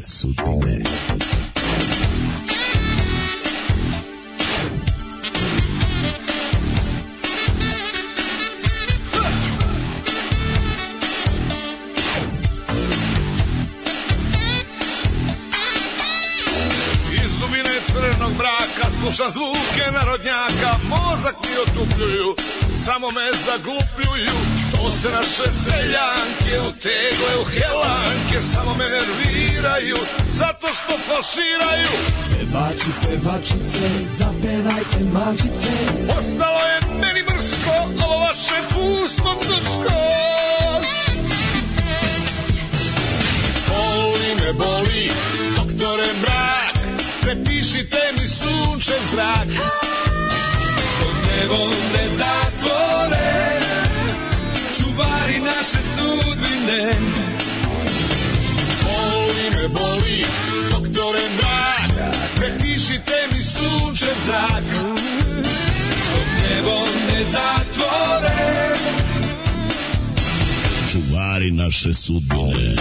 naše sudbine. slušam zvuke narodnjaka Mozak mi otupljuju samo me zaglupljuju To se naše seljanke otegle u helanke Samo me nerviraju, zato što falširaju Pevači, pevačice, zapevajte mačice Ostalo je meni mrsko, ovo vaše pusto trsko Boli me, boli, doktore brak Prepišite mi sunčev zrak cevom ne zatvore Čuvari naše sudbine Boli me, boli, doktore mrak Prepišite mi sunčev zrak Dok nebom ne zatvore Čuvari naše sudbine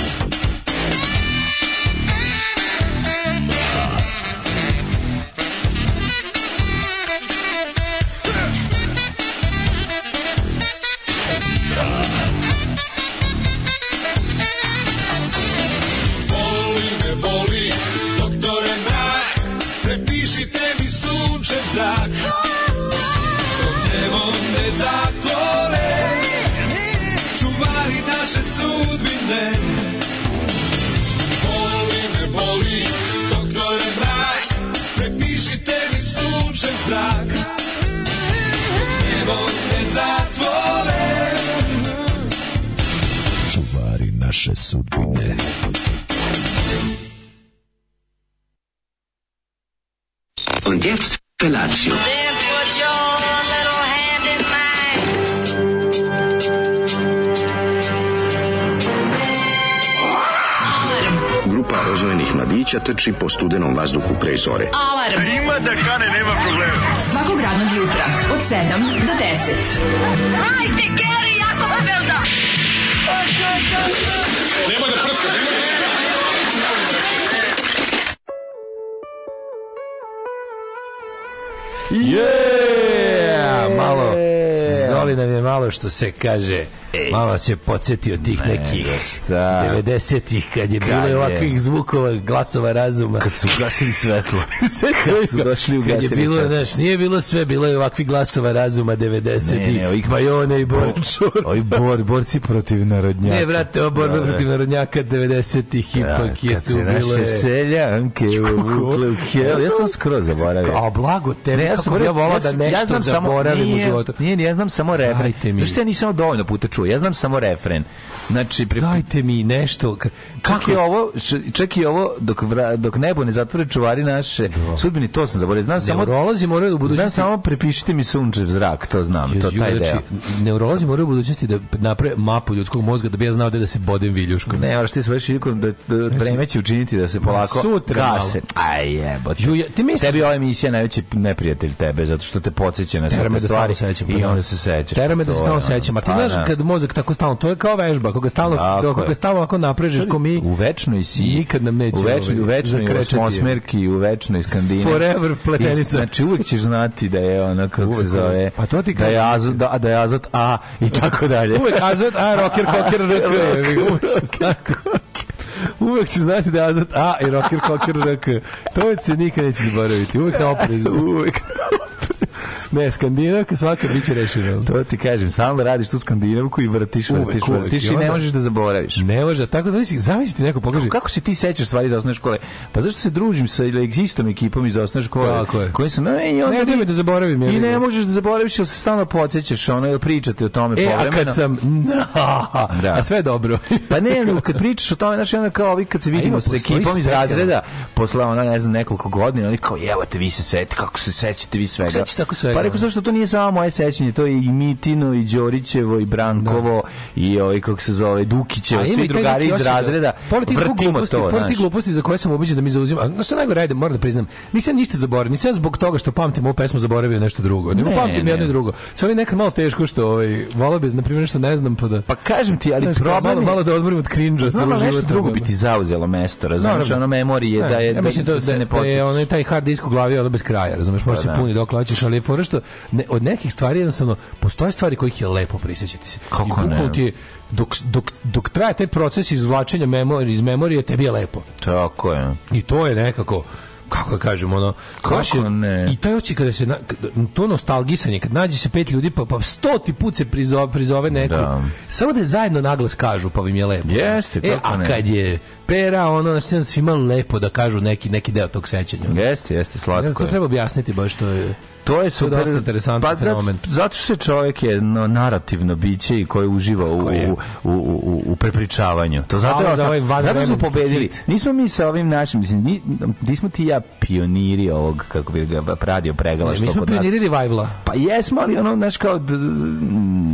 mladića trči po studenom vazduhu pre zore. Alarm! A ima da kane, nema problema. Svakog radnog jutra, od 7 do 10. Hajde, Geri, jako se pa velda! Nema da prska, nema da prska! Yeah! Malo, zoli nam je malo što se kaže. Malo se je podsjetio tih ne, nekih 90-ih da kad je kad bilo je ovakvih zvukova glasova razuma. Kad su gasili svetlo. kad su došli ugasili kad je bilo, svetlo. Znaš, nije bilo sve, bilo je ovakvih glasova razuma 90-ih. Majone i Borčur. Ovi bor, borci protiv narodnjaka. Ne, brate, ovo borba da, da. protiv narodnjaka 90-ih ipak je tu bilo. Kad se naše seljanke uvukle u hel. Ja sam skroz zaboravio. A blago tebe, ne, ja sam kako ja volao da nešto ja zaboravim u životu. Nije, ja znam samo rebrajte mi. Zašto ja nisam dovoljno puta čuo tu, ja znam samo refren. Znači, pri... Dajte mi nešto. Kako? je ovo, čak ovo dok, dok nebo ne zatvori čuvari naše no. Da. sudbini, to sam zaboravio. Znam samo... Neurolozi moraju da u budućnosti... Znam samo prepišite mi sunčev zrak, to znam, Jez, to taj znači, deo. Neurolozi moraju u budućnosti da naprave mapu ljudskog mozga da bi ja znao da, da se bodem viljuškom. Ne, moraš ti sve šiljukom da, da znači, vreme će učiniti da se polako Sutra, gase. Aj jebote. Ju, ti misliš... Tebi ova emisija najveći neprijatelj tebe, zato što te podseća na sve da stvari. Sećam, I pa onda se sećaš. Terame pa da se stalno sećam. A ti pa znaš, kad mozak tako stalno, to je kao vežba, koga stalno, dakle. koga stalno ako naprežeš, ko mi... U večnoj si. Nikad nam neće. U večnoj, ovaj, u večnoj osmosmerki, u večnoj skandinavi. Forever pletenica. I, znači uvijek ćeš znati da je ona, kako uvijek, se zove, pa to ti da, je azot, da, da je azot A i tako dalje. Uvek azot A, rocker, koker, rocker. Uvijek Uvek će znati da je azot A i rocker, koker, rock. To se nikad neće zaboraviti. Uvek na oprezu. Uvek ne, Skandinavka svaka biće rešena. To ti kažem, stalno radiš tu Skandinavku i vrtiš, uvek, vrtiš, uvek, vrtiš i, onda... i ne možeš da zaboraviš. Ne može, tako zavisi, zavisi ti neko pokaže. Kako, kako se ti sećaš stvari iz osnovne škole? Pa zašto se družim sa istom ekipom iz osnovne škole? Tako je. Koji sam, e, i onda ne, ti, da zaboravim. I ne možeš da zaboraviš, jer se stalno podsjećaš, ono, jer pričate o tome e, povremeno. E, a kad sam, na, da. a sve dobro. pa ne, no, kad pričaš o tome, znaš, onda kao ovi kad se vidimo sa ekipom iz razreda, posle, ono, ne znam, nekoliko godina, oni kao, jevate, vi se setite, kako se sećate vi svega se tako sve. Pa rekao zašto to nije samo moje sećanje, to je i Mitino i Đorićevo i Brankovo da. i ovaj kako se zove Dukićevo, svi drugari iz razreda. Da. Politi gluposti, politi gluposti za koje sam običan da mi zauzima. A što najgore ajde, moram da priznam, nisam ništa zaboravio, nisam zbog toga što pamtim ovu pesmu zaboravio nešto drugo. Nego ne, pamtim ne. jedno i drugo. Samo je nekad malo teško što ovaj voleo bih na primer nešto ne znam pa da Pa kažem ti, ali problem malo, malo da odmorim od krinđa celo život. drugo da, bi da. ti zauzelo mesto, razumeš, ono memorije da je da se ne počne. Da je onaj taj hard disk u glavi ono bez kraja, razumeš, može pa se puni dokle misliš, ali je fora što ne, od nekih stvari jednostavno postoje stvari kojih je lepo prisjećati se. Kako I ne? Ti je, dok, dok, dok traje taj proces izvlačenja memorije, iz memorije, tebi je lepo. Tako je. I to je nekako kako da kažem, ono, kako baš ne? i taj oči kada se, na, to nostalgisanje, kad nađe se pet ljudi, pa, pa stoti put se prizove, prizove da. neko, da. samo da zajedno naglas kažu, pa im je lepo. Jeste, e, a ne? kad je pera, ono, znači, svima lepo da kažu neki, neki deo tog sećanja. Jeste, jeste, slatko. Ne znam, to treba objasniti baš to je... To je super, dosta interesantan pa, fenomen. Zato, što se čovjek jedno narativno biće i koje uživa u, u, u, u, prepričavanju. To zato, je, za ovaj zato su pobedili. Nismo mi sa ovim našim, mislim, nismo ti ja pioniri ovog, kako bi ga pradio pregala ne, što kod nas. Mi smo pioniri revivla. Pa jesmo, ali ono, znaš, kao,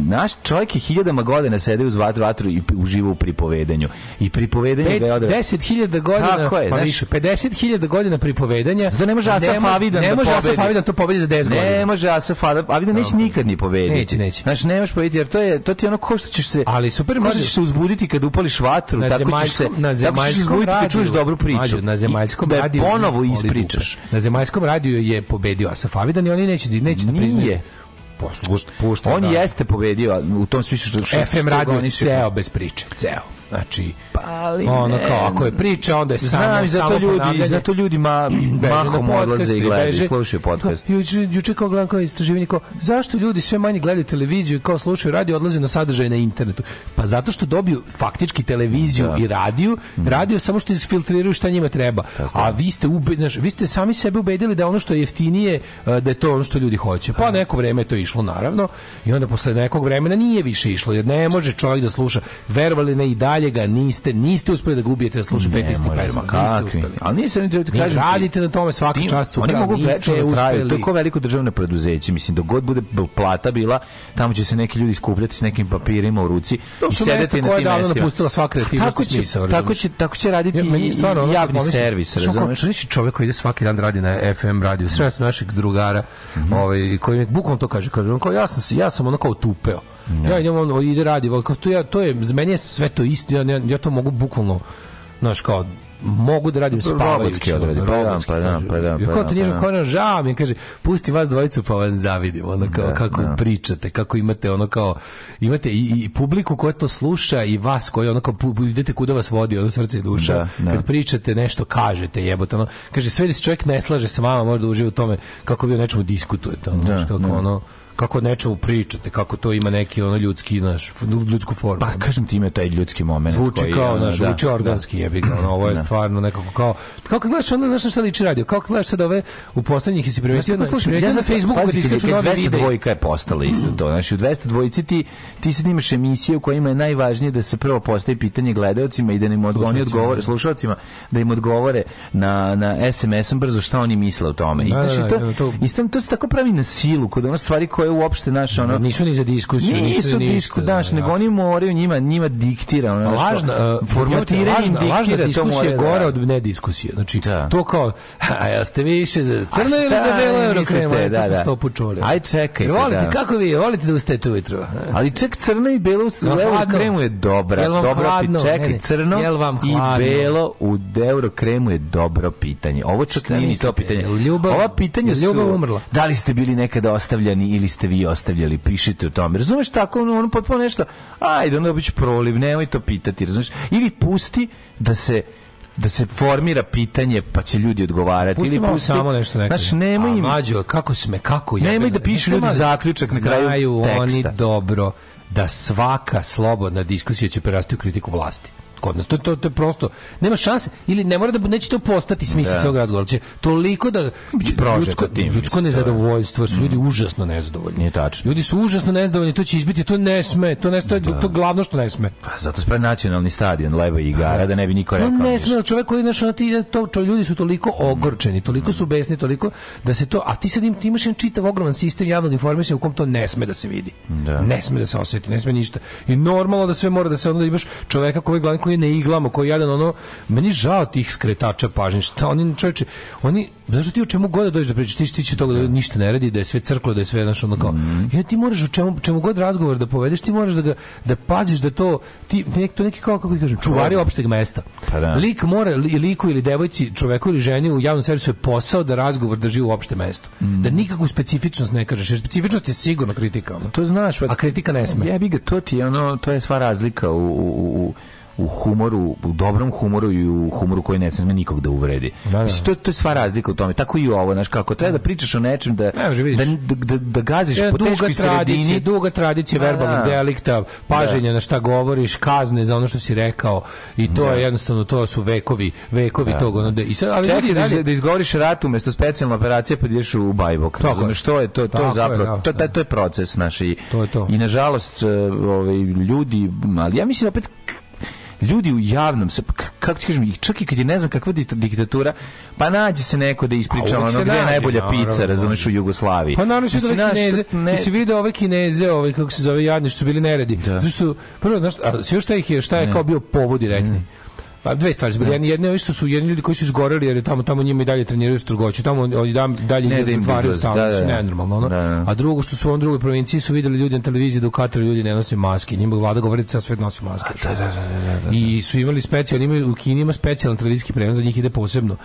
naš čovjek je hiljadama godina sede uz vatru, vatru i uživa u pripovedanju. I pripovedanje gradove. 10.000 godina, Tako je, pa znaš, više, 50.000 godina pripovedanja. Zato ne može Asaf Avidan ne da može da Asaf Avidan to pobedi za 10 godina. Ne može Asaf Avidan neće nikad ni pobediti. Neće, neće. Znaš, ne pobediti jer to je to ti ono ko što ćeš se Ali super možeš se uzbuditi kad upališ vatru, tako ćeš se na zemaljskom radiju čuješ dobru priču. na da zemaljskom radiju ponovo ispričaš. Na zemaljskom radiju je pobedio Asaf Avidan i oni neće neće da priznaju poslu. Pušta, on da. jeste pobedio u tom smislu što, što FM radio ceo bez priče, ceo. Znači, Pali pa, ono kao, ako je priča, onda je samo, Znam, zato ljudi, zato ljudi ma, mahom odlaze i gledaju, slušaju podcast. Juče, juče kao gledam kao istraživanje, kao, zašto ljudi sve manje gledaju televiziju i kao slušaju radio, odlaze na sadržaj na internetu? Pa zato što dobiju faktički televiziju da. i mhm. radio, radio samo što isfiltriraju šta njima treba. Tako. A vi ste, ube, znaš, vi ste sami sebe ubedili da ono što je jeftinije, eh, da je to ono što ljudi hoće. Pa neko vreme je to išlo, naravno, i onda posle nekog vremena nije više išlo, jer ne može čovjek da sluša, verovali ne i dalje dalje ga niste, niste uspeli da gubijete da slušate 15. pesma. Kakvi? Ali nisam da ne da kažem. Radite na tome svaka čast, super. Oni mogu večno da traju. To je kao veliko državno preduzeće. Mislim, dok god bude plata bila, tamo će se neki ljudi skupljati s nekim papirima u ruci i sedeti na tim mestima. To su napustila sva kreativnost i smisao. Tako će, tako će raditi i javni servis. Razumiješ? Čovjek koji ide svaki dan radi na FM radiju. Sreo sam našeg drugara mhm. ovaj, koji mi bukom to kaže. Kaže, on kao, ja sam, ja sam onako tupeo. Da. Ja idem on ide radi, kao to ja to je meni sve to isto, ja, ja to mogu bukvalno znaš kao mogu da radim spavajući. Robotski odradi, pa da, pa da, pa da. Pa kao da, ti nižem pa kao da. žao mi, kaže, pusti vas dvojicu pa vam zavidim, ono kao da, kako da. pričate, kako imate ono kao, imate i, i publiku koja to sluša i vas koji ono kao, idete kuda vas vodi, ono srce i duša, da, da. kad pričate nešto, kažete jebote, ono, kaže, sve da se čovjek ne slaže sa vama, možda uživa u tome kako vi o nečemu diskutujete, ono, da, znaš, kako ono, kako nečemu pričate, kako to ima neki ono ljudski naš ljudsku formu. Pa kažem ti ima taj ljudski moment zvuči koji kao naš, da, zvuči da. organski jebi ga. Ono, ovo je da. stvarno nekako kao kako kad gledaš ono nešto šta liči radio, kako kad gledaš sad ove u poslednjih i si primetio na ja na Facebooku kad iskaču nove videe. Dvojka je postala isto to. Znači u 202 ti ti snimaš emisije u kojima je najvažnije da se prvo postavi pitanje gledaocima i da im odgoni odgovore da. slušaocima, da im odgovore na na SMS-om brzo šta oni misle o tome. I znači to, to, to se tako pravi na silu, kod ono stvari koje uopšte naš ono nisu ni za diskusiju nisu, ni disku daš da, nego da. oni moraju njima njima diktira ono važno što, uh, formatiranje lažna, diktira, lažna diskusija gore da. od ne diskusije znači da. to kao a jeste više za crno ili za belo eurokrema da, da. sto počuli aj čekaj volite da. kako vi volite da ustajete ujutro ali ček crno i belo u kremu je dobra dobro čekaj crno i belo u euro kremu je dobro pitanje ovo čak nije ni to pitanje ova pitanja su ljubav umrla da li ste bili nekada ostavljani ili ste ste vi ostavljali, pišite o tome. Razumeš tako, ono, ono potpuno nešto, ajde, ono biće proliv, nemoj to pitati, razumeš? Ili pusti da se da se formira pitanje pa će ljudi odgovarati Pustimo ili pusti, samo nešto neka Znaš, nemoj im... Mađo, kako sme, kako ja... Nemoj da piše ljudi zaključak na kraju teksta. oni dobro da svaka slobodna diskusija će prerasti u kritiku vlasti kod nas. To, to, to je prosto, nema šanse, ili ne mora da neće to postati smisla da. celog razgovora, će toliko da ljudsko, ljudsko nezadovoljstvo, su ljudi mm. užasno nezadovoljni. Nije tačno. Ljudi su užasno nezadovoljni, to će izbiti, to ne sme, to ne stoji, da. to glavno što ne sme. Pa zato spre nacionalni stadion, leba igara, da ne bi niko rekao. No, ne sme, čovjek koji naš, ti, to, čo, ljudi su toliko ogorčeni, toliko su besni, toliko da se to, a ti sad im, ti imaš čitav ogroman sistem javnog informisanja u kom to ne sme da se vidi. Da. Ne sme da se oseti, ne sme ništa. I normalno da sve mora da se onda imaš čovjeka koji glavni koji koji ne iglamo, koji jadan, ono, meni žao tih skretača pažnje, šta oni, čovječe, oni, znaš ti o čemu god da dođeš da pričaš, ti tiče toga da ništa ne radi, da je sve crklo, da je sve, znaš, ono kao, mhm. ja, ti moraš o čemu, čemu god razgovor da povedeš, ti moraš da ga, da paziš da to, ti, nek, to neki kao, kako kažem, čuvari opšteg mesta. Pa da. Lik mora, li, liku ili devojci, čoveku ili ženi u javnom servisu je posao da razgovor drži u opšte mesto. Da mhm. nikakvu specifičnost ne kažeš, jer specifičnost je sigurno kritika. To znaš, pa a kritika ne sme. Ja bih ga, to ti je ono, to je sva razlika u, u, u u humoru, u dobrom humoru i u humoru koji ne sme nikog da uvredi. Da, da. Mislim, to, to je sva razlika u tome. Tako i ovo, znaš, kako treba da, da pričaš o nečem, da, ne, da, da, da, da, gaziš e, po duga teškoj tradicija, sredini. Duga tradicija pa da, verbalnog delikta, paženja da. na šta govoriš, kazne za ono što si rekao i to je jednostavno, to su vekovi, vekovi tog. Ono, da, i sad, ali Čekaj, da, da izgovoriš rat umesto specijalna operacija pa ideš u bajbok. Tako što je to, to je zapravo, to, taj, to je proces naš i, to je to. i nažalost e, ovaj, ljudi, ali ja mislim opet ljudi u javnom se kako ti kažem čak i kad je ne znam kakva diktatura pa nađe se neko da ispriča ono gde je najbolja pizza razumeš u Jugoslaviji pa naravno su da ove kineze ne... si video ove kineze ove kako se zove jadni što su bili neredi da. zašto prvo znaš a sve šta ih je šta je ne. kao bio povod direktni mm Pa dve stvari, zbog da. jedne, jedne isto su jedni ljudi koji su izgoreli jer je tamo tamo njima i dalje treniraju strogoću, tamo oni dam dalje ne, da im stvaraju stalno, da, da, da. nenormalno, ono. Da, da, da, A drugo što su u on drugoj provinciji su videli ljudi na televiziji da u Kataru ljudi ne nose maske, njima vlada govori da sve svet nosi maske. A, da, da, I su imali specijalni, imaju u Kini ima specijalan televizijski prenos, za njih ide posebno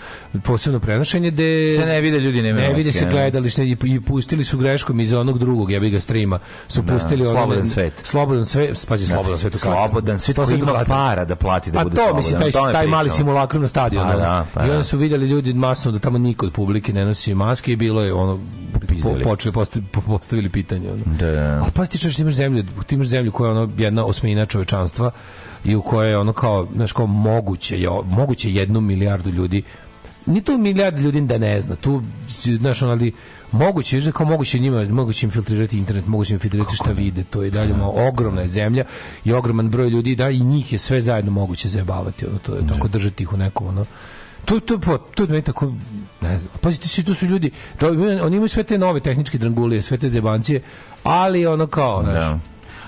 posebno prenošenje gde se ne vide ljudi ne, ne vide se gledali se i pustili su greškom iz onog drugog, ja bih ga streama, su pustili slobodan svet. Slobodan svet, pazi slobodan svet. Slobodan svet to ima para da plati da pa bude slobodan taj, taj mali simulakrum na stadionu. Pa da, pa, I da. onda su vidjeli ljudi masno da tamo niko od publike ne nosi maske i bilo je ono po, počeli postavili, postavili pitanje ono. Da, da. Ali pa ti čuješ imaš zemlju, ti imaš zemlju koja je ono jedna osmina čovečanstva i u kojoj je ono kao, znaš, kao moguće, je, moguće jednu milijardu ljudi ni to milijardu ljudi da ne zna. Tu, znaš, onali, moguće je kao moguće njima moguće filtrirati internet moguće im filtrirati šta vide to je dalje da. ogromna je zemlja i ogroman broj ljudi da i njih je sve zajedno moguće zajebavati ono to je da. tako držati ih u nekom ono to to to, to meni tako ne znam pazite se tu su ljudi da, oni imaju sve te nove tehničke drangulije sve te zebancije ali ono kao znači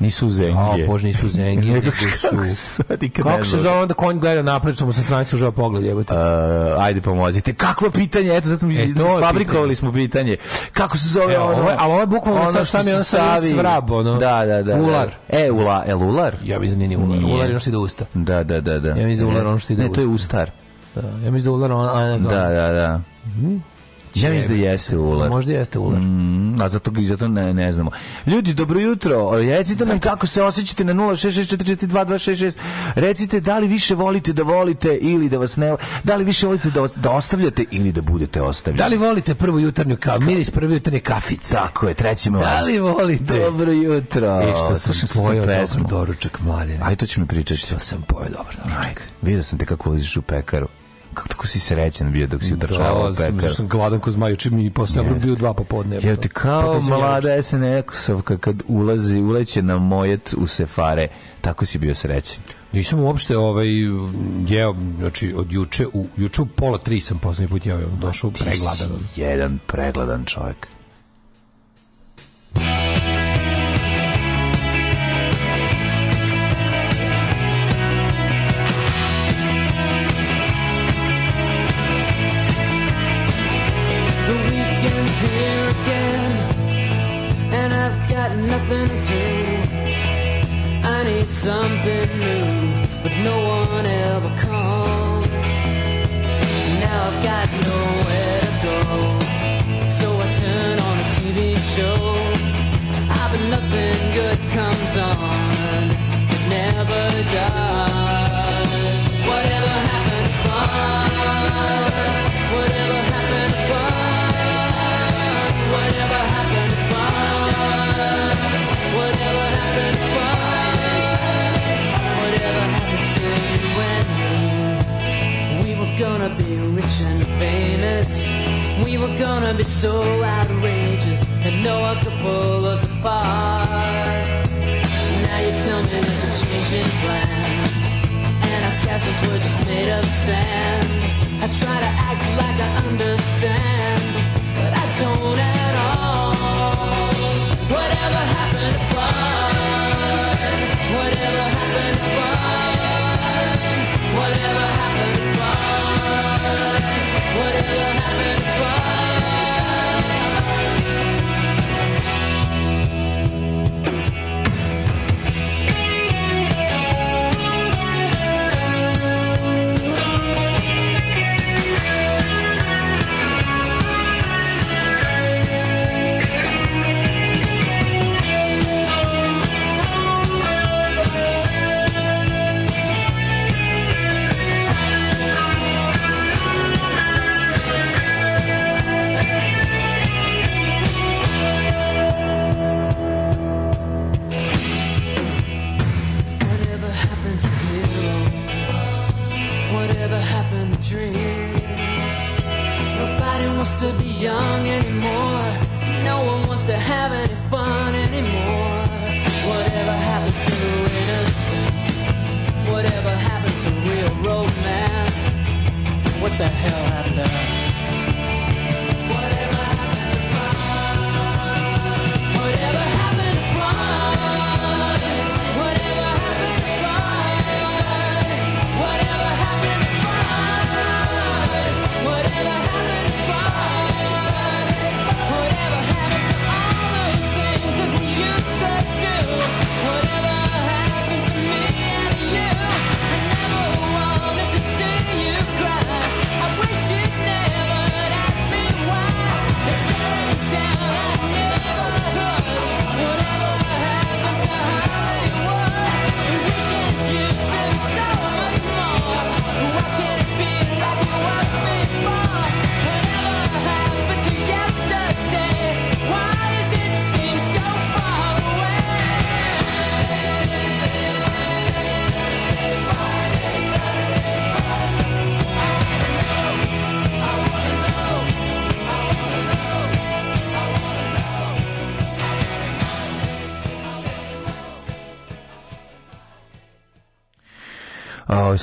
Nisu zengije. A, bož, nisu zengije. nego su... Kako se zove onda konj gleda napred, što mu sa strane sužava pogled, jebote. Uh, ajde pomozite. Kakvo pitanje? Eto, sad smo e, fabrikovali smo pitanje. Kako se zove e, ono? Ovo, ali ovo je bukvalno ono sad sam je ono stavi... svrab, ono. Da, da, da. da. Ular. E, ula, el ular? Ja mislim da nije ular. Nije. Ular je ono što ide usta. Da, da, da. da. Ja mislim da ular ono što ide ne, usta. Ne, to je ustar. Da, ja mislim da ular ono... Da, da, da. Mm -hmm. Ja mislim da jeste ular. Možda jeste ular. Mm, a zato, zato ne, ne znamo. Ljudi, dobro jutro. Recite nam dakle- kako se osjećate na 066442266. Recite da li više volite da volite ili da vas ne... Da li više volite da, vas, da ostavljate ili da budete ostavljeni? Da li volite prvu jutarnju kao miris prvu jutarnje kafice? Tako je, treći vas. Da li volite? Dobro jutro. I e, što sam Slušam pojao dobar doručak, mladine. Ajde, to će mi pričati. Što sam pojao dobro doručak. Ajde, vidio sam te kako uziš u pekaru kako si srećan bio dok si utrčavao da, pekar. Da, sam gladan ko zmaj, učin mi posle yes. bio dva popodne. Pa Jel pa ti kao mlada SNX-ovka e kad ulazi, uleće na mojet u sefare, tako si bio srećan. Nisam uopšte ovaj jeo, znači od juče u juče u pola 3 sam poslednji put jeo, došao pregladan. Jedan pregladan čovjek. nothing to I need something new, but no one ever comes. Now I've got nowhere to go, so I turn on a TV show. Ah, but nothing good comes on, it never does. gonna be rich and famous. We were gonna be so outrageous that no one could pull us apart. Now you tell me there's a change in plans, and our castles were just made of sand. I try to act like I understand, but I don't at all. Whatever happened to fun? Whatever happened to fun? Whatever happened? Whatever happened,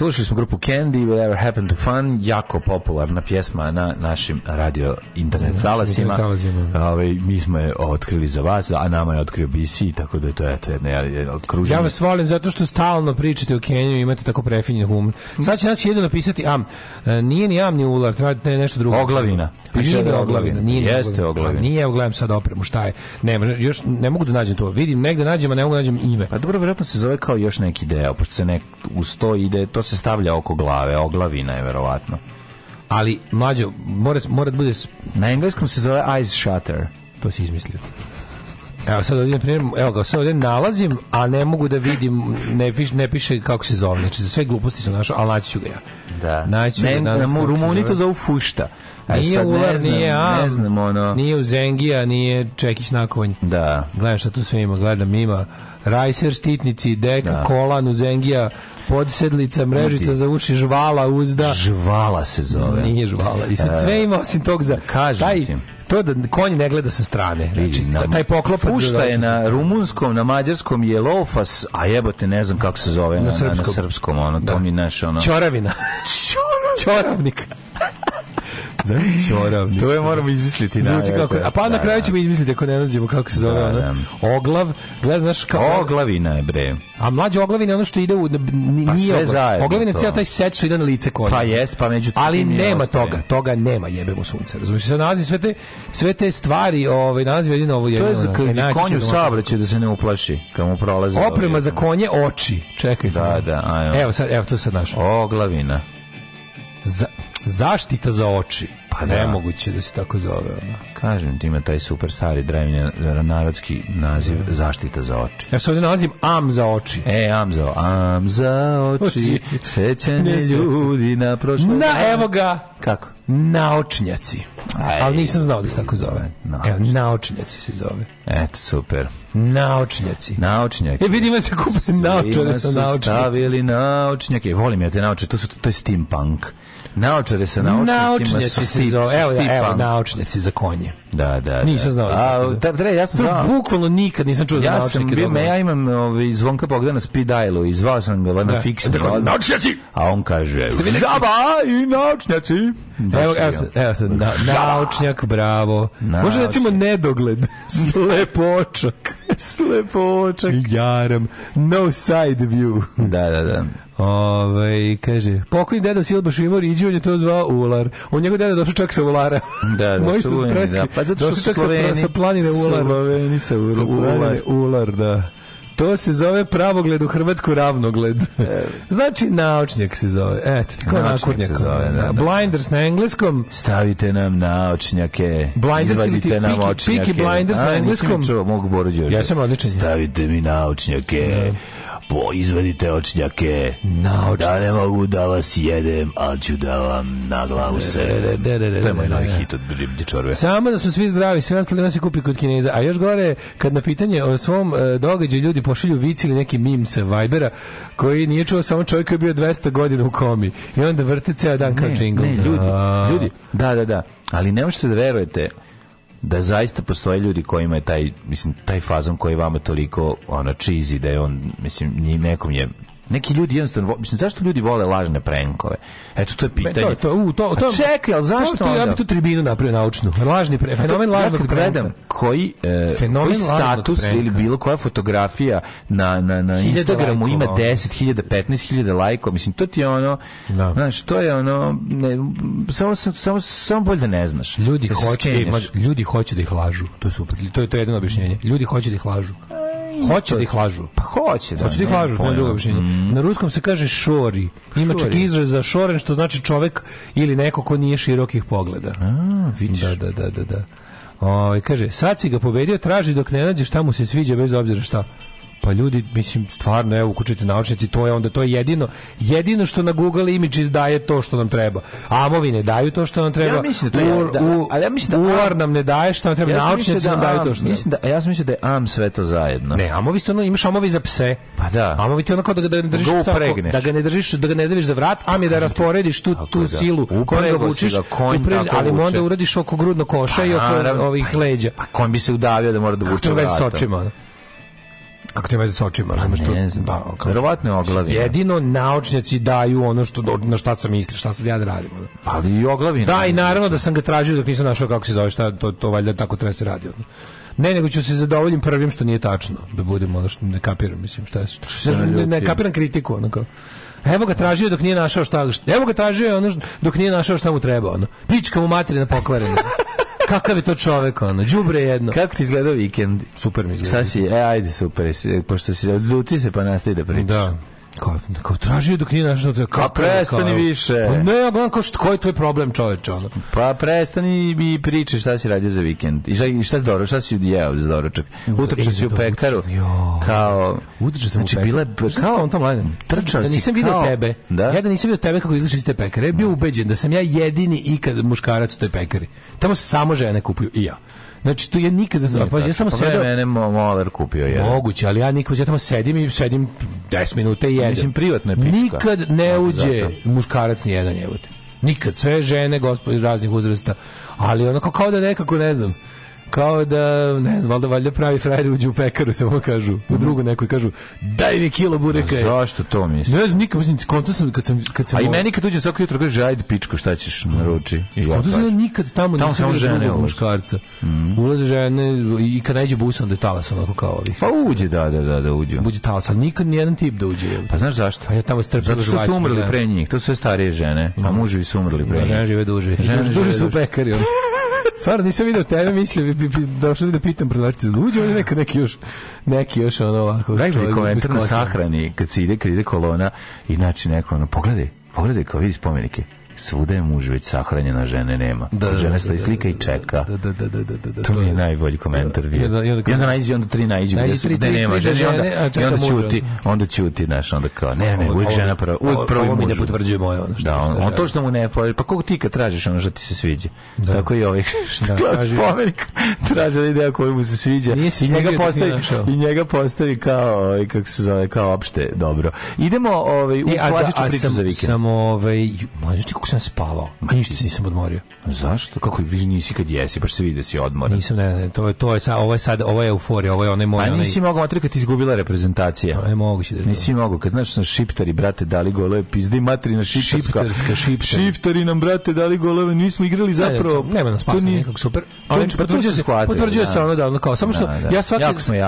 slušali smo grupu Candy, Whatever Happened to Fun, jako popularna pjesma na našim radio internet talasima. Da. Ove, ovaj, mi smo je otkrili za vas, a nama je otkrio BC, tako da je to eto, jedno kruženje. Ja vas volim zato što stalno pričate o Kenju imate tako prefinjen humor. Sad će nas jedno napisati am. E, nije ni am ni ular, radite ne, nešto drugo. Oglavina. Piše pa pa da oglavina. Nije Jeste oglavina. Pa nije oglavim sad opremu, šta je? Ne, još ne mogu da nađem to. Vidim, negde nađem, a ne mogu da nađem ime. A dobro, verovatno se zove kao još neki deo, pošto se nek u to ide, to se se stavlja oko glave, oglavina je verovatno. Ali mlađo mora mora da bude na engleskom se zove eyes shutter. To si izmislio. Evo sad ovdje, primjer, evo ga, sad ovdje nalazim, a ne mogu da vidim, ne, piš, ne piše kako se zove, znači za sve gluposti sam našao, ali naći ću ga ja. Da. Naći ću ga. Na, na Rumuni to zovu fušta. A e, nije sad, ular, ne znam, nije a, ne znam, ono... nije u Zengija, nije Čekić Nakovanj. Da. Gledam šta tu sve ima, gledam ima. Rajser, Štitnici, deka, da. Kolan, Uzengija, podsedlica, mrežica za uši, žvala, uzda. Žvala se zove. Nije žvala. I sad e, sve ima osim tog za... Kažem taj, ti to da konj ne gleda sa strane. Znači, taj poklopac pušta je na rumunskom, na mađarskom je lofas, a jebote ne znam kako se zove na, na, na srpskom, ono, to da. mi naš ono. Čoravina. Čoravnik. Znaš ćoravnik. To je moramo izmisliti. Zvuči da, kako. A pa na da, kraju da. ćemo izmisliti ako ne nađemo kako se zove ona. Oglav, gledaš znaš kako. Oglavina je bre. A mlađa oglavina ono što ide u pa nije pa sve zajedno. Oglavina taj set što ide na lice konja. Pa jest, pa međutim Ali nema toga, toga nema jebemo sunce. Razumeš, se nalazi sve te sve te stvari, ovaj naziv jedino ovo je. To je za konju saobraćaj da se ne uplaši kad mu prolazi. Oprema za konje oči. Čekaj Da, da, ajde. Evo sad, evo to sad naš. Oglavina. Za Zaštita za oči. Pa da. nemoguće da se tako zove. Ona. Kažem ti ima taj super stari drevni narodski naziv mm. zaštita za oči. Ja se ovdje nalazim am za oči. E, am za, am za oči, oči. sećane ljudi na prošlo. Na, dana. evo ga. Kako? Naočnjaci. Aj, Ali nisam znao da se tako zove. Naočnjaci, Evo, naočnjaci se zove. Eto, super. Naočnjaci. Naočnjaki. E, vidimo se kupe naočare sa naočnjacima. Stavili naočnjake. Volim ja te naoče, to, su, to je steampunk. Naočare sa naučnicima naučnjaci se zove, evo, evo, naučnjaci za konje. Da, da, da. Nisam znao. A, da, da, ja sam znao. Bukvalno nikad nisam čuo ja za naučnike. Ja sam bio, me, ja imam ovaj, zvonka Bogdana Spidajlo i zvao sam ga na da. fiksni. Tako, naučnjaci! A on kaže, žaba i naučnjaci. Evo, evo, evo sad, na, naučnjak, bravo. Naučnjak. Može recimo nedogled, slepočak, slepočak, jaram, no side view. Da, da, da. Ove, kaže, pokojni deda Silbaš imao riđu, on je to zvao Ular. On njegov deda došao čak sa Ulara. Da, da, Moji su da. Pa zato što su Sloveni, sa, planine Ular. Sloveni sa Ular. Ular, Ular, da. To se zove pravogled u Hrvatsku ravnogled. Znači, naučnjak se zove. Eto, ti naučnjak se zove. Da, da, blinders na engleskom. Stavite nam naučnjake. Blinders Izvadite nam piki, očnjake. Piki blinders A, na engleskom. Čuo, mogu boruđu. Ja sam odličan. Stavite mi naučnjake. Po, izvadite očnjake. Naučnici. Da ne mogu da vas jedem, ali ću da vam na glavu se. To je moj novi hit od Čorve. Samo da smo svi zdravi, sve ostalo se kupi kod Kineza. A još gore, kad na pitanje o svom e, događaju ljudi pošalju vici ili neki mim sa Vibera koji nije čuo samo čovjek koji je bio 200 godina u komi. I onda vrte ceo dan kao džingl. Ne, ljudi, da. ljudi, da, da, da. Ali ne možete da verujete da zaista postoje ljudi kojima je taj mislim taj fazon koji vama toliko ona cheesy da je on mislim ni nekom je Neki ljudi jednostavno, mislim, zašto ljudi vole lažne prenkove? Eto, to je pa pitanje. To, to, u, to, to, A čekaj, ali zašto to, to, Ja bih tu tribinu napravio naučnu. Lažni pre, fenomen to, lažnog ja gledam koji, e, fenomen koji status ili bilo koja fotografija na, na, na Instagramu lajkova. ima 10.000, 15.000 lajkova. Mislim, to ti je ono, da. znaš, to je ono, ne, samo, samo, samo bolje da ne znaš. Ljudi, da hoće, da ljudi hoće da ih lažu. To je super. To je, to je jedino objašnjenje. Ljudi hoće da ih lažu. Mm, hoće da ih lažu. Pa hoće, da. Hoće da ih lažu, to je druga objašnjenje. Mm. Na ruskom se kaže šori. Ima čak izraz za šoren, što znači čovek ili neko ko nije širokih pogleda. A, vidiš. Da, da, da, da. da. O, ovaj, kaže, sad si ga pobedio, traži dok ne nađe šta mu se sviđa bez obzira šta. Pa ljudi, mislim, stvarno, evo, ukučite naučnici, to je onda, to je jedino, jedino što na Google Images daje to što nam treba. Amovi ne daju to što nam treba. Ja mislim da to Ur, da, u, ali ja mislim da UR nam ne daje što nam treba, ja naučnici da nam daju to što mislim da, ja sam mislio da je AM sve to zajedno. Ne, amovi su ono, imaš amovi za pse. Pa da. Amovi ti onako da ga, da ne držiš go psa, da ga ne držiš, da ga ne držiš za vrat, Am je da rasporediš tu, tu da? silu koju ga vučiš, ali mu onda uradiš oko grudno koša pa i oko ovih pa leđa. Pa konj bi se udavio da mora da vuče vratom. Ako te veze sa očima, pa, što, ne znam, pa, kao, verovatno je oglavina. Jedino naučnjaci daju ono što na šta sam mislio, šta sad ja da radim. Pa ali i oglavina. Da, i naravno da sam ga tražio dok nisam našao kako se zove, šta to, to valjda tako treba da se radi. Ne, nego ću se zadovoljim prvim što nije tačno, da budem ono što ne kapiram, mislim, šta je, što, ne, ne kapiram kritiku, ono kao. Evo ga tražio dok nije našao šta, evo ga tražio ono dok nije našao šta mu treba, ono. Pička mu materina pokvarena. kakav je to čovjek ono, đubre jedno. Kako ti izgleda vikend? Super mi izgleda. sasi E, ajde, super. E, pošto se odluti se pa nastavi da pričaš. Da. Kao, kao tražio dok nije našao te da- kako. Pa prestani više. Pa ne, ja gledam kao što koji je tvoj problem, čoveče, ono. Pa prestani i priče šta si radio za vikend. I šta i šta si dobro, šta si jeo za doručak? Utrčao si u pektaru. Kao utrčao sam znači, u pektaru. kao on tamo lajde. Da Trčao da si. Nisam video tebe. Da? Ja da nisam video tebe kako izlaziš iz te pekare. Ja bio da. ubeđen da sam ja jedini ikad muškarac u toj pekari. Tamo se samo žene kupuju i ja. Znači, tu ja nikad... Nije, pa, ja samo sedem... mene Moler kupio je. Moguće, ali ja nikad, ja tamo sedim i sedim 10 minuta i jedem. Mislim, privatno je pička. Nikad ne uđe muškarac ni jedan jebote. Nikad, sve žene, gospod, raznih uzrasta. Ali onako kao da nekako, ne znam, kao da, ne znam, valjda, valjda pravi frajer uđe u pekaru, samo kažu, u drugu nekoj kažu, daj mi kilo bureka. A zašto to misliš? Ne znam, nikad, mislim, skonto sam, kad sam, kad sam... A i ovaj- meni kad uđem svako jutro, kaže, ajde pičko, šta ćeš mm. naruči? I skonto sam ja nikad tamo, tamo nisam vidio drugog muškarca. Mm. Ulaze žene i kad najde bus, onda je talas onako kao ovih. Pa uđe, da, da, da, da uđe. Uđe talas, ali nikad nijedan tip da uđe. Pa znaš zašto? Pa ja tamo strpim Zato što su umrli da. pre njih, to su sve starije žene, a mm. muževi su umrli pre da, njih. Žene žive duže. Žene žive duže su u pekari, Stvarno nisam video tebe, mislim došao bi da pitam predlačice, da uđe on je neka neki još neki još ono ovako. Rekli komentar na sahrani kad se ide kad ide kolona i znači neko ono pogledaj, pogledaj kao vidi spomenike svuda je muž već sahranjena, žene nema. Da, da žene da, stoji da, slika i čeka. Da, da, da, To mi je najbolji komentar bio. Da, I onda najđe, onda tri najđe, da nema žene, onda, i onda ćuti, onda ćuti, znaš, onda kao, ne, ne, uvijek žena prva, uvijek prvi muž. Ovo mi ne potvrđuje moje, ono što da, on, on to što mu ne pođe, pa koliko ti kad tražiš ono što ti se sviđa? Tako i ovih, što da, spomenik, traži da deo koji mu se sviđa i njega postavi, i njega postavi kao, ovaj, kako se zove, kao opšte dobro. Idemo ovaj, u e, klasičnu priču za vikend. Samo, ovaj, mlađe, ti kako sam spavao. Ma ništa nisam odmorio. Zašto? Kako vi nisi kad jesi, baš se vidi da si odmoran. Nisam, ne, ne, to je to je sa ovo je sad, ovo je euforija, ovo je onaj moj. A nisi onaj... mogao otrikati izgubila reprezentacija. Pa, ne moguće da. Nisi mogao, kad znaš da sam šiptari brate dali golove pizdi matri na šiptarska. Šiptarska šiptari. Šiptari nam brate dali golove, nismo igrali zapravo. Ne, nema nas spasa, ni... nekako super. Ali pa potvrđuje se, potvrđuje da. se ono da, ono kao samo što da, da. da. ja svake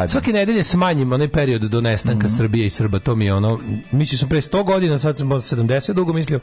svake nedelje smanjim onaj period do nestanka mhm. Srbije i Srba, to mi je ono, mislio sam pre 100 godina, sad sam 70 dugo mislio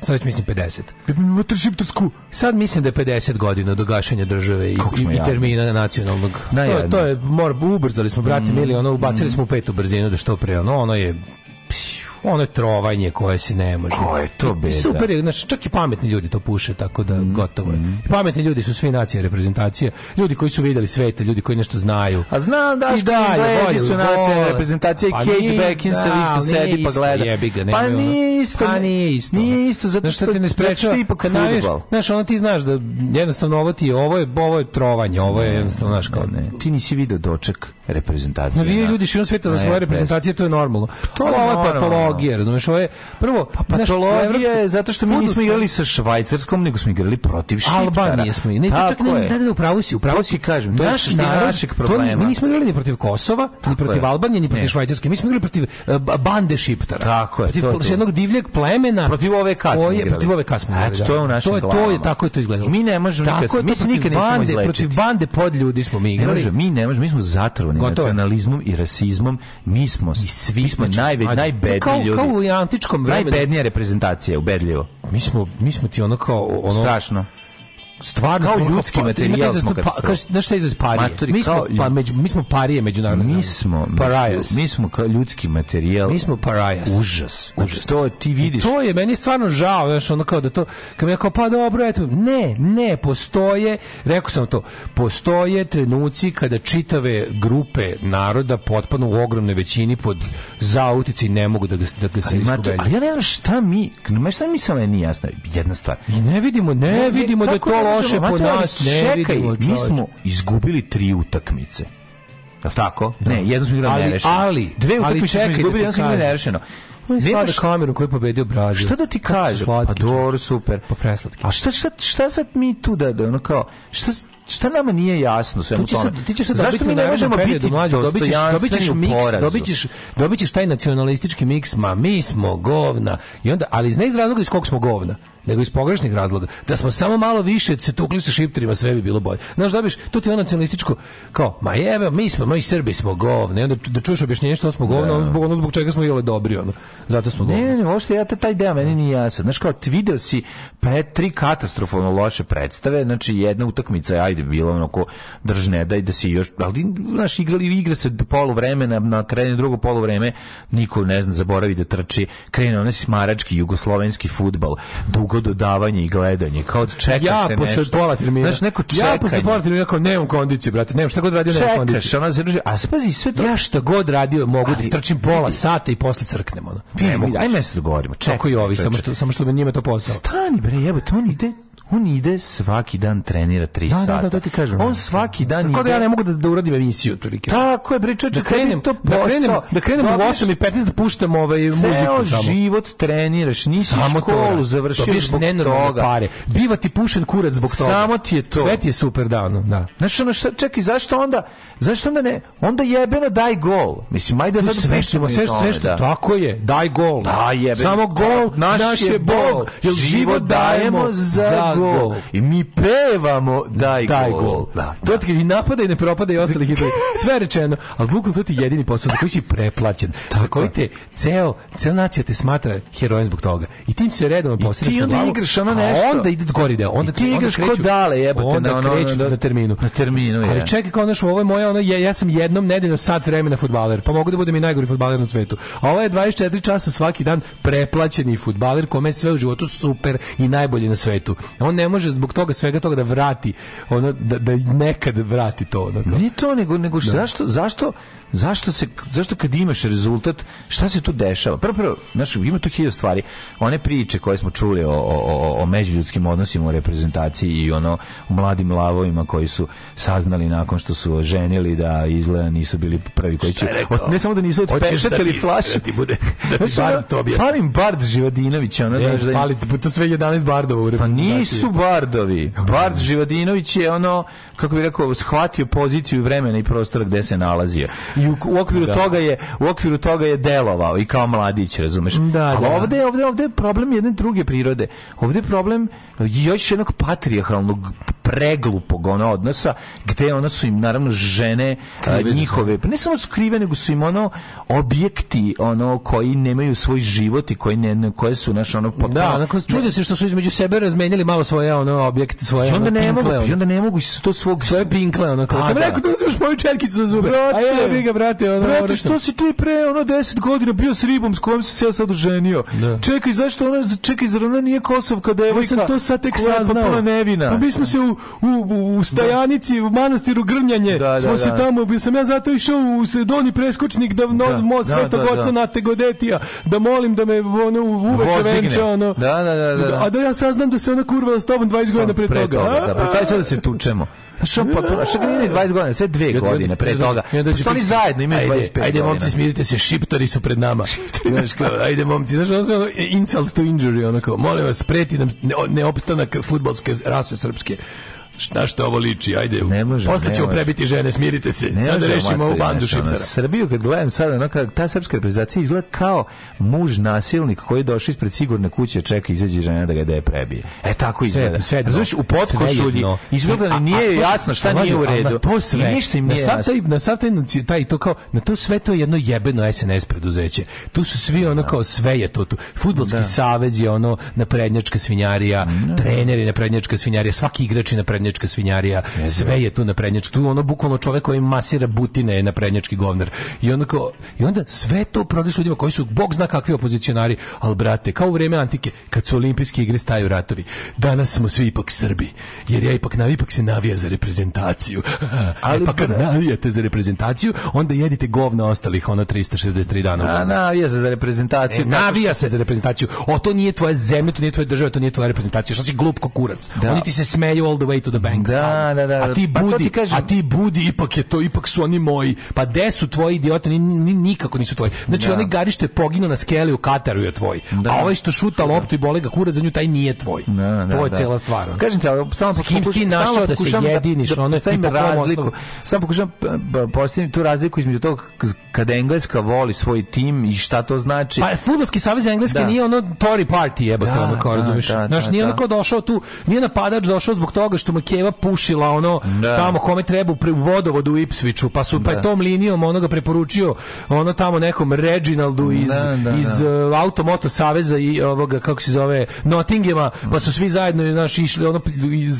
Sad već mislim 50. Šiptarsku. Sad mislim da je 50 godina do gašenja države i, i, i termina nacionalnog. Da, to, to je, mor, ubrzali smo, brate, mm, mili, ono, ubacili mm. smo u petu brzinu da što pre, ono, ono je... Pšu, ono trovanje koje se ne može. Ko je to beda? Super je, znači, čak i pametni ljudi to puše, tako da mm. gotovo je. Mm. Pametni ljudi su svi nacije reprezentacije, ljudi koji su videli svete, ljudi koji nešto znaju. A znam pa da dalje, su nacije reprezentacije, Kate Beckinsale isto sedi pa gleda. Jebiga, pa nije isto, pa nije isto. Nije isto, zato što te ne znači da sprečava. Znaš, ono ti znaš da jednostavno ovo ti je, ovo je, ovo je trovanje, ovo je jednostavno, znaš, kao ne. Ti nisi video doček reprezentacije. No, vi da. ljudi širom svijeta za svoje reprezentacije, to je normalno. To je patologija, patologija, da. razumeš, ovo je prvo pa patologija naš, evropsku, zato što mi nismo igrali sa švajcarskom, nego smo igrali protiv Šiptara. Albanije smo. Ne, čak ne, da, da, da upravo si, upravo si kažem. To naš je narod, našeg problema. To, mi nismo igrali ni protiv Kosova, Tako ni protiv je. Albanije, ni protiv ne. Švajcarske. Mi smo igrali protiv uh, bande Šiptara. Tako je, protiv to, to. jednog divljeg plemena. Protiv ove kasme. Protiv ove kasme. Znači, to je u našim to je, to je tako je to izgledalo. Mi ne možemo nikad, mi se nikad nećemo izlečiti. Protiv bande pod ljudi smo mi igrali. mi ne možemo, mi smo zatrovani nacionalizmom i rasizmom. Mi smo, i svi smo najveći, najbedniji ljudi. Kao u antičkom vremenu. Najbednija reprezentacija, ubedljivo. Mi smo, mi smo ti ono kao... Ono, Strašno stvarno kao ljudski pa- materijal smo kad da pa- kaš, znaš šta je parije? mi, smo, pa, među, mi smo parije međunarodne mi smo, parajas. Mi smo kao ljudski materijal. Mi smo parajas. Užas. Užas. To ti e, vidiš. to je, meni stvarno žao, znači ono kao da to, kad mi je kao, pa dobro, eto, ne, ne, postoje, rekao sam to, postoje trenuci kada čitave grupe naroda potpadnu u ogromnoj većini pod zautici i ne mogu da ga, da ga se iskubelju. Ali ja ne znam šta mi, šta mi sam nije jasno, jedna stvar. I ne vidimo, ne, ne vidimo ne, da to da loše po nas, ne čekaj, vidimo, mi smo izgubili tri utakmice. Je tako? Da. Ne, jednu smo igrali nerešeno. Ali, dve utakmice smo da izgubili, jednu smo igrali nerešeno. On je kameru koji je pobedio Brazil. Šta da ti kažem? Pa dobro, super. Pa preslatki. A šta, šta, šta sad mi tu da, da ono kao, šta, šta nama nije jasno sve u tome? Ti ćeš da Zašto mi ne možemo biti mlađi? Dobićeš, dobićeš mix, dobićeš, dobićeš taj nacionalistički mix, ma mi smo govna. I onda, ali iz ne iz razloga iz kog smo govna nego iz pogrešnih razloga. Da smo samo malo više se tukli sa šipterima, sve bi bilo bolje. Znaš, biš, tu ti ono nacionalističko, kao, ma jebe, mi smo, mi Srbi smo govne. Onda da čuješ objašnjenje što smo govne, da. ono zbog, ono zbog čega smo jele dobri, ono. Zato smo govne. Ne, ne, uopšte, ja te, taj deo meni nije jasan. Znaš, kao, ti video si pre tri katastrofalno loše predstave, znači jedna utakmica je, ajde, bila onako drž ne daj da si još, ali, znaš, igrali igra se polu vremena, na kraju drugo polu vreme, niko ne zna, zaboravi da trči, krene onaj smarački jugoslovenski futbal, dugo neko dodavanje i gledanje. Kao da čeka ja, se posle nešto. Pola znači, neko Ja posle pola termina kao nemam kondiciju, brate, nemam šta god radio, nemam kondiciju. Ona se drži, a se pazi sve to. Ja šta god radio, mogu da ali, da strčim pola sata i posle crknem ono. Ne, ne mogu. Ajme se dogovorimo. Čekaj, i ovi samo što samo što njime to posao. Stani bre, jebote, on ide on ide svaki dan trenira 3 da, da, da, sata. Da, da, to ti kažem. On svaki dan Tako ide. da ja ne mogu da, da uradim emisiju prilike. Tako je, pričao da, da krenem, to posao, da krenem, da krenem u 8 i 15 da puštam ovaj muziku tamo. Ceo život treniraš, nisi samo školu završio zbog toga. Pare. Biva ti pušen kurac zbog toga. Samo ti je to. Svet je super dano, da. Znaš, ono, šta, čekaj, zašto onda, zašto onda ne, onda jebeno daj gol. Mislim, ajde sad sve što, sve što, sve što, tako je, daj gol. Da, jebeno. Samo gol, naš, je Bog, jer život dajemo za gol. I mi pevamo daj, daj gol. Da, da. To da. ti napada i ne propada i ostali hitovi. Sve rečeno, ali bukvalno to ti je jedini posao za koji si preplaćen. Tako. Za koji te ceo, ceo nacija te smatra herojem zbog toga. I tim se redom posjetiš ti onda igraš ono nešto. A onda ide gori deo. Onda I ti, ti igraš onda kreću, ko dale jebote onda na ono, kreću onda, na terminu. Na terminu je. Ali čekaj kao naš, ovo je moja ono ja, ja sam jednom nedeljno sat vremena fudbaler, pa mogu da budem i najgori fudbaler na svetu. A ovo je 24 časa svaki dan preplaćeni fudbaler kome sve u životu super i najbolji na svetu. On ne može zbog toga svega toga da vrati, ono, da, da nekad vrati to. Ono, kao. ni to, nego, nego da. zašto, zašto zašto se zašto kad imaš rezultat šta se tu dešava prvo prvo znači ima tu hiljadu stvari one priče koje smo čuli o, o, o međuljudskim odnosima u reprezentaciji i ono u mladim lavovima koji su saznali nakon što su oženili da izgleda nisu bili prvi koji će ne samo da nisu otpečatili da flašu da ti bude da ti znači, to bi falim bard Živadinović ona ne, da fali to sve 11 bardova u pa reprezentaciji pa nisu bardovi bard Živadinović je ono kako bi rekao shvatio poziciju vremena i prostora gde se nalazio i u, u okviru da. toga je u okviru toga je delovao i kao mladić, razumeš? Da, Ali da. ovde, ovde, ovde je problem jedne druge prirode. Ovde je problem još jednog patrijarhalnog preglupog ono odnosa gde ona su im naravno žene Krive njihove pa ne samo su krive nego su im ono objekti ono koji nemaju svoj život i koji ne koje su naš ono potpuno da onako čude se što su između sebe razmenjali malo svoje ono objekte svoje I onda ono, ne pinkle, mogu ono. i onda ne mogu to svog svoje pinkle ono kao sam da. rekao da uzmeš moju čerkicu za zube Brate. a je, ga, brate, ono... Brate, što si ti pre, ono, deset godina bio s ribom s kojom si se ja sad oženio? Da. Čekaj, zašto ona, čekaj, zar ona nije Kosovka devojka? Ja sam to sad tek saznao. Pa nevina. Pa mi smo se u, u, u stajanici, da. u manastiru Grnjanje, da, da, smo se da. tamo, bio sam ja zato išao u Sedoni Preskučnik, da, da, mo, da, svetog da, oca da. na Tegodetija, da molim da me, ono, uveče venče, ono... Da, da, da, da. A da ja saznam da se ona kurva s tobom 20 godina pa, pre toga. Da, pre toga, da, pre pa toga, da, pre toga, da, pre toga, da, pre toga, da, pre toga, da, pre toga, Šo on pa, što ga imaju 20 godina, sve dve godine pre toga. Što oni zajedno imaju 25 godina. Ajde, momci, smirite se, šiptari su pred nama. Znaš, ajde, momci, znaš, ono insult to injury, onako, molim vas, preti nam neopstanak futbolske rase srpske. Šta što ovo liči? Ajde. Ne može, Posle ćemo prebiti žene, smirite se. Ne sad da rešimo ovu bandu šiptara. Srbiju kad gledam sad, ono, ta srpska reprezentacija izgleda kao muž nasilnik koji je došao ispred sigurne kuće, čeka izađe žena da ga deje prebije. E tako izgleda. Sve, sve Znaš, u potkošulji izgleda da nije jasno šta nije u redu. Na to sve. I ništa im nije na sav taj, na sav taj, to kao, na to sve to je jedno jebeno SNS preduzeće. Tu su svi ono da. kao sve je to tu. Futbolski da. savez je ono naprednjačka svinjarija, da. treneri naprednjačka svinjarija, svaki igrač je naprednjačka naprednjačka svinjarija, Jezio. sve je tu naprednjački, tu ono bukvalno čovjek koji masira butine je naprednjački govnar. I, onako, I onda sve to prodeš ljudima koji su, bog zna kakvi opozicionari, ali brate, kao u vreme antike, kad su olimpijske igre staju ratovi, danas smo svi ipak Srbi, jer ja ipak, navi, ipak se navija za reprezentaciju. E, ali e, pa kad navijate za reprezentaciju, onda jedite govna ostalih, ono 363 dana. A, navija se za reprezentaciju. E, navija se za reprezentaciju. O, to nije tvoja zemlja, to nije tvoja država, to nije tvoja reprezentacija. Šta si glup kurac? Da. Oni ti se smeju all the way to the bank. Da, da, da. A ti pa budi, pa ti kažem... a ti budi, ipak je to, ipak su oni moji. Pa gde su tvoji idioti, ni, ni, nikako nisu tvoji. Znači, da. onaj gari je poginuo na skeli u Kataru je tvoj. Da. A ovaj što šuta da. loptu i bole ga kurac za nju, taj nije tvoj. Da, da, to je da. cela stvar. Kažem ti, ali samo pokušam, S kim ti našao da se da- jediniš, da, ono je tipa razliku. Samo pokušam pa, pa, postaviti tu razliku između toga kada Engleska voli svoj tim i šta to znači. Pa fudbalski savez Engleske da. nije ono Tory party, jebote, da, ono kao razumeš. Znaš, nije onako došao tu, nije napadač došao zbog toga što mu keva pušila ono da. tamo kome treba u vodovodu u Ipsviću, pa su da. pa je da. tom linijom onoga preporučio ono tamo nekom Reginaldu iz da, da iz da. uh, Automoto saveza i ovoga kako se zove Nottinghema, pa su svi zajedno naš išli ono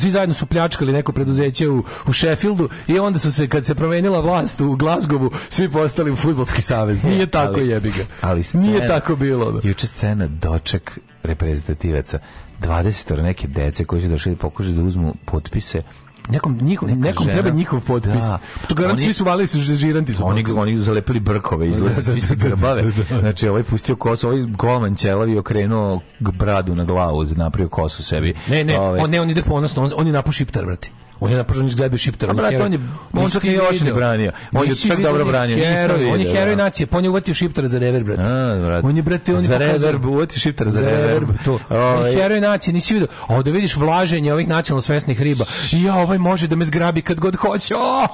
svi zajedno su pljačkali neko preduzeće u, u Sheffieldu i onda su se kad se promenila vlast u Glasgowu, svi postali u fudbalski savez. E, nije je, tako jebi ga. Ali scena, nije tako bilo. Da. Juče scena doček reprezentativaca 20 or neke dece koji su došli da pokušati da uzmu potpise Nekom, njihov, nekom žena. treba njihov da. potpis. Da. To garanti svi su valili su žiranti. Su oni, postavili. oni zalepili brkove, da, izlaze svi se grbave. Znači, ovaj pustio kosu, ovaj golman ćelavi okrenuo bradu na glavu, napravio kosu sebi. Ne, ne, Ove. Ovaj- on, ne, on ide ponosno, on, on je napo šiptar, brati. On je naprosto izgledao šiptar. On, on, je, on čak nije ošli branio. On je čak dobro branio. Heroj, on je heroj da. nacije. Pa on je uvatio šiptar za rever, brate. A, brate. On je, brate, on je za reverb, uvatio šiptar za, reverb. To. On je ovaj- heroj nacije, nisi vidio. A da vidiš vlaženje ovih nacionalno svesnih riba. Ja, ovaj može da me zgrabi kad god hoće. O,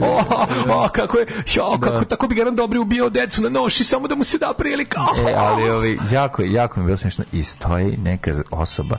o, o, kako je, jo, kako, da. tako bi Garan Dobri ubio decu na noši, samo da mu se da prilika. E, ali, ali, jako, jako mi je bilo smišno. I stoji neka osoba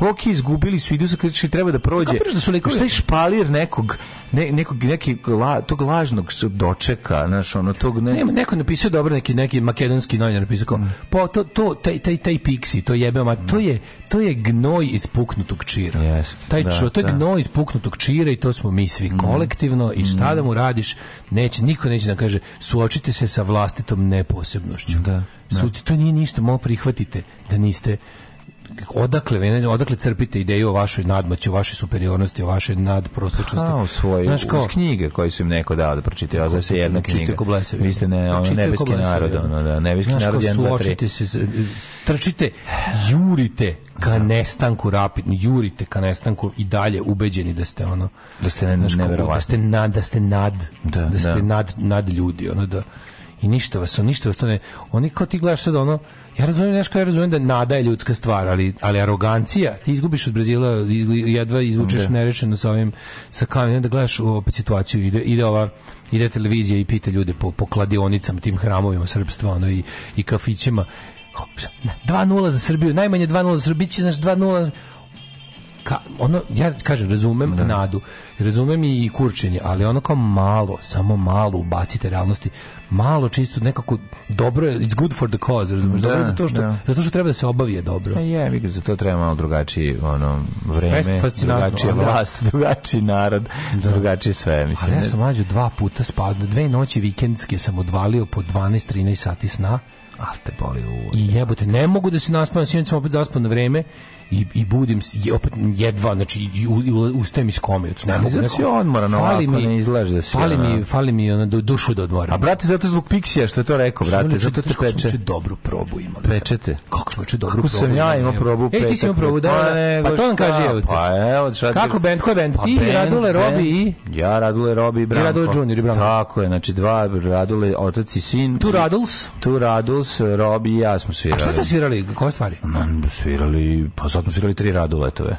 ok, izgubili su, idu sa kritički, treba da prođe. Kako da su likovi? Šta je špalir nekog, ne, nekog, neki, la, tog lažnog dočeka, znaš, ono, tog... Ne... ne neko napisao dobro, neki, neki makedonski novinar napisao kao, mm. po, to, to, taj, taj, taj piksi, to jebe, ma, to mm. je, to je gnoj iz puknutog čira. Yes, taj da, čo, to je da. gnoj iz puknutog čira i to smo mi svi mm. kolektivno i šta mm. da mu radiš, neće, niko neće da kaže, suočite se sa vlastitom neposebnošću. Da, da. Suti, to nije ništa, malo prihvatite da niste odakle, ne, odakle crpite ideju o vašoj nadmoći, o vašoj superiornosti, o vašoj nadprosječnosti? Kao u svoje, Znaš, kao, uz knjige koje su im neko dao da pročite, a za se jedna knjiga. Ko blesevi. Vi ste ne, ono, nebeski narod, ono, da, nebeski Znaš, narod, jedan, dva, tri. Se, trčite, jurite ka da. nestanku rapidno, jurite ka nestanku i dalje ubeđeni da ste ono, da ste ne, nevjerovatni. Da ste nad, da ste nad, da, da ste da. nad, nad ljudi, ono, da, i ništa vas, ništa vas to ne, oni kao ti gledaš sad ono, ja razumijem nešto, ja razumijem da nada je ljudska stvar, ali, ali arogancija, ti izgubiš od Brazila, jedva izvučeš da. nerečeno sa ovim, sa kamenjem, da gledaš opet situaciju, ide, ide ova, ide televizija i pita ljude po, po kladionicama, tim hramovima srpstva, ono, i, i kafićima, 2-0 za Srbiju, najmanje 2-0 za Srbiju, bit će naš 2-0, ka, ono, ja kažem, razumem da. nadu, razumem i kurčenje, ali ono kao malo, samo malo ubacite realnosti, malo čisto nekako dobro je, it's good for the cause, razumeš, da, dobro je da, zato što, da. zato što treba da se obavi je dobro. Pa je, vi za to treba malo drugačije ono, vreme, Fast, drugačija vlast, drugačiji narod, da. drugačije sve, mislim. A ja sam mlađo dva puta spadao, dve noći vikendske sam odvalio po 12-13 sati sna, Ah, te boli u... I jebote, ne mogu da se naspam, sinoć sam opet zaspan na vreme i, i budim je, opet jedva znači i, i ustajem iz kome znači, ne pa mogu znači neko, odmoran fali mi, ne izlaže da si fali ona. mi fali mi ona do, dušu da odmoram a brate zato zbog piksija što je to rekao brate znači, zato te znači peče znači dobru probu imali pečete kako znači dobru kako probu sam ja imao probu pečete ti si imao probu da pa, da, da. pa to on kaže evo pa evo šta kako bend ko bend pa ti Radule Robi i ja Radule Robi i Branko Radule Junior i tako je znači dva Radule otac i sin tu Raduls tu Raduls Robi i ja smo svirali a šta ste svirali koje stvari svirali pa sad smo svirali tri raduletove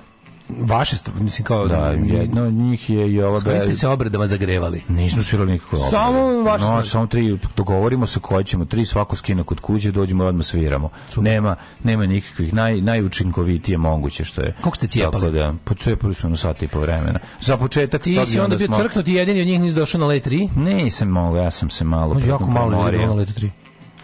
vaše mislim kao da, da jedno njih je i ova da ste se obredama zagrevali nismo svirali nikako samo vaše no, samo tri dogovorimo se koje ćemo tri svako skina kod kuće dođemo i odmah sviramo Super. nema nema nikakvih naj najučinkovitije moguće što je kako ste cijepali tako da pocepali pa smo na sat i po vremena za početak ti si onda da bio smo... crknuti jedini od njih nisi došao na let 3 nisam mogao ja sam se malo Može, jako malo na let 3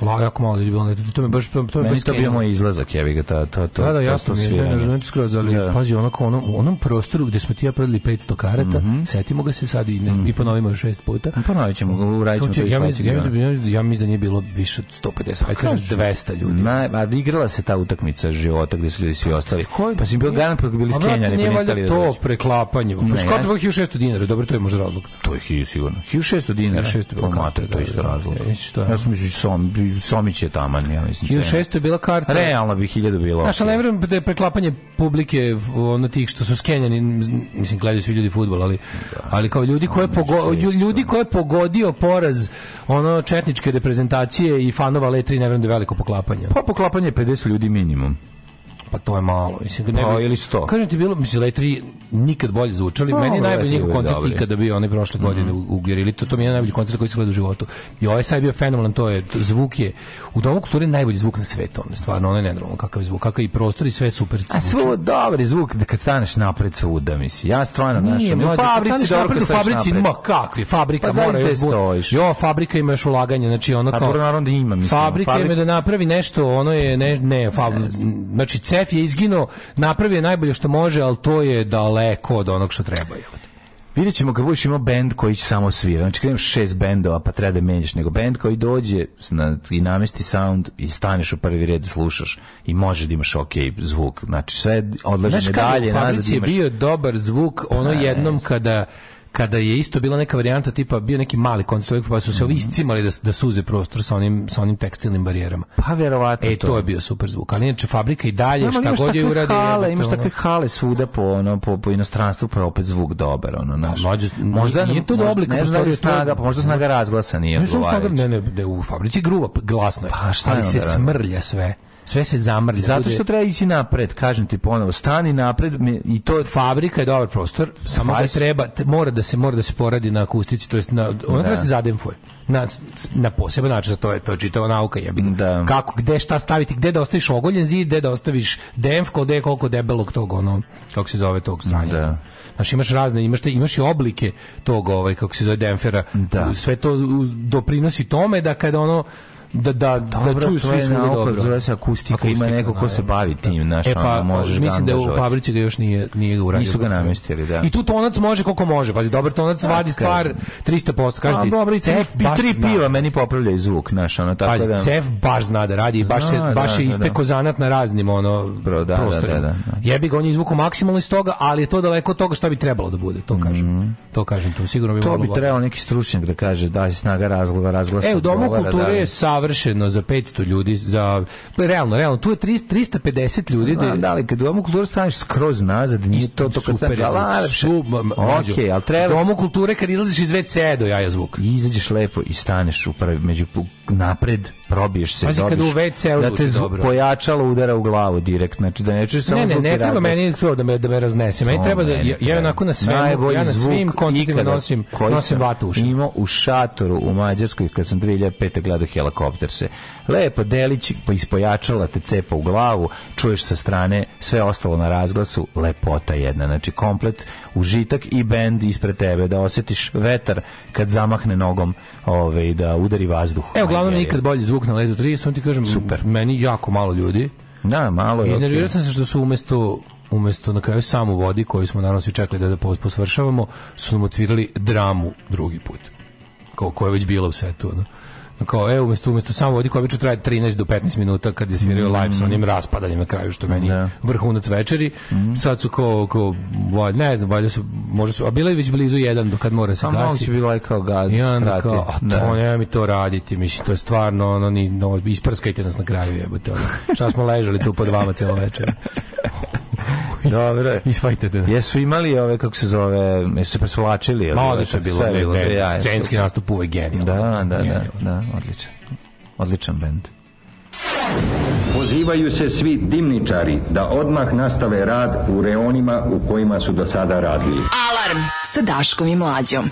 Malo, jako malo ljudi bilo. To me baš to me Meni to bio moj izlazak, jevi ga ta to to. Da, da, jasno, mi ne razumem skroz, ali da. pazi onako onom onom prostoru gde smo ti ja prodali 500 karata, mm -hmm. setimo ga se sad i ne, mm -hmm. i mhm. ponovimo šest puta. Pa ponovit ćemo, uradićemo to. Ja mislim, da ja mislim, ja mislim da nije bilo više od 150, aj kažem 200 ljudi. Na, a igrala se ta utakmica života gde su ljudi svi pa, ostali. Pa, pa si bio garan pa bili skenjani, pa nestali. To da preklapanje. Pa skoro 1600 dinara, dobro, to je možda razlog. To je sigurno. 1600 dinara, 600 dinara, pa, to je da, isto razlog. Ja sam mislio sam Somić je taman, ja mislim. 1600 je bila karta. Realno bi 1000 bilo. Znaš, ali ne vjerujem da je preklapanje publike ono tih što su skenjani, mislim, gledaju svi ljudi futbol, ali, da. ali kao ljudi koje, pogo, ljudi da. koje pogodio poraz ono četničke reprezentacije i fanova Letri, ne vjerujem da je veliko poklapanje. Pa poklapanje je 50 ljudi minimum pa to je malo. Mislim, nego, pa, ili sto. Kažem ti, bilo, mislim, Letri da nikad bolje zvučali. No, pa, Meni pa, najbolji njegov koncert dobri. ikada bio onaj prošle mhm. godine mm. u, u Gerili. To, to mi je najbolji koncert koji sam gledao u životu. I ovaj sad je bio fenomenalan, to je, zvuk je, u Domu kulture najbolji zvuk na svetu. On, stvarno, onaj nenormalno kakav je zvuk, kakav i prostor i sve super zvuk. A da svu, dobri zvuk kad staneš napred uda mislim. Ja stvarno, Nije, našo, mlađe, u fabrici, dobro, napred, u fabrici, napred. ma kakvi, fabrika pa, mora još stojiš. Jo, fabrika ima još ulaganje, znači ona pa kao... Pa, naravno da ima, mislim. Fabrika ima da napravi nešto, ono je, ne, ne, fab, znači, šef je izginuo, napravio je najbolje što može, ali to je daleko od onog što treba. Vidjet ćemo kad budeš imao bend koji će samo svira. Znači kad imaš šest bendova pa treba da menjaš, nego bend koji dođe i namesti sound i staneš u prvi red da slušaš i možeš da imaš ok zvuk. Znači sve odlaže dalje. Znaš kada u fabrici je bio dobar zvuk ono da, jednom kada kada je isto bila neka varijanta tipa bio neki mali koncert pa su se ovi mhm. iscimali da, da suze prostor sa onim, sa onim tekstilnim barijerama. Pa verovatno E, to, to je bio super zvuk. Ali inače, fabrika i dalje, Znam, šta god je uradi... Hale, imaš takve hale svuda po, ono, po, po inostranstvu, pa opet zvuk dobar. Ono, pa, naš. Mlađe, možda, nije to do oblika. Ne znam da snaga, pa možda snaga razglasa nije odgovarajuća. Ne, ne, ne, u fabrici gruva, glasno je. Pa šta ali se smrlja sve sve se zamrlja. Zato što treba ići napred, kažem ti ponovo, stani napred i to fabrika je dobar prostor, samo da, da treba mora da se mora da se poradi na akustici, to jest na ona da. se zadenfuje. Na, na poseban način, to je to čitava nauka je da. Kako, gde šta staviti, gde da ostaviš ogoljen zid, gde da ostaviš demf, gde je koliko debelog tog, ono, kako se zove tog stranja. Da. Znači imaš razne, imaš, te, imaš i oblike tog, ovaj, kako se zove demfera. Da. Sve to doprinosi tome da kada ono, Da, da da dobro, da čuju svi svuda dobro. Zove se akustika, akustika, ima neko ko se bavi tim, naš, e pa, možeš mislim da, da u fabrici ga još nije nije ga uradio. Nisu ga namestili, da. I tu tonac može koliko može. Pazi, dobar tonac da, A, vadi stvar 300%, kaže ti. Dobro, i cef tri piva meni popravlja i zvuk, naš, ona tako pazi, da. cef baš zna da radi, baš se baš je ispeko zanat na raznim ono da, prostorima. Jebi ga, on je izvukao maksimalno iz toga, ali je to daleko od toga šta bi trebalo da bude, to mhm. kažem. To kažem, tu sigurno bi To bi trebalo neki stručnjak da kaže da je snaga razloga, razglasa. E, u domu kulture je završeno za 500 ljudi, za realno, realno, tu je 300, 350 ljudi. Da, da li kad u domu kulture staneš skroz nazad, nije to to kad staneš da, okay, al treba... U domu kulture kad izlaziš iz WC do jaja zvuk. izađeš lepo i staneš u prvi, među napred probiješ se Pazi, kad u WC da te dobro. pojačalo udara u glavu direktno znači da ne čuješ samo ne, ne, ne treba raznes. meni to da me da me raznese meni treba da ja, ja onako na svemu ja na svim koncertima nosim koji nosim vatu uši imao u šatoru u Mađarskoj kad sam 2005 gledao helikopter se lepo delić pa ispojačala te cepa u glavu čuješ sa strane sve ostalo na razglasu lepota jedna znači komplet užitak i bend ispred tebe da osetiš vetar kad zamahne nogom ovaj da udari vazduh evo uglavnom je, je. nikad bolji zvuk na ledu 3, sam ti kažem, super. Meni jako malo ljudi. Da, malo je. Iznervirao okay. sam se što su umesto umesto na kraju samu vodi koju smo naravno svi čekali da da posvršavamo, su nam ocvirali dramu drugi put. Kao koja je već bila u setu, ono kao e umesto umesto samo vodi koji obično traje 13 do 15 minuta kad je svirao live sa mm. onim raspadanjem na kraju što meni yeah. Da. vrhunac večeri mm. sad su kao kao ne znam valjda su može su a bila je već blizu jedan do kad mora se pa gasi a će bilo kao gaz ja onda kao to da. ne mi to raditi mislim to je stvarno ono ni no, isprskajte nas na kraju jebote ono. šta smo ležali tu pod vama celo večer Dobro je. Isfajtajte. Jesu imali ove, kako se zove, jesu se presvlačili? Ma odlično je bilo. Sve, bilo ne, ja, scenski nastup uvek genijalno. Da, da, genijalno. da, da, odličan. Odličan bend. Pozivaju se svi dimničari da odmah nastave rad u reonima u kojima su do sada radili. Alarm sa Daškom i Mlađom.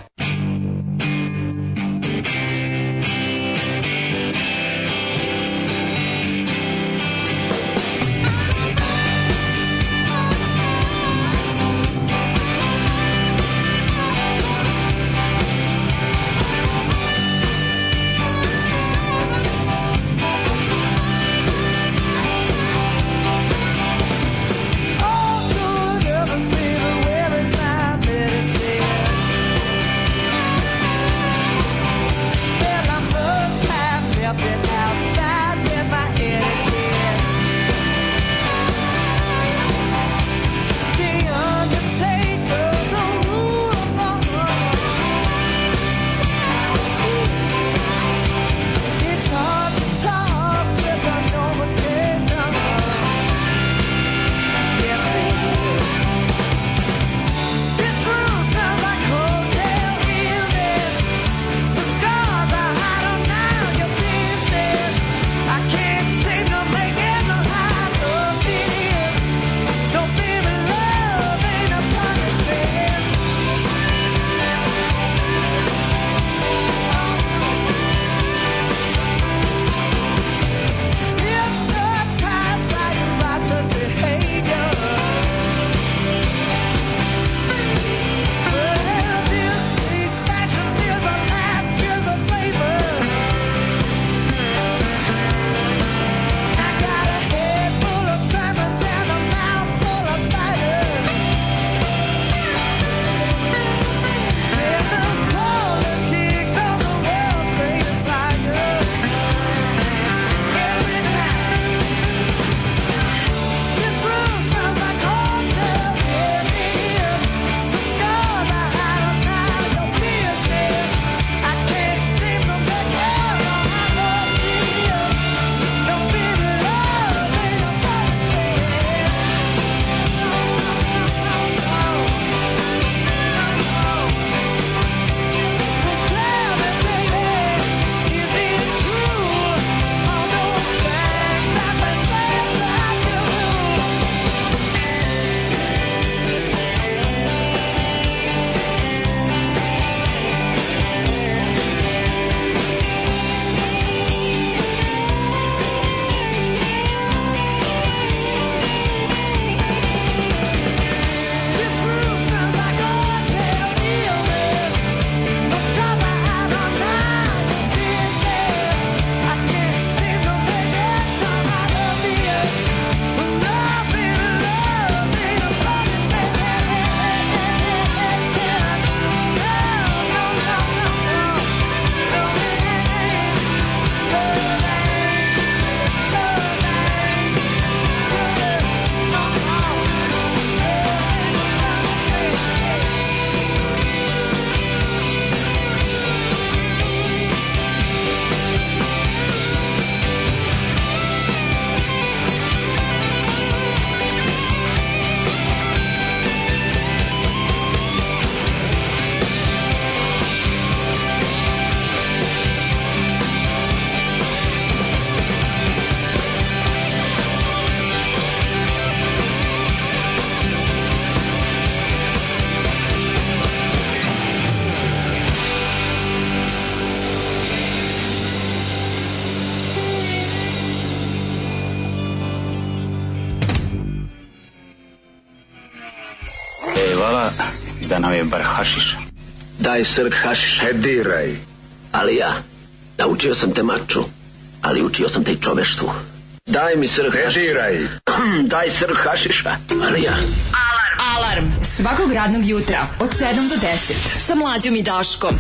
srk hašiš. E, diraj. Ali ja, naučio sam te maču, ali učio sam te i čoveštvu. Daj mi srk e, hašiša. diraj. Daj srk hašiša, ali ja. Alarm. Alarm. Svakog radnog jutra od 7 do 10 sa mlađom i Daškom.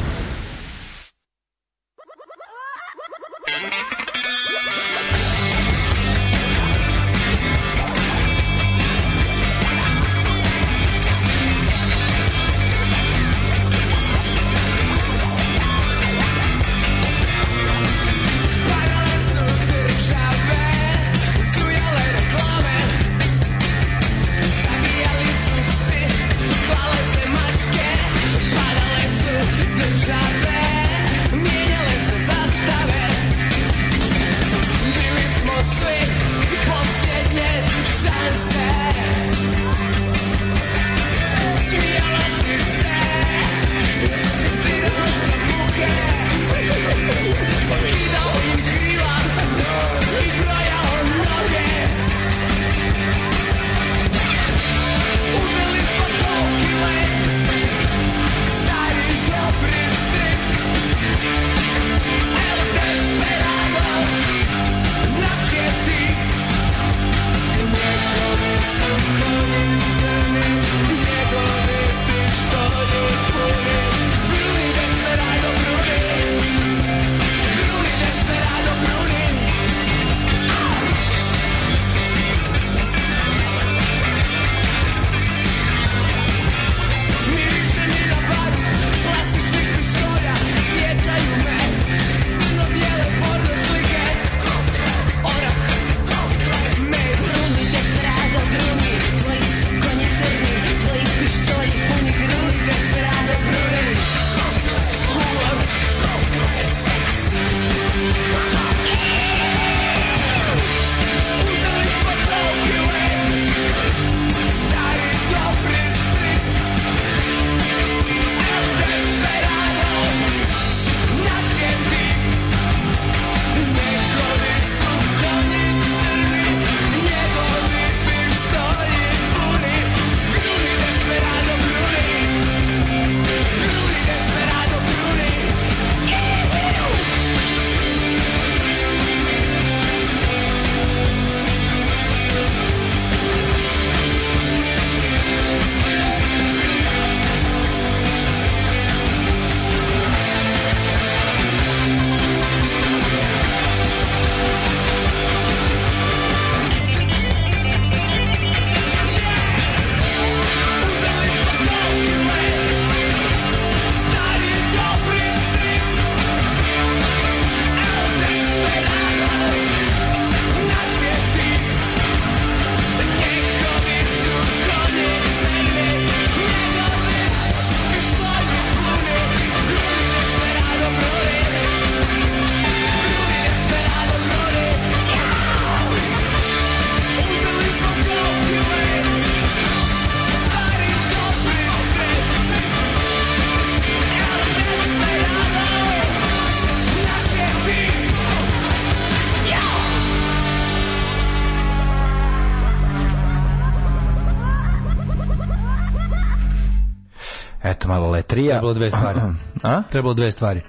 trebalo dve stvari. A? Trebalo dve stvari.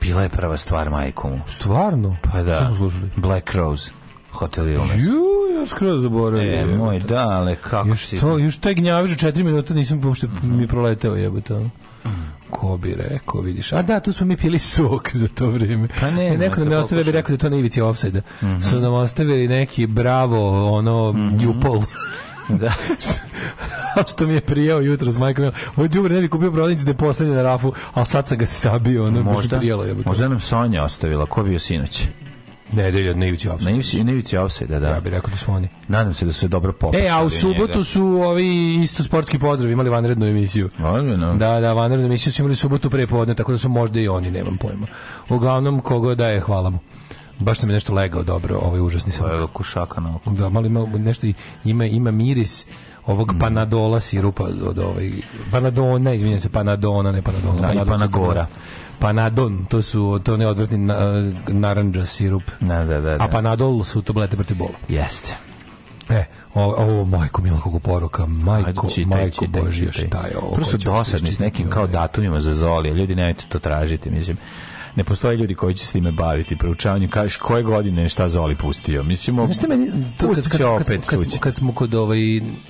Bila je prva stvar majkomu. Stvarno? Pa da. Samo slušali. Black Rose. Hotel Illness. Ju, ja skroz zaboravio. E, moj, da, ali kako još si... To, još taj gnjavež četiri minuta nisam uopšte mi proleteo jebote. Ko bi rekao, vidiš. A da, tu smo mi pili sok za to vrijeme. Pa ne, neko nam je ostavio, bi rekao da to na ivici offside. Mm -hmm. Su nam ostavili neki bravo, ono, mm -hmm. Jupol. Da. što mi je prijao jutro s majkom. Ovo đubre ne bi kupio prodavnicu da je poslednji na rafu, al sad sam ga sabio, ono možda, prijelo je. Možda nam Sonja ostavila, ko bio sinoć? Nedelja od Nevići Ovsajda. Nevići, Nevići Ovsajda, da. Ja bih rekao da su oni. Nadam se da su se dobro poprišali. E, a u subotu njega. su ovi isto sportski pozdrav imali vanrednu emisiju. Vanrednu? Da, da, vanrednu emisiju su imali subotu prepodne, tako da su možda i oni, nemam pojma. Uglavnom, kogo da je, hvala mu baš sam mi nešto legao dobro, ovaj užasni sam. Legao košaka na oko. Da, malo nešto, ima, ima miris ovog mm. panadola sirupa od ovaj, panadona, izvinjavam se, panadona, ne panadona, Da, panadon, i panagora. Panadon, to su to neodvrtni na, narandža sirup. Da, da, da, da. A panadol su tablete protiv bola. Jeste. E, ovo, ovo majko milo kako poruka, majko, Ajde, čitaj, majko čitaj, bože, čitaj. šta je ovo? Prosto dosadni s nekim kao datumima za zoli, ljudi nemojte to tražiti, mislim ne postoje ljudi koji će se time baviti proučavanje kažeš koje godine šta Zoli pustio mislimo Znaš meni to kad, kad, opet kad, kad, kad, smo kod ovaj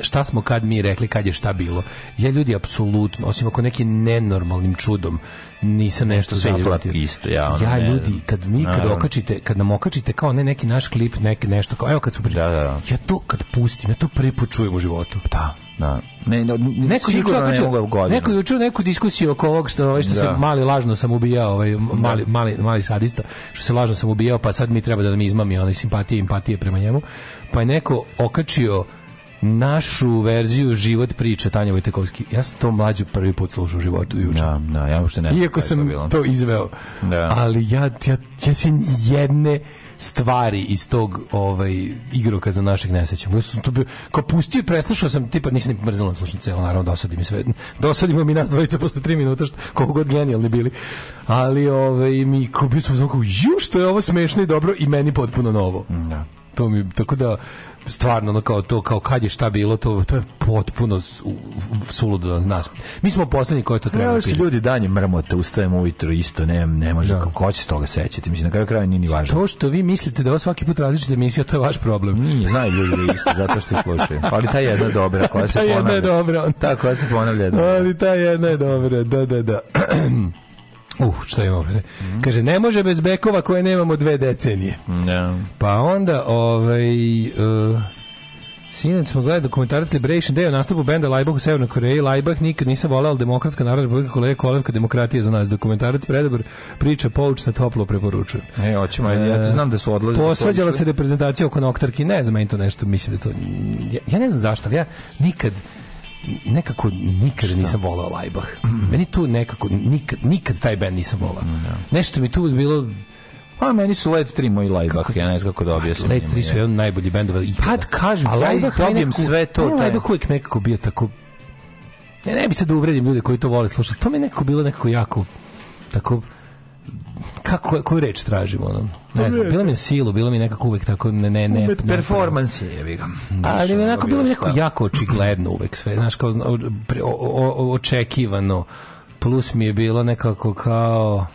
šta smo kad mi rekli kad je šta bilo ja ljudi apsolutno osim ako neki nenormalnim čudom nisam nešto zapratio. Isto, ja, ono, ja ljudi, kad mi, kad okačite, kad nam okačite kao ne neki naš klip, neki nešto kao, evo kad su pričali, da, da, da. ja to kad pustim, ja to prvi put čujem u životu. Da. Da. Ne, ne, neko juče ne mogu godinu. Neko juče neku diskusiju oko ovog što ovaj što da. se mali lažno sam ubijao, ovaj da. mali, da. mali, mali sadista, što se lažno sam ubijao, pa sad mi treba da mi izmami onaj simpatije empatije prema njemu. Pa je neko okačio našu verziju život priče Tanja Vojtekovski. Ja sam to mlađu prvi put slušao u životu juče. Da, da, ja uopšte ne. Iako sam to, to izveo. Da. Ali ja, ja, ja se jedne stvari iz tog ovaj igroka za naših nesreća. Ja sam to bio, kao pustio i preslušao sam, tipa nisam ni mrzelo slušati celo, naravno dosadi mi sve. Dosadimo mi nas dvojica posle 3 minuta, što, koliko god genijalni bili. Ali ovaj mi kao bio sam zvuku, ju što je ovo smešno i dobro i meni potpuno novo. Da to mi tako da stvarno ono kao to kao kad je šta bilo to to je potpuno suludo da nas mi smo poslednji koji to treba ja, ljudi danje mrmote ustajemo ujutro isto ne ne može da. kako hoće toga sećati mislim na kraju kraja nije ni važno to što vi mislite da ovo svaki put različite emisije to je vaš problem nije znaju ljudi da isto zato što slušaju ali ta jedna je dobra koja se ponavlja ta jedna je dobra tako se ponavlja ali ta jedna je dobra da da da Uh, šta imamo? Mm. Kaže, ne može bez bekova koje nemamo dve decenije. No. Da. Pa onda, ovaj... Uh, e, Sinac smo gledali dokumentarac Liberation Day o nastupu benda Lajbah u Severnoj Koreji. Lajbah nikad nisam volao, demokratska narodna republika kolega Kolevka demokratija za nas. Dokumentarac predobar priča, poučna, toplo preporučujem. E, oćemo, ja to e, znam da su odlazili. Posvađala se reprezentacija oko noktarki, ne znam, meni to nešto, mislim da to... Ja, ja ne znam zašto, ja nikad nekako nikad nisam volao Lajbah. Meni tu nekako nikad, nikad taj bend nisam volao. Mm, Nešto mi tu bilo pa meni su Led 3 moji Laibach, ja ne znam kako da pa, objasnim. Led 3 su jedan najbolji bendova ikada. Kad pa, kažem, ja i dobijem sve to. Ne, Laibach uvijek nekako bio tako... Ne, ne bi se da uvredim ljude koji to vole slušati. To mi je nekako bilo nekako jako... Tako kako koju reč tražimo ono ne znam pa bilo mi silu bilo mi nekako uvek tako ne ne ne performans je jebi ga ali mi onako bilo mi nekako jako očigledno uvek sve znaš kao očekivano plus mi je bilo nekako kao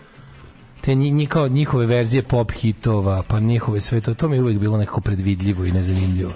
te ni kao njihove verzije pop hitova pa njihove sve to to mi je uvek bilo nekako predvidljivo i nezanimljivo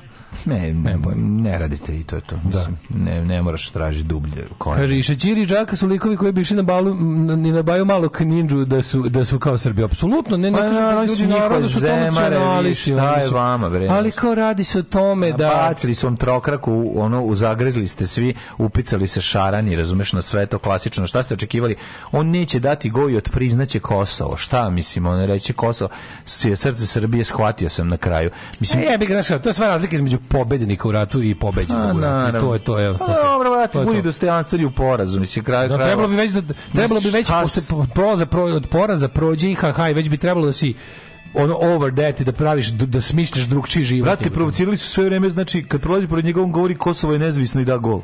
Ne, ne, ne radite i to je to. Da. Mislim, da. ne, ne moraš tražiti dublje. Konačno. Kaže, i Šećiri i Džaka su likovi koji bi išli na, balu, na, na baju malog ninđu da su, da su kao Srbi. Apsolutno, ne, pa, ne, kažu, da no, ljudi narodu su to nacionalisti. Šta je vama, bre? Ali kao radi se o tome da... Bacili su on trokraku, ono, uzagrezli ste svi, upicali se šarani, razumeš, na sve to klasično. Šta ste očekivali? On neće dati go i otpriznaće Kosovo. Šta, mislim, on reći Kosovo. Srce Srbije shvatio sam na kraju. Mislim, e, ja bih to je sva razlika između između pobednika u ratu i pobeđenog u ratu. I to je to je jednostavno. Pa dobro, brate, budi dostojanstveni u porazu, mislim kraj da, kraja. Trebalo bi već da trebalo bi već posle poraza od poraza prođe i haha, već bi trebalo da si ono over that i da praviš da smišljaš drugčiji život. Brate, provocirali su sve vreme, znači kad prolazi pored njegovom, govori Kosovo je nezavisno i da gol.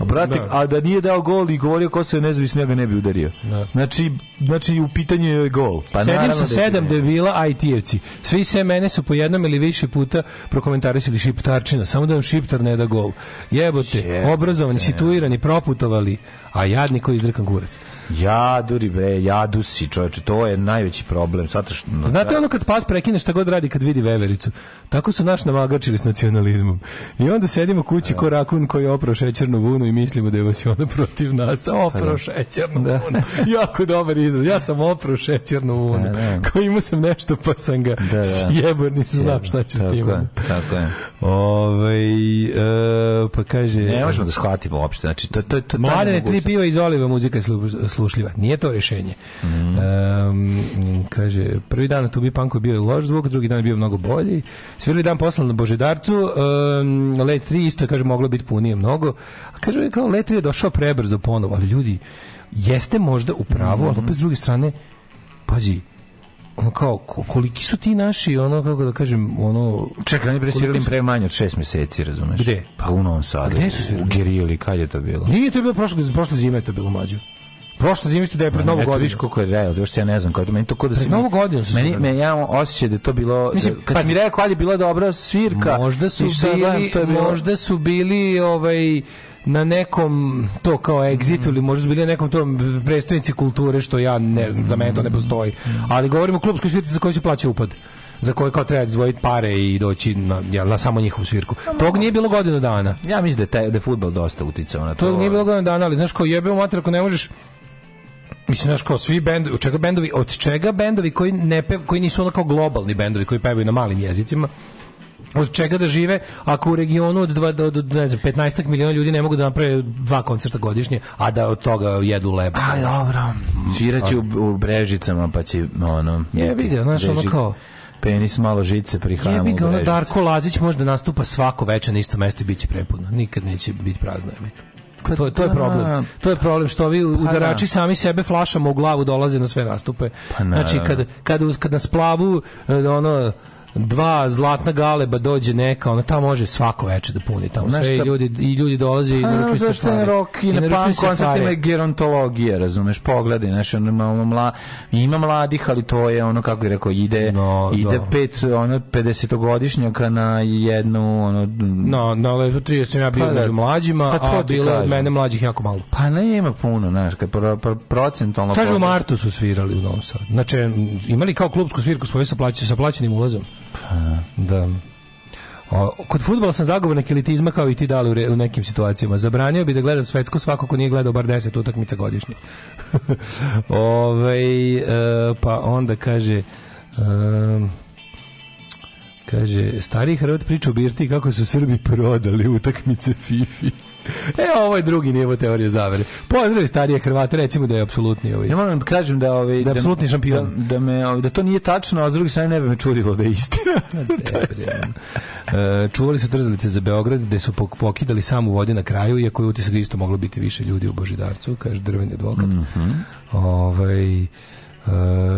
A, brate, da. a da nije dao gol i govorio ko se nezavisno, ja ga ne bi udario. Da. Znači, znači, u pitanju je gol. Pa Sedim sa da sedam debila IT-evci. Svi se mene su po jednom ili više puta prokomentarisili šiptarčina. Samo da vam šiptar ne da gol. Jebote, Jebote. obrazovani, situirani, proputovali, a jadni koji izdrakan kurac. Jaduri bre, si, čoveče, to je najveći problem. Zato što Znate ono kad pas prekine šta god radi kad vidi vevericu. Tako su naš namagačili s nacionalizmom. I onda sedimo kući ko rakun koji je oprao šećernu vunu i mislimo da je vas ona protiv nas. Da. Oprao šećernu da. vunu. jako dobar izraz. Ja sam oprao šećernu vunu. Da, Kao imao sam nešto pa sam ga da, da. sjebao, nisam znao šta ću s tim. Tako je. Ove, ovaj, e, pa kaže... Ne možemo da shvatimo uopšte. Znači, to, to, to, Mladene, tri piva iz oliva, muzika je služba slušljiva. Nije to rešenje. Mm um, kaže, prvi dan na Tubi Panku je bio loš zvuk, drugi dan je bio mnogo bolji. Svirali dan poslan na Božedarcu, um, Let 3 isto je, kaže, moglo biti punije mnogo. A kaže, kao Let 3 je došao prebrzo ponovo, ali ljudi, jeste možda u pravu, mm -hmm. ali mhm. opet s druge strane, pazi, ono kao koliki su ti naši ono kako da kažem ono čekaj oni presvirali su... pre manje od 6 meseci razumeš gde pa u Novom Sadu pa gde su svirali u Gerili kad je to bilo nije to je bilo prošle prošle zime je to bilo mlađe prošlo zimi što da je pred Novu godinu. kako je da, još ja ne znam kako meni to kod da se Novu godinu. Meni me ja osjećaj da to bilo Mislim, kad pa, si mi rekao ali je bila dobra svirka. Možda su bili, to je bilo... možda su bili ovaj na nekom to kao exitu ili možda bili na nekom tom predstavnici kulture što ja ne znam, za mene to ne postoji. Ali govorimo o klubskoj svirci za koju se plaća upad za koje kao treba izvojiti pare i doći na, ja, na samo njihovu svirku. Pa Tog nije bilo godinu dana. Ja mislim da je, taj, da je futbol dosta uticao na to. Tog nije bilo godinu dana, ali znaš kao jebeo mater ako ne možeš mislim znaš kao svi bend bendovi, čega bendovi, od čega bendovi koji ne pev, koji nisu onako globalni bendovi koji pevaju na malim jezicima, od čega da žive ako u regionu od 2 do, do, ne znam, 15 miliona ljudi ne mogu da naprave dva koncerta godišnje, a da od toga jedu leba. A, dobro. Sviraće u, Brežicama, pa će, ono... Je, vidio, znaš, ono kao penis malo žice prihajamo. Jebi ga, ono Darko Lazić možda nastupa svako veče na isto mesto i bit će prepudno. Nikad neće biti prazno. Jebi To, je, to je da, da, problem. Da. To je problem što vi pa udarači sami sebe flašamo u glavu dolaze na sve nastupe. Pa znači kad kad kad nas plavu e, ono dva zlatna galeba dođe neka, ona tamo može svako veče da puni tamo. Znaš, sve i ljudi i ljudi dolaze i pa, naručuju se stvari. Rock i na pan koncertima je gerontologija, razumeš, pogledi, znači on ima, ono mla, ima mladih, ali to je ono kako je rekao, ide no, ide do. Da. pet ono 50 godišnjaka na jednu ono No, no, lepo 30 sam ja bio pa, da. među mlađima, pa a bilo od mene mlađih jako malo. Pa ne ima puno, znaš, kad pro, pro, procentualno. Kažu u martu su svirali u Novom Sadu. Znači, imali kao klubsku svirku svoju sa plaćenim ulazom. Da. O, kod futbola sam zagovornik elitizma kao i ti dali u, re, u nekim situacijama. Zabranio bi da gleda svetsku svako ko nije gledao bar 10 utakmica godišnje. Ove, e, pa onda kaže... E, kaže, stari Hrvat priča o Birti kako su Srbi prodali utakmice Fifi. E, ovo je drugi nivo teorije zavere. Pozdrav starije Hrvate, recimo da je apsolutni ovaj. Ja moram da kažem da ovaj da, da- apsolutni šampion, da, da me ovaj, da to nije tačno, a s druge strane ne bi me čudilo da je istina. e, čuvali su trzalice za Beograd, gde su pokidali samu vodi na kraju, iako je utisak da isto moglo biti više ljudi u Božidarcu, kaže drveni advokat. Mm -hmm. Ovaj Uh,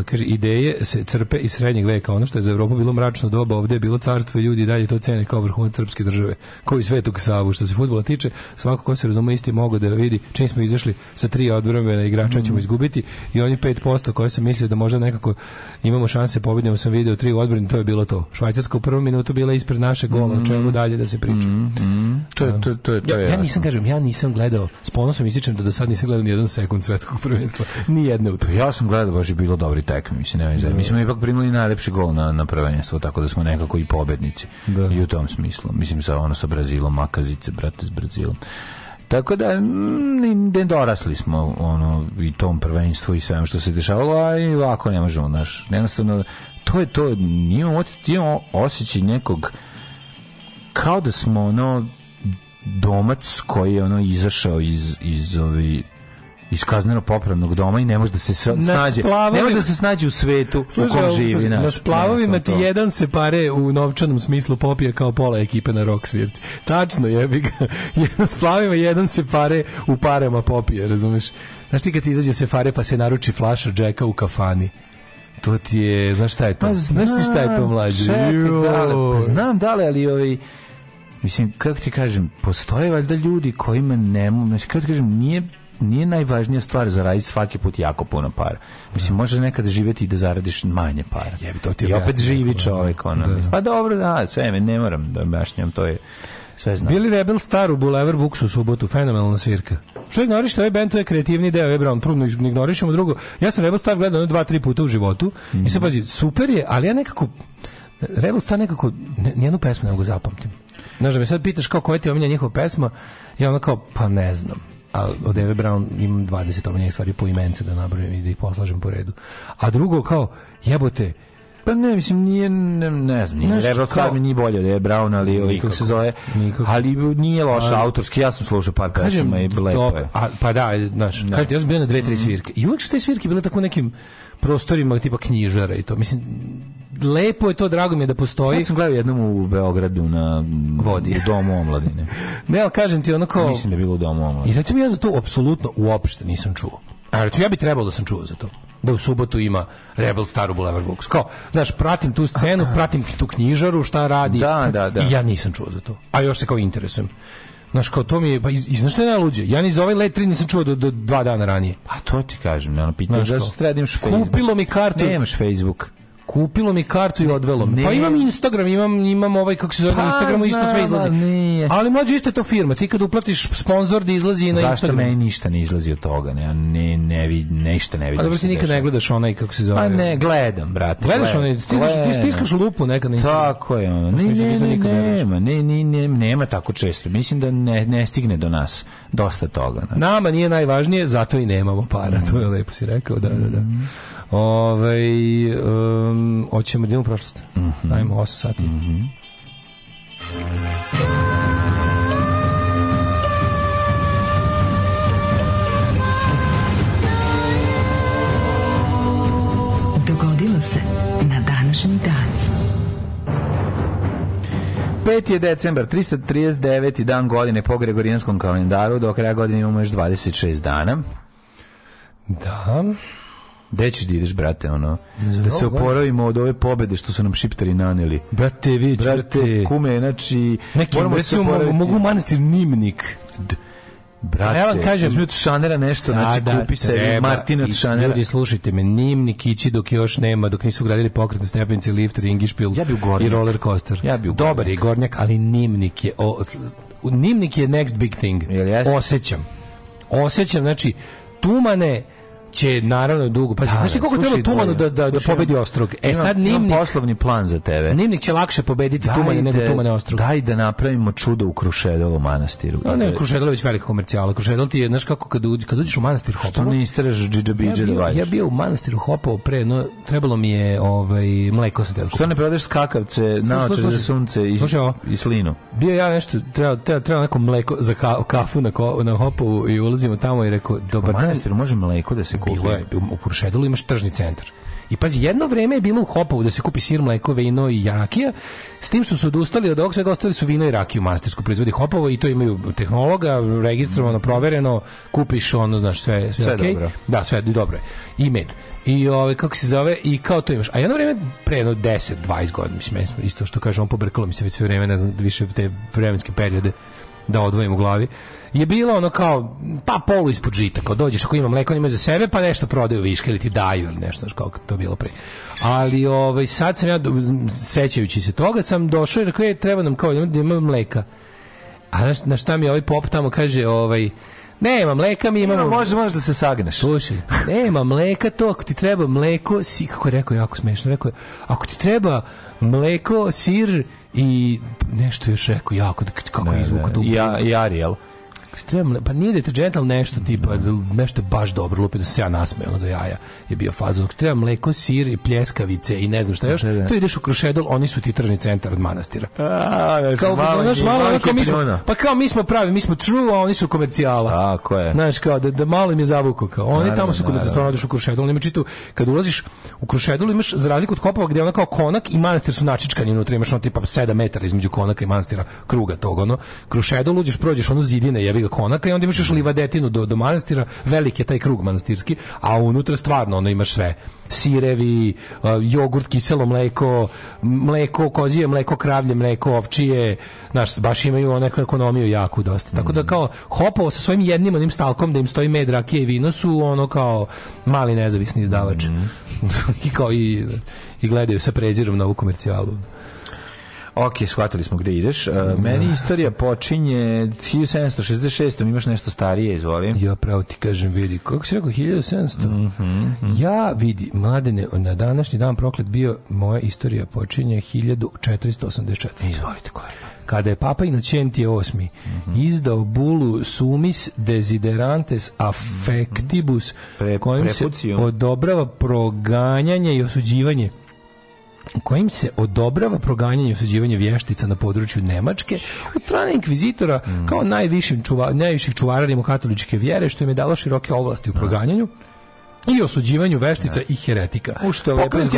kaže, ideje se crpe iz srednjeg veka. Ono što je za Evropu bilo mračno doba, ovde je bilo carstvo i ljudi i dalje to cene kao vrhunac srpske države. Koji svetog savu, što se futbola tiče, svako ko se razume isti mogo da vidi čim smo izašli sa tri odbrambena igrača ćemo mhm. izgubiti i oni 5% koje se misle da možda nekako imamo šanse pobedimo sam video tri odbrane to je bilo to Švajcarska u prvom minutu bila ispred naše gola mm -hmm. čemu mhm. dalje da se priča mm -hmm. to, je, to, to, je, to ja, ja nisam kažem ja nisam gledao s ponosom ističem da do sad nisam gledao ni jedan sekund svetskog prvenstva ni jedne utakmice ja sam gledao baš je bilo dobri tekme mislim ne znam da. mi smo ipak primili najlepši gol na na prvenstvo tako da smo nekako i pobednici da. i u tom smislu mislim sa ono sa Brazilom Makazice brate s Brazilom Tako da mm, ne dorasli smo ono i tom prvenstvu i svemu što se dešavalo, a i ovako ne možemo, naš. Jednostavno to je to, imamo, imamo osjećaj nekog kao da smo ono domac koji je ono izašao iz iz ovi iz kazneno popravnog doma i ne može da se snađe. Ne može da se snađe u svetu Služa, u kom živi. Služa, na splavovima ti jedan se pare u novčanom smislu popije kao pola ekipe na rock svirci. Tačno jebi ga. na splavovima jedan se pare u parema popije, razumeš? Znaš ti kad ti izađe se pare pa se naruči flaša džeka u kafani. To ti je, znaš šta je to? Pa znaš ti šta je to mlađe? Pa znam dale, ali ovi... Ovaj, mislim, kako ti kažem, postoje valjda ljudi kojima ne... Znači, kako ti kažem, nije nije najvažnija stvar zaraditi svaki put jako puno para. Mislim, da. možeš nekad živjeti i da zaradiš manje para. Jebi, to ti I opet živi da. čovjek. Ono. Da, da. Pa dobro, da, sve me, ne moram da objašnjam, to je sve znam. Bili Rebel Star u Boulevard Buksu u subotu, fenomenalna svirka. Što ignoriš što ovaj band, to je kreativni deo, je Brown, trudno ignorišemo drugo. Ja sam Rebel Star gledao dva, tri puta u životu mm. i se mhm. pazi, super je, ali ja nekako, Rebel Star nekako, nijednu pesmu ne mogu zapamtim. Znaš, da me sad pitaš kao koja ti je omenja njihova pesma, ja onda kao, pa ne znam a od Eve Brown imam 20 omenjenih stvari po imence da nabrojim i da ih poslažem po redu. A drugo, kao, jebote, pa ne, mislim, nije, ne, ne znam, nije Rebel Star mi nije bolje da je Brown, ali ovaj, kako se zove, nikako. ali nije loš a, autorski, ja sam slušao par pesama i lepo je. A, pa da, znaš, da. kažete, ja sam bio na dve, tri mhm. svirke i uvijek su te svirke bile tako nekim prostorima tipa knjižara i to, mislim, lepo je to, drago mi je da postoji. Ja sam gledao jednom u Beogradu na Vodi. u domu omladine. ne, ali kažem ti onako... Ja mislim da je bilo u domu omladine. I recimo ja za to apsolutno uopšte nisam čuo. A recimo ja bi trebalo da sam čuo za to da u subotu ima Rebel Star u Boulevard Books. Kao, znaš, pratim tu scenu, pratim tu knjižaru, šta radi. Da, da, da. I ja nisam čuo za to. A još se kao interesujem. Znaš, kao to mi je, pa iz, iz, znaš što je najluđe? Ja ni za ovaj let 3 nisam čuo do, do dva dana ranije. Pa to ti kažem, ono, pitanje da što treba da imaš Facebook. Kupilo mi kartu. Nemaš Facebook. Kupilo mi kartu i odvelo me. Pa imam Instagram, imam, imam ovaj, kako se zove, pa, Instagramu isto sve izlazi. Nije. Ali mlađe isto je to firma. Ti kad uplatiš sponzor da izlazi na Zašto Instagram. Zašto meni ništa ne izlazi od toga? Ne, ne, ne, vid, ništa ne vidim. Ali ti nikad ne gledaš onaj, kako se zove. Pa ne, gledam, brate. Gledaš gledam, onaj, stiskaš, gledam. ti stiskaš lupu nekad na Instagram. Tako je. Ono. Ne, da ne, ne, nema, ne, ne, ne, nema tako često. Mislim da ne, ne stigne do nas dosta toga. Znači. Nama nije najvažnije, zato i nemamo para. To je lepo si rekao, da, da, da. Mhm. Ovaj um, hoćemo da idemo prošlost. Mm -hmm. Ajmo 8 sati. Mm -hmm. Dogodilo se na današnji dan. 5. je decembar, 339. dan godine po Gregorijanskom kalendaru, do kraja godine imamo još 26 dana. Da. Gde ćeš da ideš, brate, ono? da se oporavimo od ove pobede što su nam šiptari naneli. Brate, vi, brate, kume, znači... Neki, recimo, mogu, mogu manastir Nimnik. D Brate, ja vam kažem, od Šanera nešto, sada, znači kupi se Martin od Šanera. Ljudi, slušajte me, nimni kići dok još nema, dok nisu gradili pokretne stepenice, lift, ringišpil ja bi i roller coaster. Ja bi Dobar je gornjak, ali nimnik je, o, nimnik je next big thing. Jel Osećam. Osjećam, znači, tumane, će naravno dugo. Pa znači koliko treba Tumanu da da, da pobedi Ostrog. E sad Nimnik poslovni plan za tebe. Nimnik će lakše pobediti Tumana nego Tumane Ostrog. Daj da napravimo čudo u Krušedolu manastiru. A ne, Krušedol je već velika komercijala. Krušedol ti je, znaš kako kad uđeš kad uđeš u manastir Hopo. Što ne istrežeš džidžabidže da Ja bio u manastiru Hopo pre, no trebalo mi je ovaj mleko sa telkom. Što ne prodaješ skakavce, na za sunce i i slinu. Bio ja nešto treba treba neko mleko za kafu na na Hopovu i ulazimo tamo i rekao dobar dan. Manastir može mleko da se bilo je, u Puršedelu imaš tržni centar. I pazi, jedno vreme je bilo u Hopovu da se kupi sir, mleko, vino i rakija, s tim što su odustali od ovog svega, ostali su vino i rakiju mastersku proizvodi Hopovo i to imaju tehnologa, registrovano, provereno, kupiš ono, znaš, sve, sve, sve okay. dobro. Da, sve dobro je. I med. I ove, ovaj, kako se zove, i kao to imaš. A jedno vreme, pre jedno 10, 20 godina, mislim, isto što kaže, on pobrkalo mi se već sve vreme, ne znam, više te vremenske periode da odvojim u glavi je bilo ono kao pa polu ispod žita, kao dođeš ako ima mleko, imaju za sebe, pa nešto prodaju viške ili ti daju ili nešto, znaš to bilo pre. Ali ovaj, sad sam ja, sećajući se toga, sam došao i rekao, je, treba nam kao da ima mleka. A znaš, na šta mi ovaj pop tamo kaže, ovaj, nema mleka, mi imamo... Ima, može, može da se sagneš. Slušaj, nema mleka, to ako ti treba mleko, si, kako je rekao, jako smešno, rekao je, ako ti treba mleko, sir i nešto još rekao, jako, kako ne, izvuka tu. Ja, jari, Ariel trebam, pa nije deterđent, da ali nešto tipa, da nešto baš dobro, lupi da se ja nasmeju, ono do jaja je bio fazon. Treba mleko, sir i pljeskavice i ne znam šta još. Da, da, da. To ideš u Krušedol, oni su ti tržni centar od manastira. A, da, kao malo, znaš, malo, malo, kao mi pa kao mi smo pravi, mi smo true, a oni su komercijala. Tako je. Znaš, kao da, da malo im je zavuko, kao. Oni naravno, tamo su komercijala, stvarno odeš u Krušedol, ima čitu, kad ulaziš u Krušedol, imaš za razliku od Kopova gdje je kao konak i manastir su načičkani unutra, imaš ono tipa 7 metara između konaka i manastira, kruga tog, ono. Krušedol uđeš, prođeš ono zidine, jebi ili konaka i onda imaš još livadetinu do, do manastira, veliki je taj krug manastirski, a unutra stvarno ono imaš sve. Sirevi, jogurt, kiselo mleko, mleko kozije, mleko kravlje, mleko ovčije, znaš, baš imaju neku ekonomiju jaku dosta. Tako da mm. kao hopovo sa svojim jednim onim stalkom da im stoji med, rakije i vino su ono kao mali nezavisni izdavač. Mm -hmm. I kao i, i gledaju sa prezirom na ovu komercijalu. Ok, shvatili smo gde ideš. Uh, meni istorija počinje 1766. Imaš nešto starije, izvolim. Ja pravo ti kažem, vidi, kako si rekao, 1700? Mm -hmm, mm -hmm. Ja, vidi, mladene, na današnji dan proklet bio, moja istorija počinje 1484. Izvolite, kolega kada je Papa Inocentije VIII izdao bulu sumis desiderantes affectibus kojim se odobrava proganjanje i osuđivanje kojim se odobrava proganjanje i osuđivanje vještica na području Nemačke od strane inkvizitora kao mm. najvišim čuva, najviših čuvara katoličke vjere, što im je dalo široke ovlasti u proganjanju i osuđivanju veštica ja. i heretika. U što je bez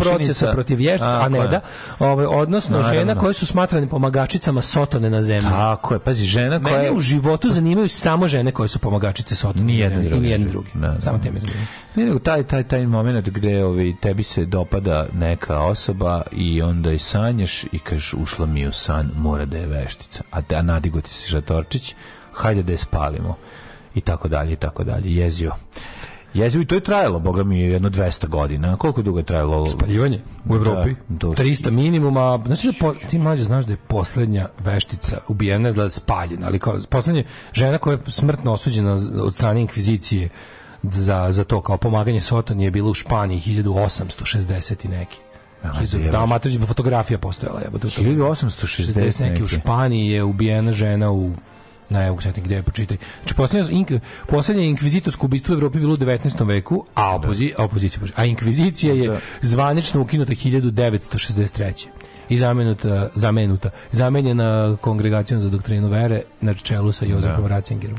procesa protiv vještica, a ne da, ovaj, odnosno Naravno. žena koje su smatrane pomagačicama sotone na zemlji. Tako je, pazi, žena koja... Mene u životu zanimaju samo žene koje su pomagačice sotone. Nijedne druge. Nijedne druge. Da, da, da. Ne, samo teme Nije nego taj, taj, taj moment gde ovaj, tebi se dopada neka osoba i onda je sanjaš i kažeš ušla mi u san, mora da je veštica. A, a nadigo ti se žatorčić, hajde da je spalimo i tako dalje i tako dalje jezio Jezu, i to je trajalo, boga mi, jedno 200 godina. Koliko dugo je trajalo? Spaljivanje u da, Evropi. Da, 300 minimuma. Znači da po, ti mlađe znaš da je poslednja veštica ubijena, izgleda da spaljena, ali kao poslednja žena koja je smrtno osuđena od strane inkvizicije za, za to kao pomaganje Sotoni je bila u Španiji 1860 i neki. Da, Matrić fotografija postojala. Je, 1860 neki u Španiji je ubijena žena u ne mogu se gde je pročitaj. Znači, posljednje, ink, posljednje inkvizitorsko ubistvo u Evropi bilo u 19. veku, a, da. opozi, a opozicija, a inkvizicija je da. zvanično ukinuta 1963 i zamenuta, zamenuta, zamenjena kongregacijom za doktrinu vere na čelu sa da. Jozefom Ratzingerom.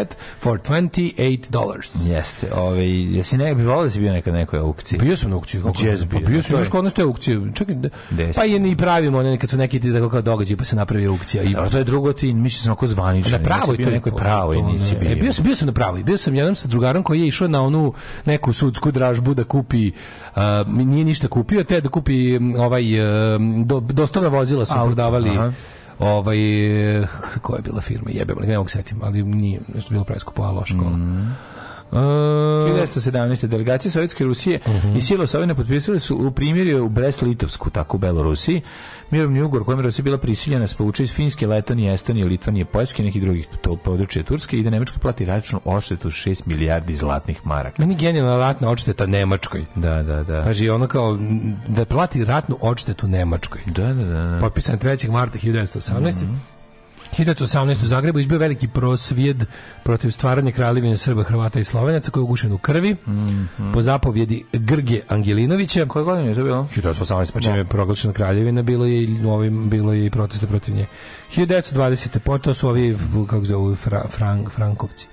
set for 28 dollars. Jeste, ovaj jesi ne bi volio da si bio nekad nekoj aukciji. Bio sam na aukciji, kako? Jazz bio. Pa bio da, sam baš kod nas te aukcije. Čekaj, da- pa je ni pravimo, one kad su neki ti tako kao događaj pa se napravi aukcija i. to je drugo ti, mislim da sam ako zvanično. Na pravoj to nekoj pravoj nisi bio. E, bio sam bio sam na pravoj. Bio sam jednom sa drugarom koji je išao na onu neku sudsku dražbu da kupi nije ništa kupio, te da kupi ovaj e, do, dostavna vozila su prodavali. Aha ovaj, e, koja je bila firma, jebem, ne mogu setim, ali nije, nešto bilo preskupo, a pa loša škola. Mm -hmm. Uh, 1917. delegacije Sovjetske Rusije uh mhm. -huh. i silo Sovjena potpisali su u primjeru u Brest-Litovsku, tako u Belorusiji, mirovni ugor kojem Rusija bila prisiljena se povuče iz Finske, Letonije, Estonije, Litvanije, Poljske i nekih drugih to područja Turske i da Nemačka plati račun odštetu 6 milijardi zlatnih maraka. Meni genijalna ratna odšteta Nemačkoj. Da, da, da. Paži, ono kao da plati ratnu odštetu Nemačkoj. Da, da, da. da. Potpisan 3. marta 1918. Mm -hmm. 1918. u Zagrebu izbio veliki prosvjed protiv stvaranja kraljevine Srba, Hrvata i Slovenaca koji je ugušen u krvi mm, mm. po zapovjedi Grge Angelinovića. Koje godine je to bilo? 1918. Pa čim je proglašena kraljevina, bilo je, i, novim, bilo je i proteste protiv nje. 1920. počeo su ovi, kako zovu, fra, frank, Frankovci.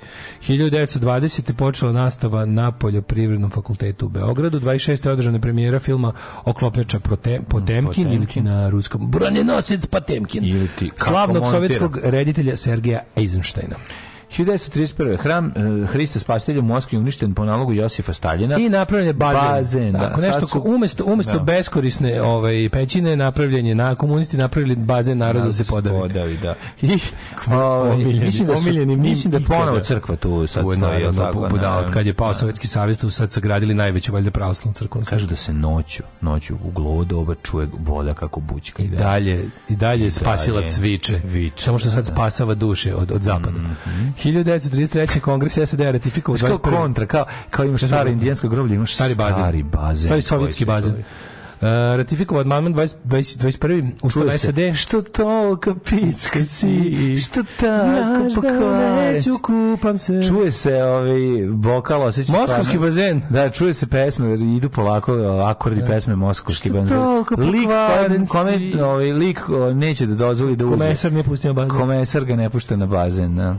1920. počela nastava na Poljoprivrednom fakultetu u Beogradu. 26. je održana premijera filma Oklopnjača Potemkin, Potemkin. ili na ruskom Branjenosec Potemkin. Ili ti, slavnog sovjetskog reditelja Sergeja Eisensteina. 1931. Hram uh, Hrista Spasitelja u Moskvi uništen po nalogu Josifa Staljina. I napravljen je bazen. bazen da, Ako nešto su, umesto, umesto da. beskorisne ovaj, pećine napravljen je, na, komunisti napravili bazen narodu da se podavi. podavi da. I, o, ovaj, ovaj, omiljeni, mislim da su, omiljeni, mislim da ponovo crkva tu sad stoji. Naravno, tako, da, od kad je pao da. Sovjetski savjez tu sad sagradili najveću valjda pravoslavnu crkvu. Kažu da se noću, noću u glodu doba čuje voda kako bućka. I dalje, i dalje spasilac viče. Samo što sad da. spasava duše od, od zapada. Mm -hmm. 1933. kongres SED ratifikovao 21. Kao kontra, kao, kao imaš stari indijansko groblje, imaš stari bazen. Stari bazen. Stari sovjetski bazen. Uh, ratifikovao amandman 21. Ustava SAD. Što tolika picka si, što tako da pokvarec. neću, kupam se. Čuje se ovi vokal, osjeća Moskovski bazen. Da, čuje se pesme, jer idu polako akordi da. pesme Moskovski bazen. Lik, kome, ovi, lik o, neće da dozvoli da uđe. Komesar ne pustio bazen. Komesar ga ne pušta na bazen, da.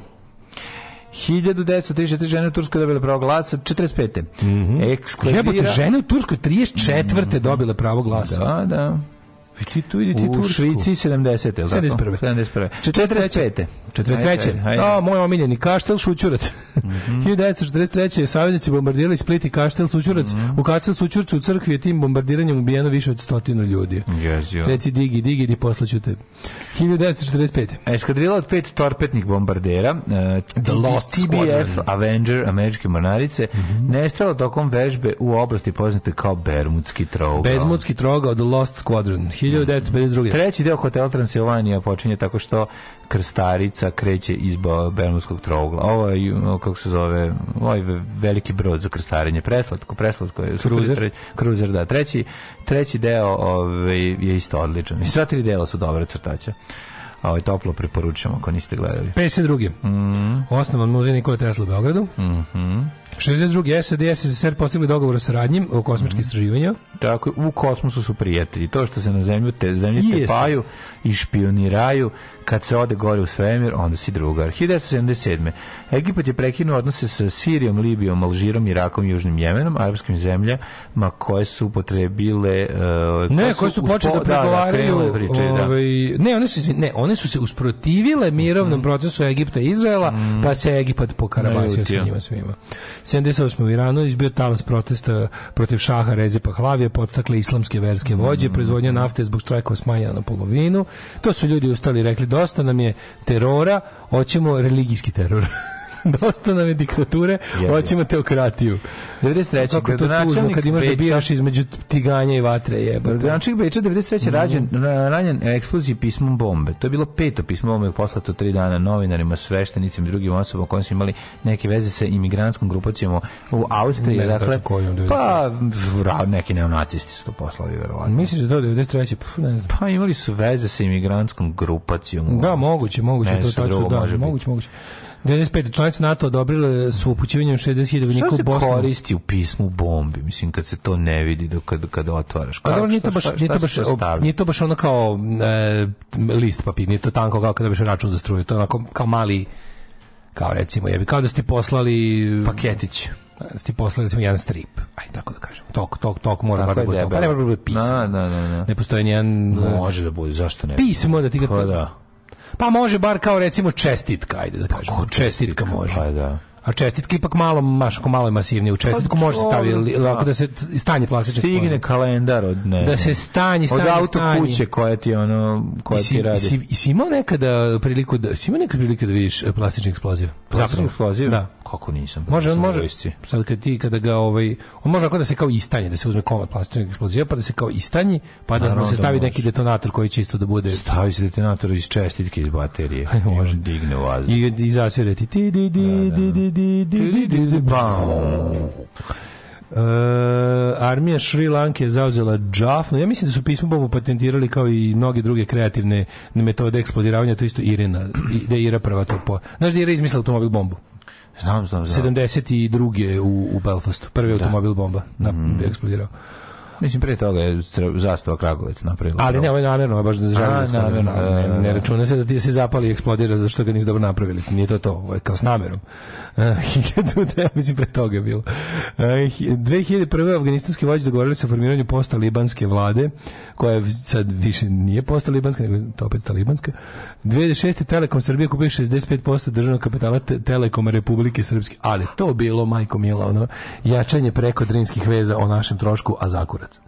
1934 žene u Turskoj dobile pravo glasa, 45. Mm -hmm. Eksklavira... Jebote, žene u Turskoj 34. Mm -hmm. dobile pravo glasa. Da, da. Ti tu idi ti u Tursku. Švici 70. 71. 71. 73. 43. Ajde, ajde. O, moj omiljeni Kaštel Sućurac. Mm -hmm. 1943. Saveznici bombardirali Split i Kaštel Sućurac. Mm -hmm. U Kaštel Sućurcu u crkvi je tim bombardiranjem ubijeno više od stotinu ljudi. Jezio. Reci digi, digi, di poslaću te. 1945. Eskadrila od pet torpetnih bombardera uh, The Lost TBF Squadron. Avenger Američke mornarice mm -hmm. nestala tokom vežbe u oblasti poznate kao Bermudski trougao. Bermudski trougao The Lost Squadron. 1952. Treći deo Hotel Transilvanija počinje tako što krstarica kreće iz Bermudskog trougla. Ovo je, kako se zove, ovaj veliki brod za krstarenje. Preslatko, preslatko je. Kruzer. Kruzer, da. Treći, treći deo ovaj, je isto odličan. I sva tri dela su dobre crtaća. a ovaj toplo preporučujem ako niste gledali. 52. Mm -hmm. Osnovan muzej Nikola Tesla u Beogradu. Mm -hmm. 62. SAD i SSSR postigli dogovor o saradnji u kosmičkim mhm. istraživanjima. Tako, u kosmosu su prijatelji. To što se na zemlju te zemlje tepaju i špioniraju, kad se ode gore u svemir, onda si drugar. 1977. Egipat je prekinuo odnose sa Sirijom, Libijom, Alžirom, Irakom i Južnim Jemenom, arapskim zemljama koje su upotrebile... Uh, ne, koje su, su počele da, da, da pregovaraju... Da, priče, ovaj, da. Ne, one su, ne, one su se usprotivile mirovnom mm. procesu Egipta i Izraela, mm. pa se Egipat pokarabasio sa njima svima. 78. u Iranu izbio talas protesta protiv šaha Reze Pahlavije, podstakle islamske verske vođe, mm. proizvodnja nafte zbog štrajkova smanjena na polovinu. To su ljudi ustali i rekli dosta nam je terora, hoćemo religijski teror. Dosta nam je diktature, hoćemo teokratiju. 93. Kako to tužno kad imaš da biraš između tiganja i vatre jeba. Gradonačelnik Beča 93. Mm. rađen, ranjen eksploziji pismom bombe. To je bilo peto pismo bombe poslato tri dana novinarima, sveštenicima i drugim osobama koji su imali neke veze sa imigrantskom grupacijom u Austriji. Ne dakle, kojom, pa vra, neki neonacisti su to poslali, verovatno. Misliš da to 93. Pa, ne znam. pa imali su veze sa imigrantskom grupacijom. Da, moguće, moguće. Ne, to, tačno, da, moguće, moguće. 95. članice NATO odobrile su upućivanjem 60.000 vojnika u Bosnu. Šta se koristi u pismu bombi? Mislim, kad se to ne vidi dok, kad, kad otvaraš. Pa kao, A dobro, nije to baš, šta, šta, nije to baš, nije to baš ono kao e, list papir, nije to tanko kao kada biš račun za struju. To je onako kao mali, kao recimo, jebi, kao da ste poslali... Paketić pa, da ti poslali recimo jedan strip, aj tako da kažem. Tok tok tok mora tako da bude. Pa ne mora da bude pismo. Na, na, na, na. Ne postoji nijedan... Može da bude, zašto ne? Pismo da ti ga... Pa da. Pa može bar kao recimo čestitka, ajde da kažem. Čestitka, čestitka može. Pa da. A čestitke ipak malo, maško malo je masivnije. U čestitku pa, može staviti lako da se stanje plastične Stigne spojena. kalendar od ne. Da se stanje, stanje, od auto stanje. kuće koja ti ono koja si, ti radi. Si, si imao nekada priliku da si imao nekada priliku da vidiš e, plastični eksploziv? Plastični eksploziv? Da. Kako nisam? Pa može, on može. Vojsci. Sad kad ti kada ga ovaj on može da se kao istanje, da se uzme komad plastičnog eksploziva pa da se kao istanji, pa da mu se da stavi neki detonator koji će isto da bude. Stavi se detonator iz čestitke iz baterije. može digne u vazduh. I i zasvira ti ti ti ti di di di di Uh, armija Šri Lanke je zauzela Džafnu. Ja mislim da su pismo Bobu patentirali kao i mnoge druge kreativne metode eksplodiranja, to isto Irina, da je Ira prva to po... Znaš da je Ira izmislila automobil bombu? Znam, znam, znam. 72. u, u Belfastu. Prvi da. automobil bomba. Da, mm. eksplodirao. Mislim, pre toga je zastava Kragovec napravila. Ali ne, ovo je namjerno, baš da žalim. Namjerno, da, da, ne, ne da. računa se da ti se zapali i eksplodira zato ga nisi dobro napravili. Nije to to, ovo je kao s namjerom. mislim, pre toga je bilo. 2001. Eh, afganistanski vođe dogovorili se o formiranju posta libanske vlade, koja je sad više nije posta libanska, nego to opet talibanska. 2006. Telekom Srbije kupio 65% državnog kapitala te Telekoma Republike Srpske. Ali to bilo, majko mila, ono, jačanje preko drinskih veza o našem trošku, a zakura It's.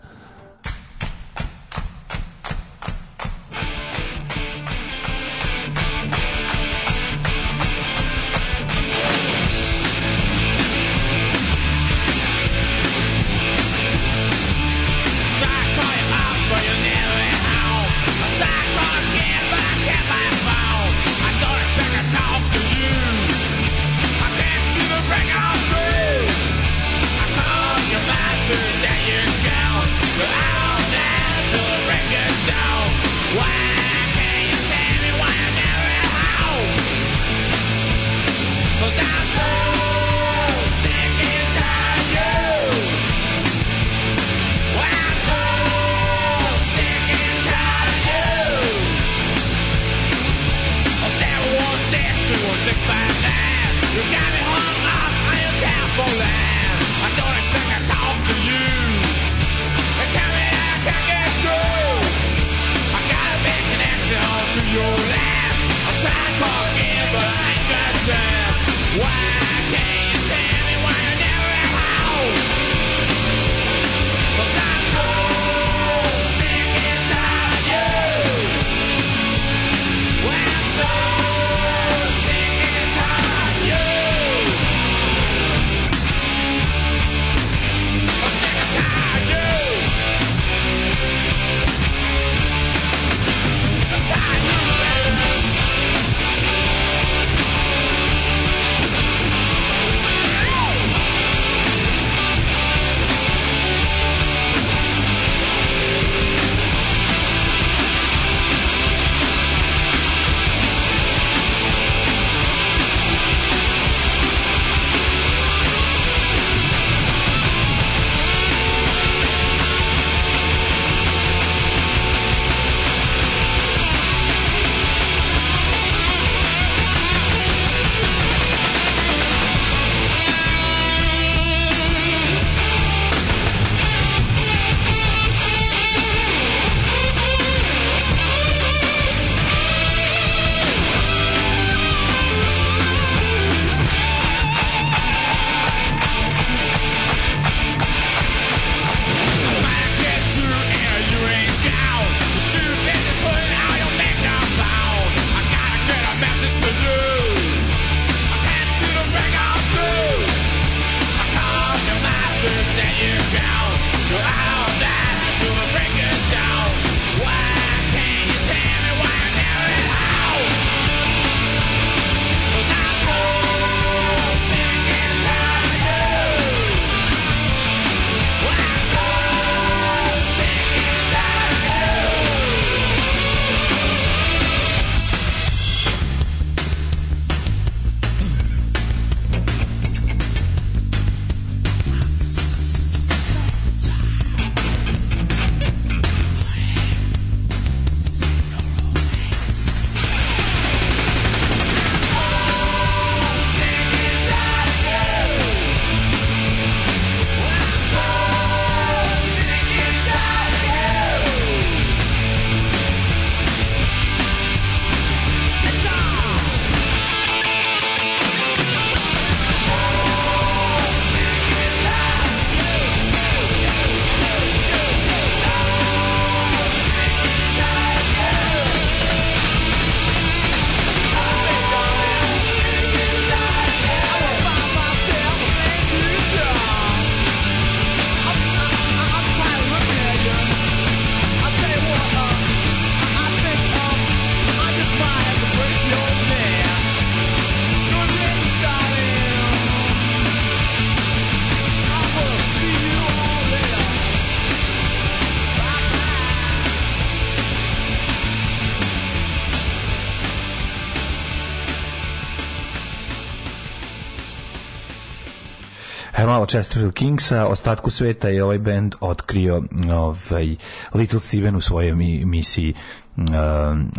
od Chesterfield Kingsa, ostatku sveta je ovaj bend otkrio ovaj, Little Steven u svojoj misiji uh,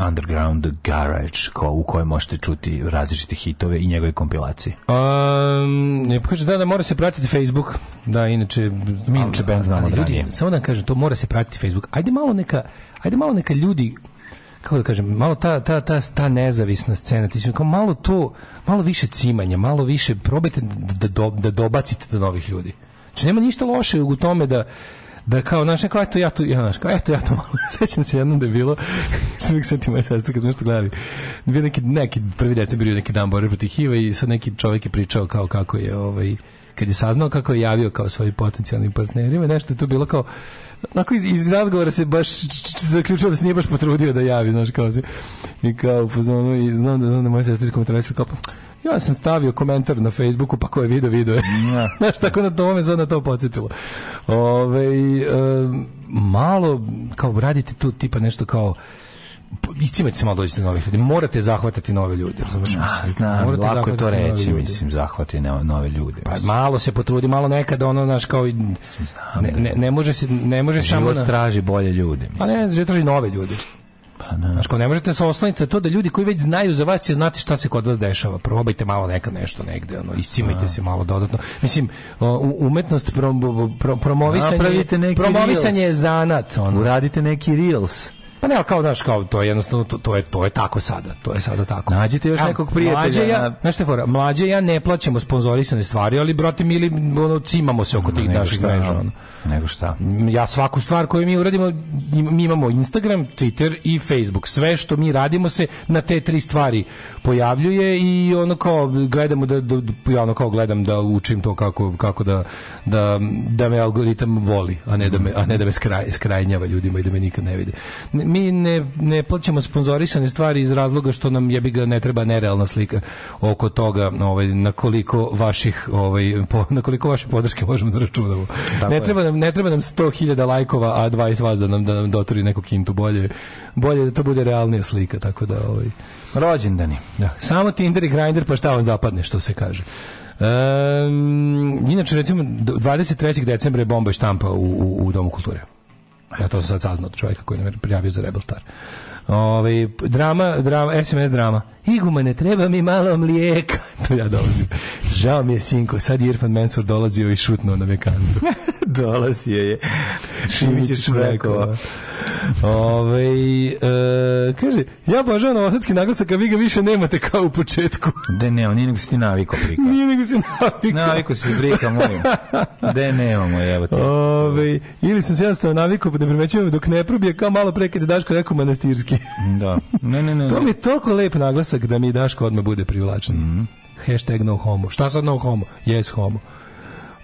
Underground Garage ko, u kojoj možete čuti različite hitove i njegove kompilacije. Um, ne pokaže, da, da mora se pratiti Facebook. Da, inače, mi inače band znamo ljudi, Samo da kažem, to mora se pratiti Facebook. Ajde malo neka, ajde malo neka ljudi kako da kažem, malo ta, ta, ta, ta nezavisna scena, ti kao malo to, malo više cimanja, malo više, probajte da, da, da dobacite do novih ljudi. Znači, nema ništa loše u tome da, da kao, znaš, kao, eto ja tu, ja, znaš, kao, eto ja tu malo, sećam se jednom da je bilo, što uvijek sveti moja sestra, kad smo što gledali, bio neki, neki prvi decembar, bio neki dan borbe protiv hiva i sad neki čovek je pričao kao kako je, ovaj, kad je saznao kako je javio kao svojim potencijalnim partnerima, nešto je tu bilo kao, Onako iz, iz razgovora se baš zaključio da se nije baš potrudio da javi, znaš, kao se. I kao u fazonu, i znam da, znam da moja sestra iz kao, pa, ja sam stavio komentar na Facebooku, pa ko je video, video je. Ja. Da. Znaš, tako na tome se onda to podsjetilo. Ove, e, malo, kao radite tu tipa nešto kao iscimajte se malo dođete novih ljudi. Morate zahvatati nove ljude, razumeš? Ja, znam, Morate lako je to reći, mislim, zahvati nove ljude. Pa malo se potrudi, malo nekada ono, znaš, kao i... Znam, ne, da ne, može se, ne može život samo... Život traži bolje ljude, mislim. Pa ne, život traži nove ljude. Pa ne. Znaš, kao ne možete se osloniti na to da ljudi koji već znaju za vas će znati šta se kod vas dešava. Probajte malo neka nešto negde, ono, iscimajte da. se malo dodatno. Mislim, umetnost prom, prom, promovisanje, promovisanje je zanat. Ono. Uradite neki reels Pa ne, kao daš kao to je jednostavno to, to, je to je tako sada. To je sada tako. Nađite još nekog prijatelja. Mlađe ja, znaš te fora, mlađe ja ne plaćamo sponzorisane stvari, ali brate mi ili ono cimamo se oko tih no, naših mreža. Nego šta? Ja svaku stvar koju mi uradimo, mi imamo Instagram, Twitter i Facebook. Sve što mi radimo se na te tri stvari pojavljuje i ono kao gledamo da, da, da ja ono kao gledam da učim to kako, kako da, da, da me algoritam voli, a ne da me, a ne da me skraj, skrajnjava ljudima i da me nikad ne vide mi ne, ne plaćamo sponzorisane stvari iz razloga što nam jebi ga ne treba nerealna slika oko toga ovaj, na koliko vaših ovaj, po, na koliko vaše podrške možemo da računamo. Tako ne, je. treba nam, ne treba nam 100.000 lajkova, a 20 vas da nam, da nam doturi neku kintu bolje. Bolje da to bude realnija slika, tako da... Ovaj. Rođendani. Da. Samo Tinder i Grindr, pa šta vam zapadne, što se kaže. Um, inače, recimo, 23. decembra je bomba štampa u, u, u Domu kulture. Ja to sam sad saznao od čovjeka koji nam prijavio za Rebel Star. Ove, ovaj, drama, drama, SMS drama. Iguma, ne treba mi malo mlijeka. to ja dolazim. Žao mi je, sinko, sad je Irfan Mensur dolazio i šutno na vekantu. dolazio je. Šimić je da. Ove, e, kaže, ja božavam novosadski naglasak, a vi ga više nemate kao u početku. De ne, on nije nego si ti navikao prika. Nije nego si navikao. Navikao si prika moju. De nemamo, evo te. Ove, ili sam se jednostavno navikao, da primećujem dok ne probije, kao malo pre kada Daško rekao manastirski. Da. Ne, ne, ne. to mi je toliko lep naglasak da mi Daško odmah bude privlačan. Mm -hmm. Hashtag no homo. Šta sad no homo? Yes homo.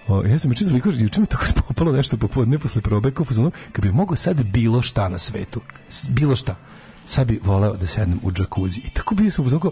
O, ja sam učin zliko, juče mi tako spopalo nešto popodne posle probe, kao kad bi mogao sad bilo šta na svetu, bilo šta, sad bi voleo da sednem u džakuzi. I tako bi se u zonko,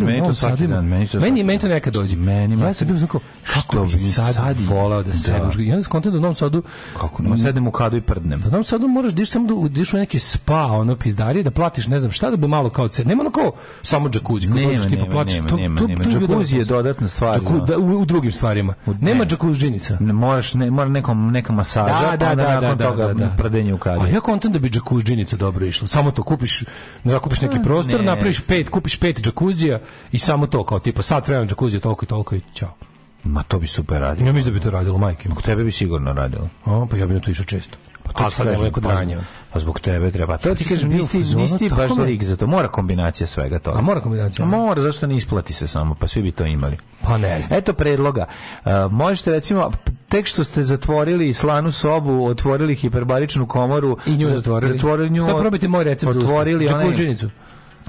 meni to svaki dan, meni to Meni, meni to nekad dođe. Meni, ja sam bio u kako bi sad, sad voleo da, da. sednem da. I onda skontam da u Sadu... Kako, no, sednem u kadu i prdnem. Da u Novom Sadu moraš diš da samo da diš u da neki spa, ono, pizdarije, da platiš ne znam šta, da bi malo kao cena. Nema ono samo džakuzi, koji dođeš tipa plaćaš. Nema, nema, nema. Džakuzi je dodatna stvar. džaku, u, drugim stvarima. Nema džakuzinica. Moraš, ne, mora nekom, neka masaža, da, pa da, pa onda nakon toga prdenje u kadu. A ja kontam da bi džakuzinica dobro išla. Samo to kupiš kupiš zakupiš neki prostor, ne, napraviš pet, kupiš pet džakuzija i samo to kao tipa sad treba džakuzija toliko i toliko i ćao. Ma to bi super radilo. Ja mislim da bi to radilo majke. Kod tebe bi sigurno radilo. A, pa ja bih to išao često. Pa to ali sad je neko dranje. Pa, Pa zbog tebe treba. To ti kažem, nisi, nisi baš rik za to. Mora kombinacija svega toga. A mora kombinacija? A mora, zašto ne isplati se samo, pa svi bi to imali. Pa ne znam. Eto predloga. Uh, možete recimo, tek što ste zatvorili slanu sobu, otvorili hiperbaričnu komoru. I nju zatvorili. Zatvorili nju. Sad probajte moj recept. Otvorili onaj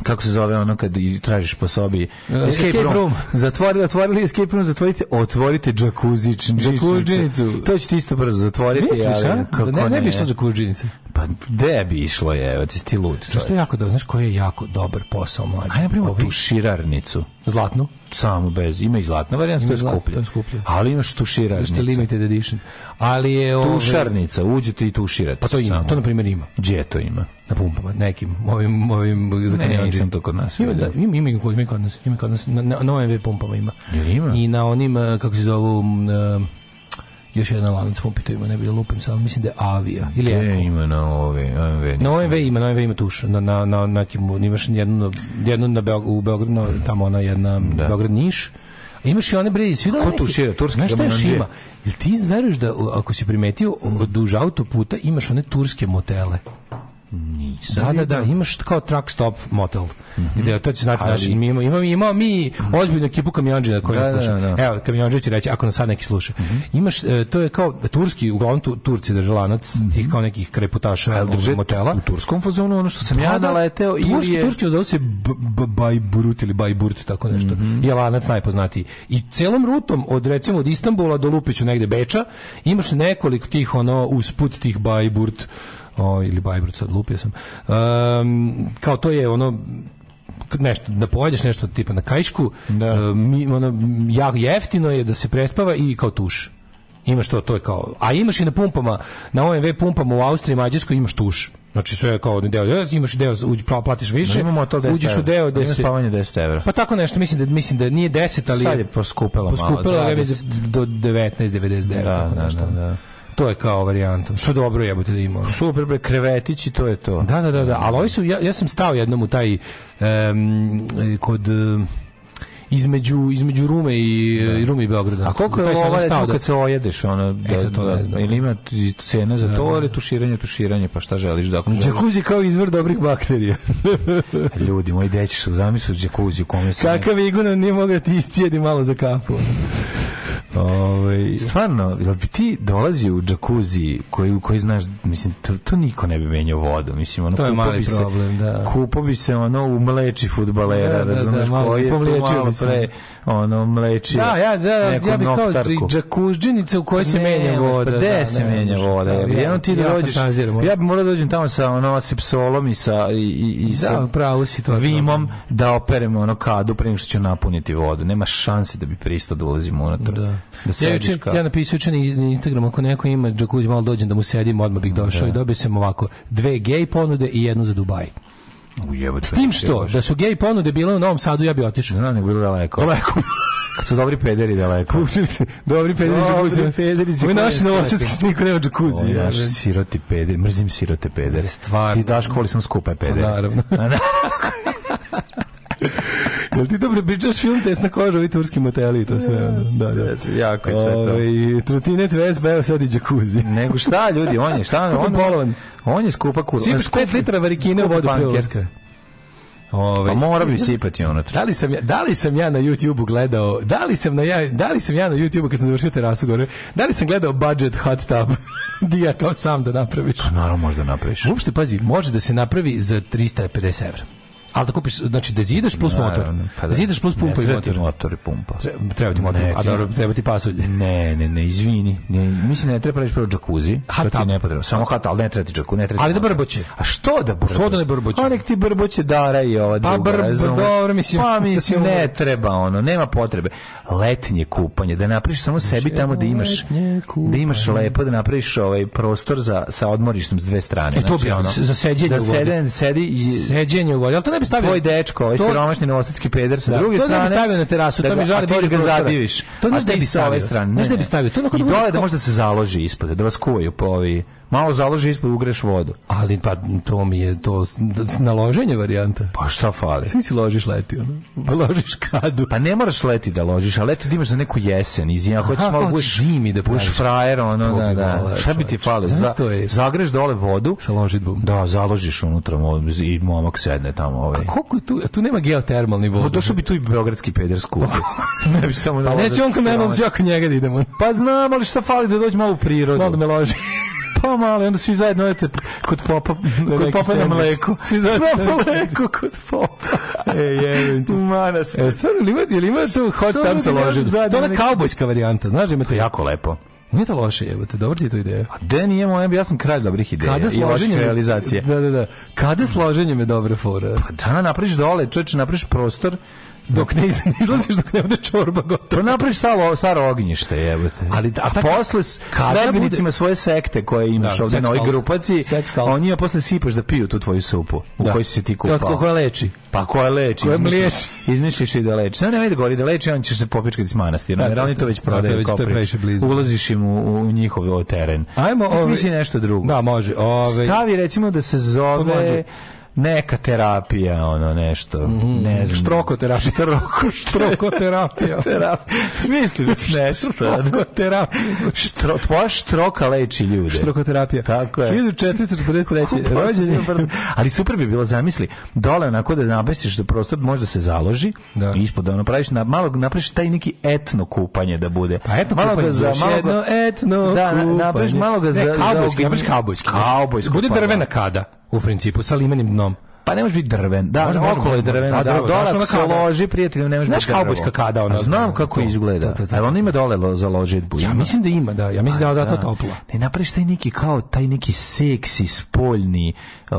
kako se zove ono kad tražiš po sobi e, escape, escape room. room. Zatvorili, otvorili escape room, zatvorite, otvorite džakuzičnicu. Džakuzičnicu. To ćete isto brzo zatvoriti. Misliš, ali, a? Kako da ne, ne, ne bi išla džakuzičnica. Pa gde bi išlo je, ti si lud. Znaš što je jako dobro, znaš koji je jako dobar posao mlađi? Ajde, primjer, Ovi... tuširarnicu. širarnicu. Zlatnu? Samo bez, ima i zlatna varijanta, to je skuplje. skuplje. Ali imaš tuširarnicu. Zašto je limited edition. Ali je... Ove... Tušarnica, uđete i tuširate. Pa to ima, to na primjer ima. Gdje to ima? Na pumpama, nekim, ovim, ovim zakanjama. Ne, nisam to kod nas. Ima, da, ima, ima, ima kod nas, ima kod nas, na, na, na pumpama ima. Jel ima? I na onim, eh, kako se zovu... Na, još jedan lanac Mopito ima, ne bi da lupim samo, mislim da je Avia. Ili Gde ima na ove? AMV, na OMV ima, na OMV ima tuš. Na, na, na, na, imaš jednu, jednu na Beog, u Beogradu, na, tamo ona jedna, da. Beograd-Niš. Imaš i one bre, svi da Ko tu šira, turski Znaš šta još šima? Jel ti izveruješ da, ako si primetio, duž autoputa imaš one turske motele? Nisam. Da, da, da, imaš kao truck stop motel. Mm -hmm. Gde, to će znati Ali... naši, imamo, imamo, imamo mi ozbiljnu ekipu kamionđina koji da, sluša. Da, da, da. Evo, kamionđina će reći, ako nas sad neki sluša. Mm -hmm. Imaš, e, to je kao turski, uglavnom tu, Turci drže lanac, mm -hmm. tih kao nekih kreputaša El drže motela. U turskom fazonu, ono što sam da, ja da. naleteo. Da, turski, je... turski fazon se Bajburut ili Bajburt, tako nešto. Mm -hmm. Je lanac najpoznatiji. I celom rutom, od recimo od Istanbula do Lupiću negde Beča, imaš nekoliko tih ono, usput tih Bajburt o, ili Bajbrod, sad lupio sam. Um, kao to je ono nešto da pojedeš nešto tipa na kajšku da. mi ono jako jeftino je da se prespava i kao tuš imaš to to je kao a imaš i na pumpama na OMV pumpama u Austriji i Mađarskoj imaš tuš Znači sve je kao deo, imaš deo, uđi, platiš više, no, to 10 uđeš u deo gde pa se... spavanje 10 evra. Pa tako nešto, mislim da, mislim da nije 10, ali... Sad je poskupilo, poskupilo malo. Poskupilo je da, da. do 19,99, da, tako da, nešto. Da, da. To je kao varijanta. Što dobro jebote da ima. Super bre krevetići, to je to. Da, da, da, da, da. Ali ovi su ja, ja sam stao jednom u taj um, kod između između Rume i da. Rume i Beograda. A koliko je ovo recimo da- kad se ojedeš ono e, da, e, to ne da- znam. ili ima cena za to ili tuširanje tuširanje pa šta želiš da ako Džakuzi kao izvor dobrih bakterija. Ljudi moji deći su zamisli džakuzi u kome se Kakav igun nije mogao ti iscijedi malo za kafu. Ove, Stvarno, jel bi ti dolazi u džakuzi koji, koji znaš, mislim, to, to niko ne bi menjao vodu. Mislim, ono, to je mali se, problem, da. Kupo bi se ono u mleči futbalera, da, da, da, da koji je to malo pre, ono, mleči Da, ja, ja, ja bih kao džakuzdžinica u kojoj se menja pa voda. Pa gde da, se menja voda? Da, ja, ti da dođeš, ja bi morao da dođem tamo sa ono, sepsolom i sa, i, i, da, sa pravo si to vimom da operemo ono kadu pre nego što ću napuniti vodu. Nema šanse da bi pristo da ulazimo unutra. Da. Da ja, juče, ja napisao juče na Instagram ako neko ima džakuzi malo dođem da mu sedim, odmah bih došao da. i dobio sam ovako dve gej ponude i jednu za Dubaj. Ujebate, S tim da, što, da su gej ponude bile u Novom Sadu, ja bih otišao. Znam, nego bilo daleko. Daleko. Kad su dobri pederi daleko. dobri pederi džakuzi. Dobri pederi džakuzi. Ovi naši novosadski niko nema džakuzi. Ovi naši siroti pederi. Mrzim sirote pederi. Stvarno. Ti daš, voli sam skupe pa pederi. Naravno. Jel ti dobro pričaš film Tesna koža i turski moteli i to sve? Da, da. Yes, da. da, jako je sve to. Ove, trutinet VSB, evo sad i džakuzi. Nego šta ljudi, on je, šta? On, on, on je skupa kurva. Sipaš 5 litra varikine u vodu. Ove, ovaj, pa mora bi sipati ono. Da li sam ja, da li sam ja na YouTubeu gledao, da li sam na ja, da li sam ja na YouTubeu kad sam završio terasu gore, da li sam gledao budget hot tub? Dija kao sam da napraviš. Pa naravno možda napraviš. Uopšte pazi, može da se napravi za 350 €. Al da kupiš, znači da zidaš plus motor. Pa da, da, zidaš plus pumpa i motor. motor i pumpa. Treba treba ti motor, a dobro, treba ti pasulj. Ne, ne, ne, izvini. Ne, mislim, da ne treba reći prvo džakuzi. Hata. To ti ne potrebno. Samo hata, ali ne treba ti džakuzi. Ne treba ali da brboće. A što da brboće? Što da ne brboće? Onek ti brboće dara i ova pa druga, brb, dobro, mislim. Pa mislim, ne treba ono, nema potrebe. Letnje kupanje, da napriš samo sebi tamo da imaš, da imaš lepo, da napriš ovaj prostor za, sa odmorištem s dve strane. E to bi znači, ono, za seđenje u vodi. Za seđenje u vodi, ali to ne ja bih stavio. Tvoj dečko, ovaj to... siromašni novosadski peder sa da, druge to strane. To ne bih stavio na terasu, da, to mi žali da ga zadiviš. To ne bi sa ove strane. Ne, ne. Da bi stavio. To I dole da možda se založi ispod, da vas kuvaju po ovi malo založi ispod ugreš vodu. Ali pa to mi je to naloženje varijanta. Pa šta fali? Svi si ložiš leti, ono. Pa ložiš kadu. Pa ne moraš leti da ložiš, a leti da imaš za neku jesen, izim, ako hoćeš malo buš zimi da budeš frajer, ono, da, da. Vole, šta bi ti fali? Za, zagreš dole vodu. Sa ložitbom. Da, založiš unutra i momak sedne tamo. Ovaj. A koliko je tu? Tu nema geotermalni vodu. Pa došao bi tu i beogradski peder skupi. ne bi samo pa neće on kod mene, on njega da idemo. Pa znam, ali šta fali da dođe malo u prirodu. Malo da me loži. Pa mali, onda svi zajedno odete kod popa, kod popa na mleku. Svi zajedno na mleku kod popa. e, jevim ti. Manas. E, stvarno, li ima, li ima tu hot tub da sa ložem? To je kaubojska varijanta, znaš da ima to jako lepo. Nije to loše, evo te, dobro ti je to ideja. A da nije moj, ja sam kralj dobrih ideja Kada i loših realizacije. Da, da, da. Kada složenjem je dobra fora? Pa da, napraviš dole, čovječe, napraviš prostor dok ne izlaziš dok ne bude čorba gotova. Pa napraviš staro, staro ognjište, jebote. Ali a, a posle s najbenicima svoje sekte koje imaš da, ovdje na ovoj grupaciji, oni je posle sipaš da piju tu tvoju supu u da. kojoj si se ti da, kupao. Kako koja leči? Pa koja leči? je izmišljaš, izmišljaš i da leči. Sada nemoj da govori da leči, on će se popičkati s manastira. Da, da, oni to već prodaju kao priče. Ulaziš im u, u njihov teren. Ajmo, mislim nešto drugo. Da, može. Stavi recimo da se zove neka terapija, ono nešto. Mm, ne znam. Štrokoterapija. Štroko, štrokoterapija. terapija. Smisli već nešto. Štrokoterapija. Štro, tvoja štroka leči ljude. Štrokoterapija. Tako je. 1443. rođendan Ali super bi bilo, zamisli, dole onako da namestiš da prostor možda se založi da. i ispod da ono praviš, na, malo napraviš taj neki etno kupanje da bude. pa eto malo ga za, malo jedno etno da, napraviš malo ga ne, za... Kaubojski, kaubojski. Kaubojski. Bude drvena kada, u principu, sa limenim jednom Pa ne može biti drven. Da, može, okolo je drven. Pa da, da, dole se loži, prijatelju, ne može biti drven. Znaš kada ona? Znam kako izgleda. Ali ona ima dole za ložitbu. Ja mislim da ima, da. Ja mislim da je zato da. topla. Ne napraviš taj neki kao, taj neki seksi, spoljni e,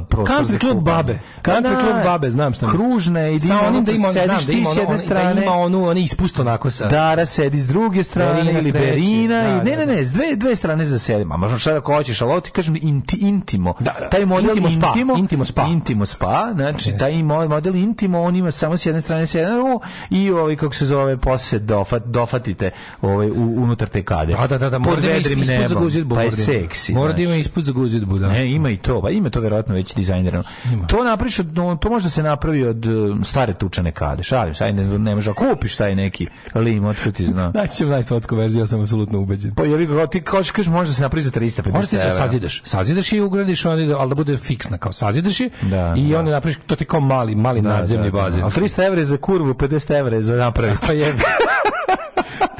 prostor. Country klub babe. Country da, klub babe, znam šta. Da, Kružna i sa onim da ima, sediš ti s jedne strane. Ima onu, oni ispust onako sa. Dara sedi s druge strane, ili berina. Ne, ne, ne, s dve, dve strane za sedim. A možda šta da hoćeš, ali ovo ti kažem intimo. Taj model intimo spa. Intimo spa. Intimo spa znači taj model intimo, on ima samo s jedne strane s jedne o, i ovaj kako se zove posle dofat, dofatite ovaj u, unutar te kade. Da, da, da, da mora da ispod nebom, za guzidbu. Pa je seksi. Mora da ima znači. ispod za guzidbu, da. Ne, ima i to, pa ima to verovatno već dizajnirano. To napraviš, no, to može da se napravi od um, stare tučane kade. Šalim se, ne, ne možeš kupiš taj neki lim, otkud ti zna. Da će najslatku verziju, ja sam apsolutno ubeđen. Pa ja bih rekao ti kažeš, kažeš može da se napravi za 350. Možeš da sazidaš, sazidaš i ugradiš, ali da bude fiksna kao sazidaš da, i da. on da napraviš, to ti kao mali, mali da, nadzemni da, da. bazen. A 300 evre za kurvu, 50 evre za napraviti. Pa jebi.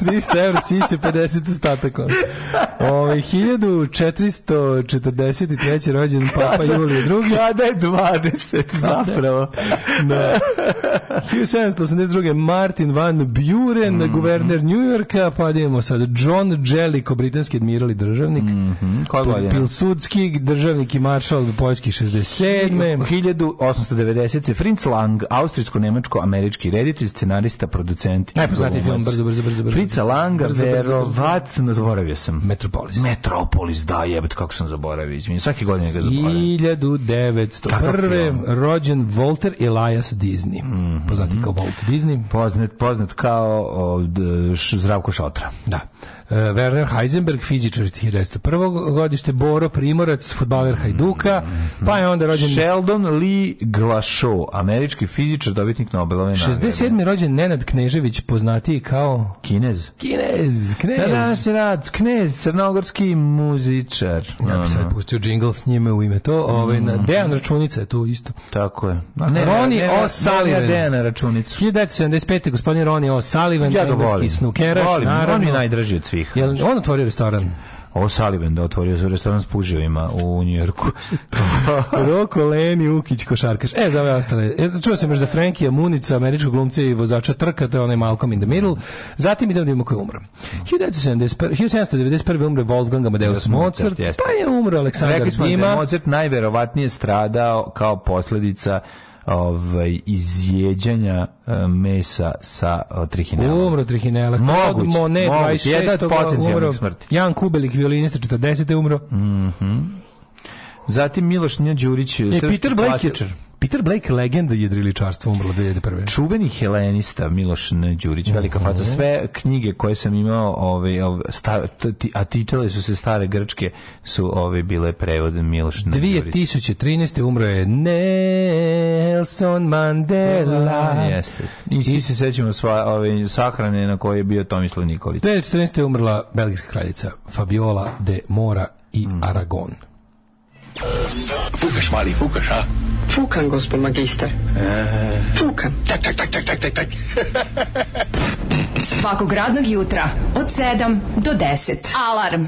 300 evra sise, 50 ostataka. Ove, 1443. rođen Papa Juli II. Kada je 20 zapravo? Da. 1782. Martin Van Buren, mm -hmm. guverner Njujorka, pa da idemo sad John Jellico, britanski admiral i državnik. Mm -hmm. Koja godina? Pilsudski, državnik i maršal do Poljski 67. 1890. Fritz Lang, austrijsko-nemačko-američki reditelj, scenarista, producent. Najpoznatiji film, brzo, brzo, brzo. brzo. Fritz Ivica Langa, brzo, verovatno, zaboravio sam. Metropolis. Metropolis, da, jebet, kako sam zaboravio, izvinim, svake godine ga zaboravim. 1901. rođen Walter Elias Disney, mm -hmm. poznat kao Walt Disney. Poznat, poznat kao od, Zdravko Šotra. Da. E, Werner Heisenberg, fizičar 1901. godište, Boro Primorac, futbaler Hajduka, mhm. pa je onda rođen... Sheldon Lee Glashow, američki fizičar, dobitnik Nobelove nagrade. 67. rođen Nenad Knežević, poznatiji kao... Kinez. Kinez. Kinez, Knez. Na današnji rad, Knez, crnogorski muzičar. Ja bi sad pustio džingl s njime u ime to. Ove, ovaj, na, mhm. Dejan Računica je tu isto. Tako je. Ne, Roni ne, O'Sullivan. Dejan Računicu. 1975. gospodin Roni O'Sullivan, ja engleski snukeraš. Volim, naravno. on mi najdraži od svih. Jel, on otvorio restoran. O Saliven da otvorio restoran s puževima u Njujorku. Roko Leni Ukić košarkaš. E, za ove ostale. E, čuo sam još za Frankija Munica, američkog glumca i vozača trka, to je onaj Malcolm in the Middle. Zatim idemo da imamo koji umro. 1791. umre Wolfgang Amadeus Mozart, pa je umro Aleksandar Dima. Rekli smo da je Mozart najverovatnije stradao kao posledica ovaj izjeđanja e, mesa sa e, trihinelom. Umro trihinela. Moguć, Mo, ne, moguć. Jedan od potencijalnih smrti. Jan Kubelik, violinista, 40. umro. Mhm. Mm Zatim Miloš Nja Đurić. E, Peter Blake Peter Blake legenda jedriličarstva umrla 2001. Čuveni helenista Miloš Đurić, mhm. velika uh -huh. faca. Sve knjige koje sam imao, ove, ovaj, ove sta, ti, a tičale su se stare grčke, su ove ovaj, bile prevod Miloš Đurić. 2013. umro je Nelson Mandela. Uh, jeste. I svi se sećamo sva, ove, ovaj, sahrane na kojoj je bio Tomislav Nikolić. 2014. umrla belgijska kraljica Fabiola de Mora i mm. Aragon. Fukaš, mali, fukaš, a? Fukan, gospod magister. E. Fukan. Tak, tak, tak, tak, tak, tak, tak. Svakog radnog jutra od 7 do 10. Alarm.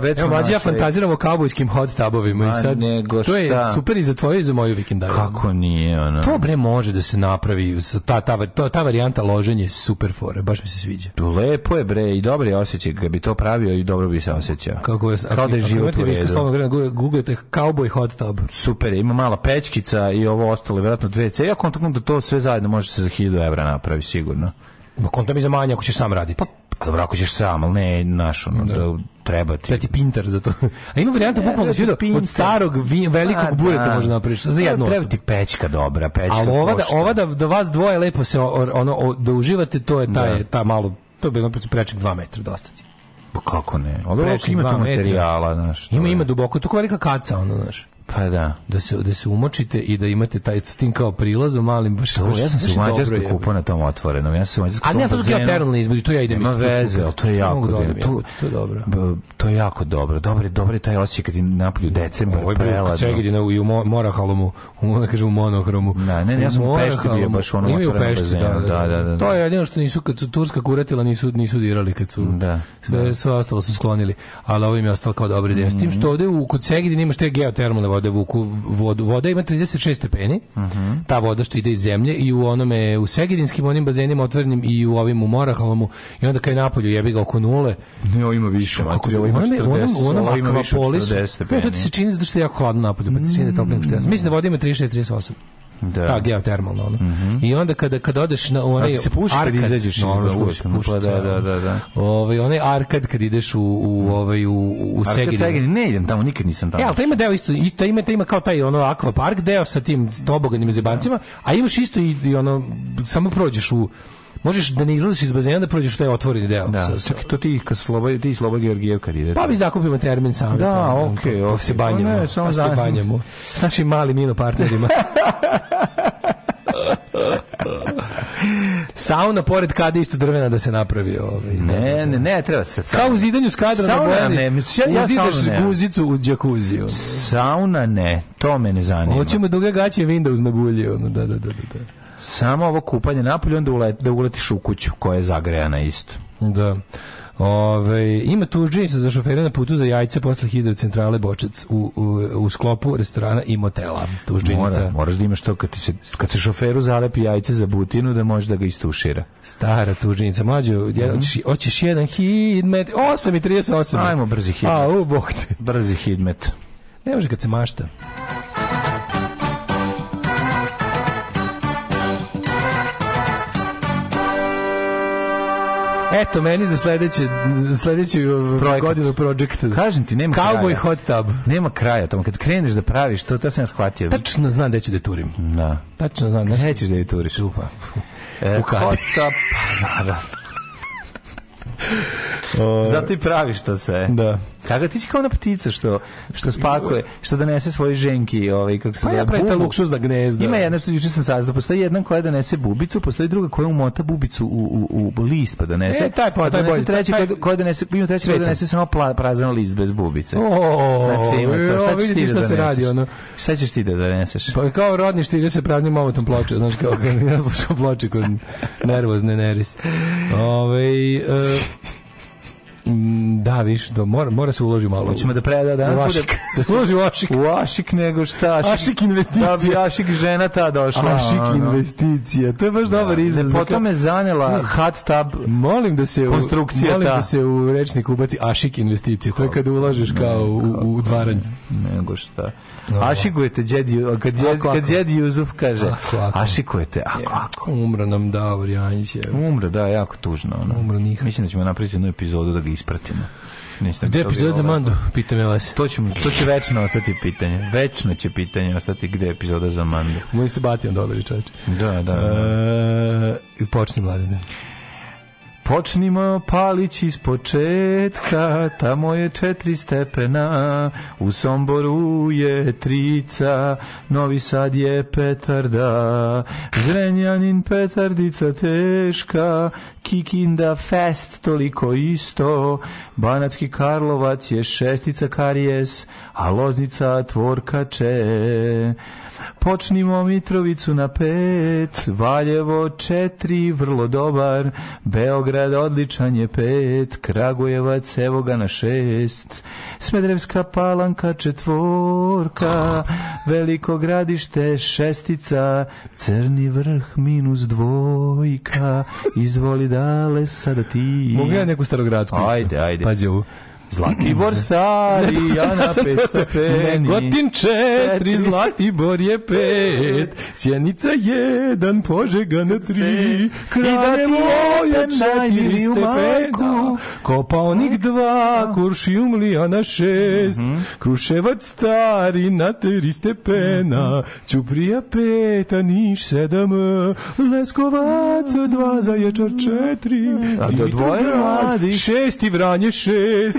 već Evo, ja fantaziram o kaubojskim hot tabovima i sad, to je da. super i za tvoje i za moju vikendaru. Da, da. Kako nije, ono? To bre može da se napravi, ta, ta, ta, ta varijanta loženje je super fore, baš mi se sviđa. Lepo je bre i dobro je osjećaj, kad bi to pravio i dobro bi se osjećao. Kako je, kao da je život u redu. Googlete kauboj hot tub. Super, ima mala pečkica i ovo ostalo, vjerojatno dve C. Ja kontaktam da to sve zajedno može se za 1000 evra napravi, sigurno. Ma konta mi za manje ako ćeš sam raditi. Pa, pa, dobro, ako ćeš sam, ali ne, naš, ono, da. da treba ti. Treba da ti pinter za to. A ima varijanta bukvalno da da svi od starog vi, velikog A, bureta da. možda napraviš za jednu osobu. Treba ti pećka dobra, pećka. Ali ova da, ova da, da vas dvoje lepo se ono da uživate, to je taj da. ta malo to bi na preček 2 metra dosta ti. Pa kako ne? Ali ima tu materijala, znaš. Ima, ima duboko, tu velika kaca, ono, znaš. Pa da. Da se, da se umočite i da imate taj s tim kao prilazom malim baš. To, ja sam se u Mađarskoj kupao na tom otvorenom. Ja sam se u Mađarskoj. A ne, to su termalni izbori, tu ja idem. Nema veze, to je jako dobro. To, to je dobro. To je jako dobro. Dobro je, dobar je taj osjećaj kad je napolju decembar. Ovo je bilo Čegedina i u Morahalomu, u, da kažem, u Monohromu. Da, ne, ja sam u Pešti bio baš ono otvoreno. Imaju Pešti, da, da, da. To je jedino što nisu, kad su Turska kuretila, nisu, nisu dirali kad su, da, sve, da. sve ostalo su sklonili. Ali ovim je ostalo kao dobro ideja. S tim što ovde u, kod Segedina imaš te geotermalne da vuku vodu. Voda ima 36 stepeni, uh -huh. ta voda što ide iz zemlje i u onome, u Segedinskim onim bazenima otvorenim i u ovim u Morahalomu i onda kaj napolju jebi ga oko nule. Ne, ima više, matri, da, ovo ima 40, ono, ono, ima više 40 stepeni. Ne, to ti se čini zato što je jako hladno napolju, pa ti se čini da je topljenko što ja sam. Mislim da voda ima 36-38 da. ta geotermalna ono. Mm -hmm. I onda kada kada odeš na onaj se puši arkad, kad izađeš no, ono, uvek, pušca, pa da, da, da, da. Ovaj onaj arkad kad ideš u u mhm. ovaj u u Segedin. Segedin ne idem tamo, nikad nisam tamo. Ja, e, to ima deo isto, isto ima ima kao taj ono akva park deo sa tim toboganim zebancima, a imaš isto i, i ono samo prođeš u možeš da ne izlaziš iz bazena da prođeš u taj otvoreni deo. Da, sa, sa... to ti kad sloba, ti sloba Georgijev ide. Pa da. mi zakupimo termin sami. Da, okej, pa, okay, okay. se banjamo. Pa ne, samo pa se banjamo. S našim malim ino partnerima. Sauna pored kada isto drvena da se napravi ovaj. Ne, da, da, ne, ne, treba se sauna. Kao u zidanju skadra sauna na bojani. Ne, mislim, ja zidaš sauna ne. guzicu u džakuziju. Sauna ne, to me ne zanima. Hoćemo duge gaće Windows na bulji, ono, da, da, da, da. Samo ovo kupanje napolje, onda ulet, da uletiš u kuću koja je zagrejana isto. Da. Ove, ima tužđenica za šofere na putu za jajce posle hidrocentrale Bočac u, u, u sklopu restorana i motela. Tužđenica. Mora, moraš da imaš to kad, ti se, kad se šoferu zalepi jajce za butinu da može da ga istušira. Stara tužđenica. Mlađo, mm -hmm. hoćeš jedan hidmet. 8 i 38. Ajmo brzi hidmet. A, u, bog te. Brzi hidmet. Ne može kad se mašta. Eto, meni za sledeće, za sledeću uh, Projekat. godinu projekta. Kažem ti, nema Cowboy kraja. hot tub. Nema kraja tamo. Kad kreneš da praviš, to, to sam ja shvatio. Tačno znam da ću da turim. Da. Tačno znam. Znaš, Nećeš da je turiš. Upa. E, U pa, hot tub. da, da. Zato i praviš to sve. Da. Kako ti si kao ona ptica što što spakuje, što donese svoje ženki, ovaj kako se pa zove, pravi ta luksuzna da gnezda. Ima jedna što juče sam saznao, postoji jedna koja donese bubicu, postoji druga koja umota bubicu u, u, u list pa donese. E, taj pa taj bolji. Treći taj, koja donese, ima treći koja donese samo prazan list bez bubice. O, znači, ima to, šta ćeš ti da se radi ono? Šta ćeš ti da doneseš? Pa kao rodni štilje se praznim momentom ploče, znaš kao kad ja slušam ploče kod nervozne neris. Ovaj e, Mm, da, viš, do da, mora, mora se uloži malo. Hoćemo da preda da Vašik. Bude, da se uloži u Ašik. nego šta? Ašik, ašik da, investicija. Da bi Ašik žena ta došla. Ašik ono. investicija. To je baš da. dobar izraz. Potom me zanela ne. hot tub molim da se konstrukcija molim ta. da se u rečnik ubaci Ašik investicija. To je kad ulažeš kao u, u dvaranje. Nego šta. No. Ašikujete djedi, kad, djed, ako, kad djed Juzuf kaže ako, ako. ašikujete, ako, ako. Umra nam Davor Janjić. Umra, da, jako tužno. Ono. Umra Nihat. Mislim da ćemo napraviti jednu epizodu da ga da ispratimo. Gde je epizod za ovaj- Mandu? Pita me vas. To, ćemo, to će večno ostati pitanje. Večno će pitanje ostati gde je epizoda za Mandu. Moji ste Batijan dodali, čovječe. Da, da. da. E, počni, mladine. Počnimo palić iz početka, tamo je četiri stepena, u Somboru je trica, Novi Sad je petarda, Zrenjanin petardica teška, Kikinda fest toliko isto, Banatski Karlovac je šestica karijes, a Loznica tvorkače. Počnimo Mitrovicu na pet, Valjevo četiri, vrlo dobar, Beograd odličan je pet, Kragujevac evo ga na šest, Smedrevska palanka četvorka, Veliko gradište šestica, Crni vrh minus dvojka, izvoli dale sada ti. Mogu ja neku starogradsku isto? Ajde, ajde. Pazi ovu. Zlatibor stari, ja na 500 peni. Negotin četiri, Zlatibor je pet. Sjenica jedan, Požega na tri. Da Kraljevo je četiri stepena. Kopaonik dva, Kuršijumlija na šest. Mhm. Kruševac stari, na tri stepena. Mhm. Ćuprija pet, a Niš sedam. Leskovac dva, Zaječar četiri. A do dvoje mladi. Šest Vranje šest.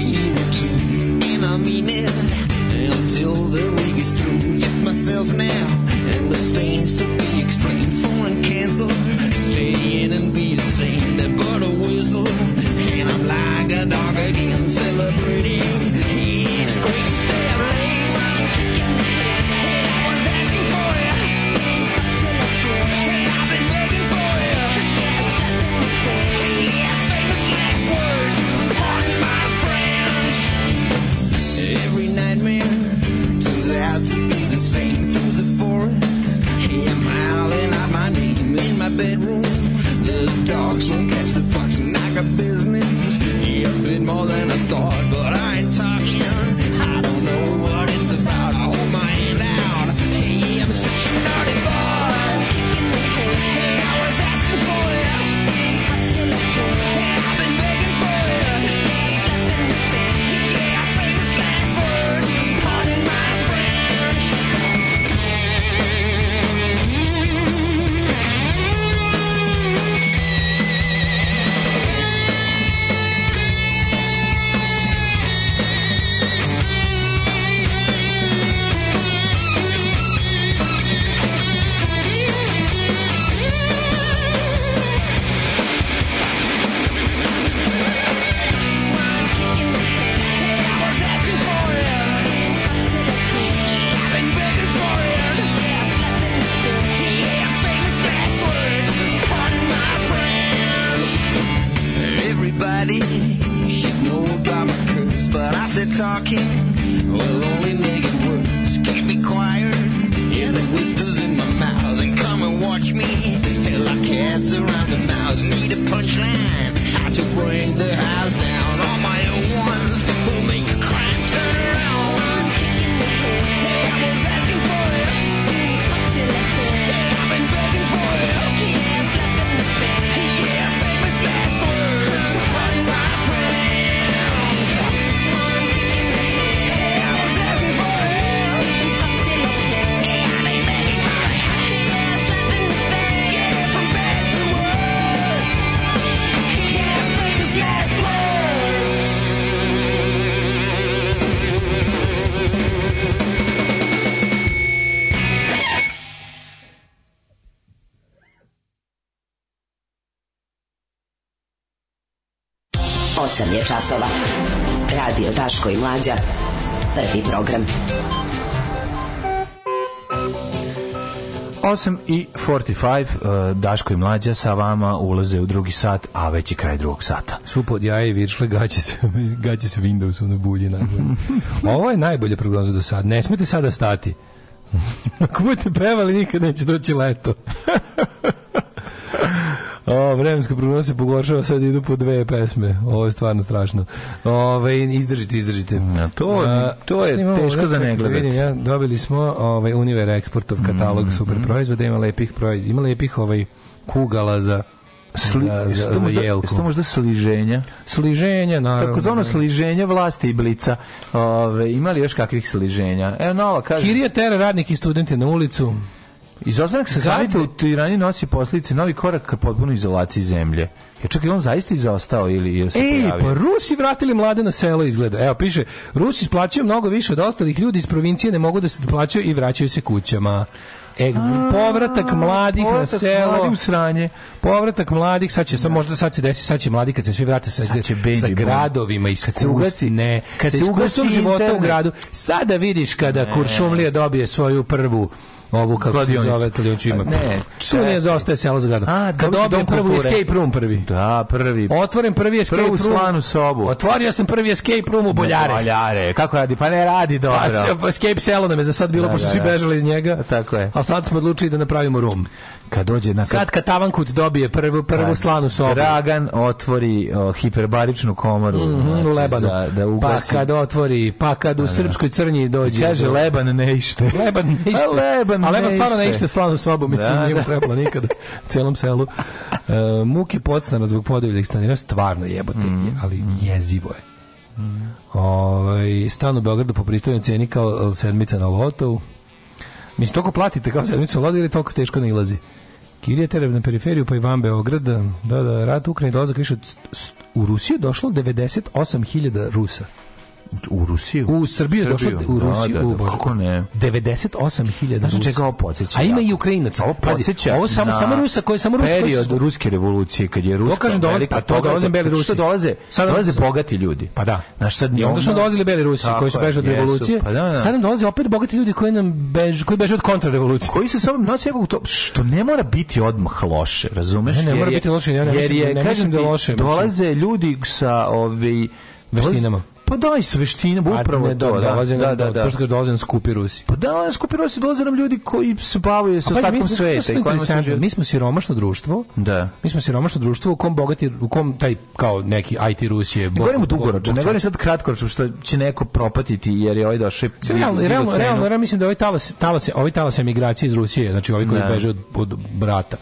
And I mean it until the week is through. Just myself now. Daško i Mlađa. Prvi program. 8 i 45, e, Daško i Mlađa sa vama ulaze u drugi sat, a već je kraj drugog sata. Supod jaje viršle, gaće se, gaće se Windows na bulji. Ovo je najbolje prognoza do sada. Ne smete sada stati. Ako budete pevali, nikad neće doći leto. O, vremenska prognoza se pogoršava, sad idu po dve pesme. Ovo je stvarno strašno. Ove, izdržite, izdržite. Na to, A, to je imamo, teško za ne gledati. Vidim, ja, dobili smo ovaj, Univer Eksportov katalog mm -hmm. super proizvoda, ima lepih proizvoda, ima lepih ovaj, kugala za Sli, za, za, to možda, jelku. to možda sliženja? Sliženja, naravno. Tako zvano da. sliženja vlasti i blica. Ove, ima li još kakvih sliženja? Evo, nova kaže. Kirija tera radnik i studenti na ulicu. Izostanak sa samita u Tirani nosi posljedice novi korak ka potpunoj izolaciji zemlje. Ja čak i on zaista izostao ili je se Ej, pa pojavio? pa Rusi vratili mlade na selo izgleda. Evo piše, Rusi plaćaju mnogo više od ostalih ljudi iz provincije, ne mogu da se plaćaju i vraćaju se kućama. E, povratak mladih na selo. Mladi u sranje. Povratak mladih, sad će, sad, da. možda sad se desi, sad će mladi kad se svi vrate sa, sad će baby sa gradovima i sa ugasi, ne, kad se ugasi života u gradu. Sada vidiš kada ne. Kuršumlija dobije svoju prvu ovu kako se zove ključu ima. Ne, Sunija zaostaje selo za gradom. A, kad dobijem prvu escape room prvi. Da, prvi. Otvorim prvi escape prvu room. Prvu slanu sobu. Otvorio sam prvi escape room u Boljare. Boljare. Kako radi? Pa ne radi dobro. Pa, escape selo nam je za sad bilo, da, pošto da, svi da. bežali iz njega. Tako je. A sad smo odlučili da napravimo room kad dođe na kad... sad kad Tavankut dobije prvu prvu slanu sobu Dragan otvori o, hiperbaričnu komoru mm -hmm, znači, u Lebanu da pa ugasi. pa kad otvori pa kad u da, da, da, srpskoj crnji dođe kaže do... Leban ne ište Leban ne ište a Leban a Leban stvarno ne ište slanu sobu da, mislim da, nije trebalo nikad celom selu e, muki podstana zbog podivljeg stanira stvarno jebote mm. ali mhm. jezivo je Mm. Ovaj stan u Beogradu po pristojnoj ceni kao e, sedmica na Lotovu. Mislim, toliko platite kao sedmicu lotu ili toliko teško ne ilazi? Kirija tereb na periferiju, pa i van Beograda. Da, da, rat u Ukrajini dolazak više od... U Rusiju je došlo 98.000 Rusa. U Rusiju? U Srbiju je došlo u Rusiju. Da, da, da, kako ne? 98.000 Rusa. čega ovo podsjeća? A ima i Ukrajinaca. Ovo podsjeća ovo samo, samo Rusa, koje samo Rusa. Period su... Ruske revolucije, kad je Ruska... To kažem, dolaze, pa to dolaze Beli Rusi. dolaze, sad dolaze bogati ljudi. Pa da. Znaš, sad nije onda su dolazili Beli Rusi, koji su bežali od revolucije. Pa da, da. Sad nam dolaze opet bogati ljudi koji nam bež, koji beže od kontrarevolucije. Koji se sobom nosi to, što ne mora biti odmah loše, razumeš? Ne, ne mora biti loše, ja ne mislim da loše. Dolaze ljudi sa, ovi... Ovaj, veštinama. Pa daj sa veština, upravo ne, to. Da, da, da, da, da. To što kaže dolazim skupi Rusi. Pa da, skupi Rusi dolaze nam ljudi koji se bavaju sa takvim sveta i koji se mi smo siromašno društvo. Da. Mi smo siromašno društvo u kom bogati u kom taj kao neki IT Rusije. Ne govorimo dugoročno, ne govorimo sad kratkoročno što će neko propatiti jer je ovaj došao. Realno, realno, realno, mislim da ovaj talas, talas, ovaj talas emigracije iz Rusije, znači ovi koji da. beže od, od brata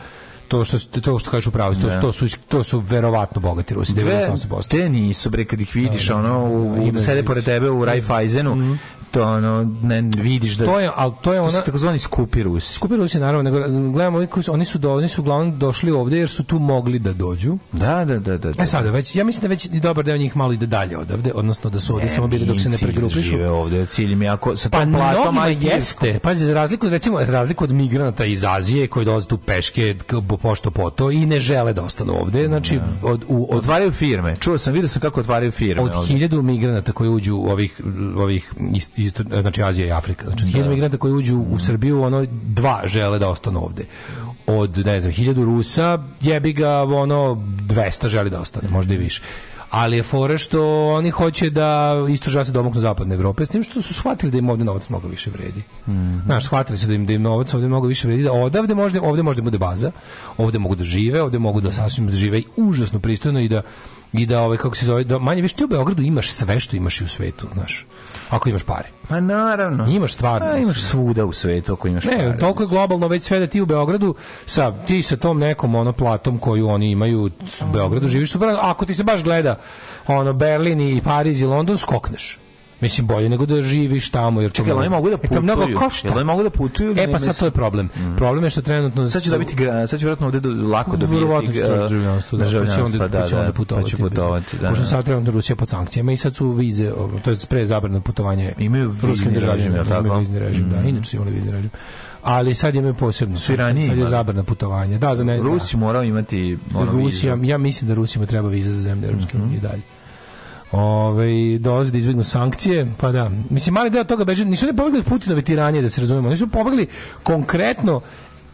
to što to što kažeš upravo, to, da. to su to su verovatno bogati Rusi, 98%. Te nisu bre kad ih vidiš da, da, ono u, da, u sede pored tebe u da. Raiffeisenu, mm -hmm to ono ne vidiš da to je al to je ona takozvani skupi Rusi skupi Rusi naravno nego gledamo oni su oni su do, oni su uglavnom došli ovde jer su tu mogli da dođu da da da da, da. e sad već ja mislim da već i dobar deo njih malo ide da dalje odavde odnosno da su ovdje e, samo bili dok se ne pregrupišu žive ovde cilj mi ako sa pa platom a jeste pa za razliku recimo za razliku od migranata iz Azije koji dolaze tu peške pošto po to i ne žele da ostanu ovde znači da. od, u, od, otvaraju firme čuo sam video sam kako otvaraju firme od 1000 migranata koji uđu ovih ovih iz, iz znači Azija i Afrika. Znači da, hiljadu da. migranta koji uđu u mhm. Srbiju, ono dva žele da ostanu ovde. Od ne znam, hiljadu Rusa, jebi ga ono 200 želi da ostane, možda i više ali je fora što oni hoće da isto žele da se domoknu zapadne Evrope s tim što su shvatili da im ovde novac mnogo više vredi. Mm -hmm. Znaš, shvatili su da im, da im novac ovde mnogo više vredi, da odavde možda, ovde možda bude baza, ovde mogu da žive, ovde mogu da sasvim da žive i užasno pristojno i da i da ovaj kako se zove da manje više ti u Beogradu imaš sve što imaš i u svetu, znaš. Ako imaš pare. Ma pa naravno. Imaš stvarno. A, pa imaš svuda u svetu ako imaš ne, pare. Ne, toliko je globalno već sve da ti u Beogradu sa ti sa tom nekom ono platom koju oni imaju u Beogradu živiš super. Ako ti se baš gleda ono Berlin i Pariz i London skokneš. Mislim bolje nego da živiš tamo jer Čekaj, oni mogu da e, putuju. Mnogo košta. Jel oni mogu da putuju? E pa sad to je problem. Mm. Problem je što trenutno sad će dobiti sad će verovatno ovde lako dobiti e, državljanstvo. Državljanstvo da, pa pa da, da, putovati. Pa će putovati, da. Pošto da. sad trenutno Rusija pod sankcijama i sad su vize, to je pre zabrane putovanje. Imaju ruskim državljanima, tako. Vizni režim, da. Mhm. Inače su imali vizni režim ali sad je me posebno sad, sad je zabrana putovanja da za ne Rusi da. morao imati Rusija ja mislim da Rusima treba viza za zemlje Evropske mhm. unije dalje Ove, ovaj, dolaze da izbjegnu sankcije, pa da. Mislim, mali deo toga beže, nisu ne pobegli Putinove tiranje, da se razumemo, nisu pobegli konkretno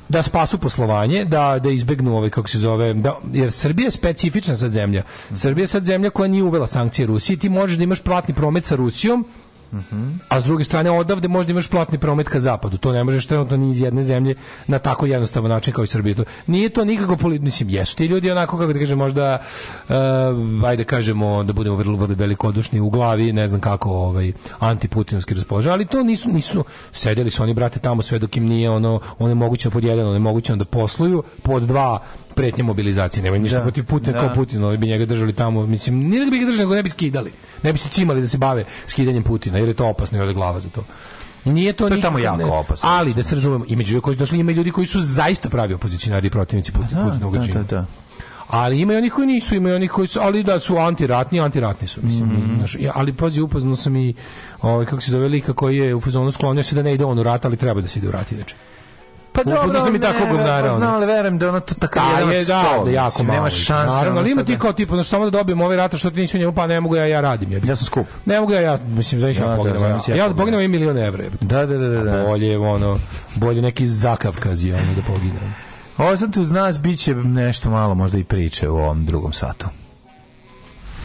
da spasu poslovanje, da da izbegnu ovaj kako se zove, da jer Srbija je specifična sad zemlja. Srbija je sad zemlja koja nije uvela sankcije Rusiji, ti možeš da imaš platni promet sa Rusijom, -hmm. A s druge strane odavde možda imaš platni promet ka zapadu. To ne možeš trenutno ni iz jedne zemlje na tako jednostavan način kao i Srbije. To, nije to nikako politi, mislim, jesu ti ljudi onako kako da kažem možda uh, ajde kažemo da budemo vrlo vrlo velikodušni u glavi, ne znam kako, ovaj antiputinski raspoloženi, ali to nisu nisu sedeli su oni brate tamo sve dok im nije ono, one moguće podjedano, ono one moguće da posluju, pod dva pretnje mobilizacije, nema ništa da, protiv Putina da. kao Putin, ali bi njega držali tamo, mislim, nije da bi ga držali, nego ne bi skidali, ne bi se cimali da se bave skidanjem Putina, jer je to opasno i ode glava za to. Nije to, to tamo jako opasno. Ali da se razumemo, i među koji su došli ima ljudi koji su zaista pravi opozicionari i protivnici Putina, da, Putina da, da, da, Ali ima i oni koji nisu, ima i oni koji su, ali da su antiratni, antiratni su, mislim. Mm -hmm. ali pazi, upoznao sam i ovaj kako se zove lika koji je u fazonu sklonio se da ne ide on u rat, ali treba da se ide u rat inače. Pa dobro, sam i tako govnara. Pa znam, ali verujem da ono to tako Ta da, jedan je, da, da, jako mislim, Nema šanse. Naravno, ali ima ti kao tipa, znači samo da dobijem ove ovaj rata što ti nisi njemu, pa ne mogu ja, ja radim. Ja, ja sam skup. Ne mogu ja, ja mislim, znaš ja, da, da, pogledam. da, ja, ja, ja pogledam i milion evra. Da, da, da, da. da. Bolje, ono, bolje neki zakavkaz je ono da poginem. Osam tu uz nas bit će nešto malo možda i priče u ovom drugom satu.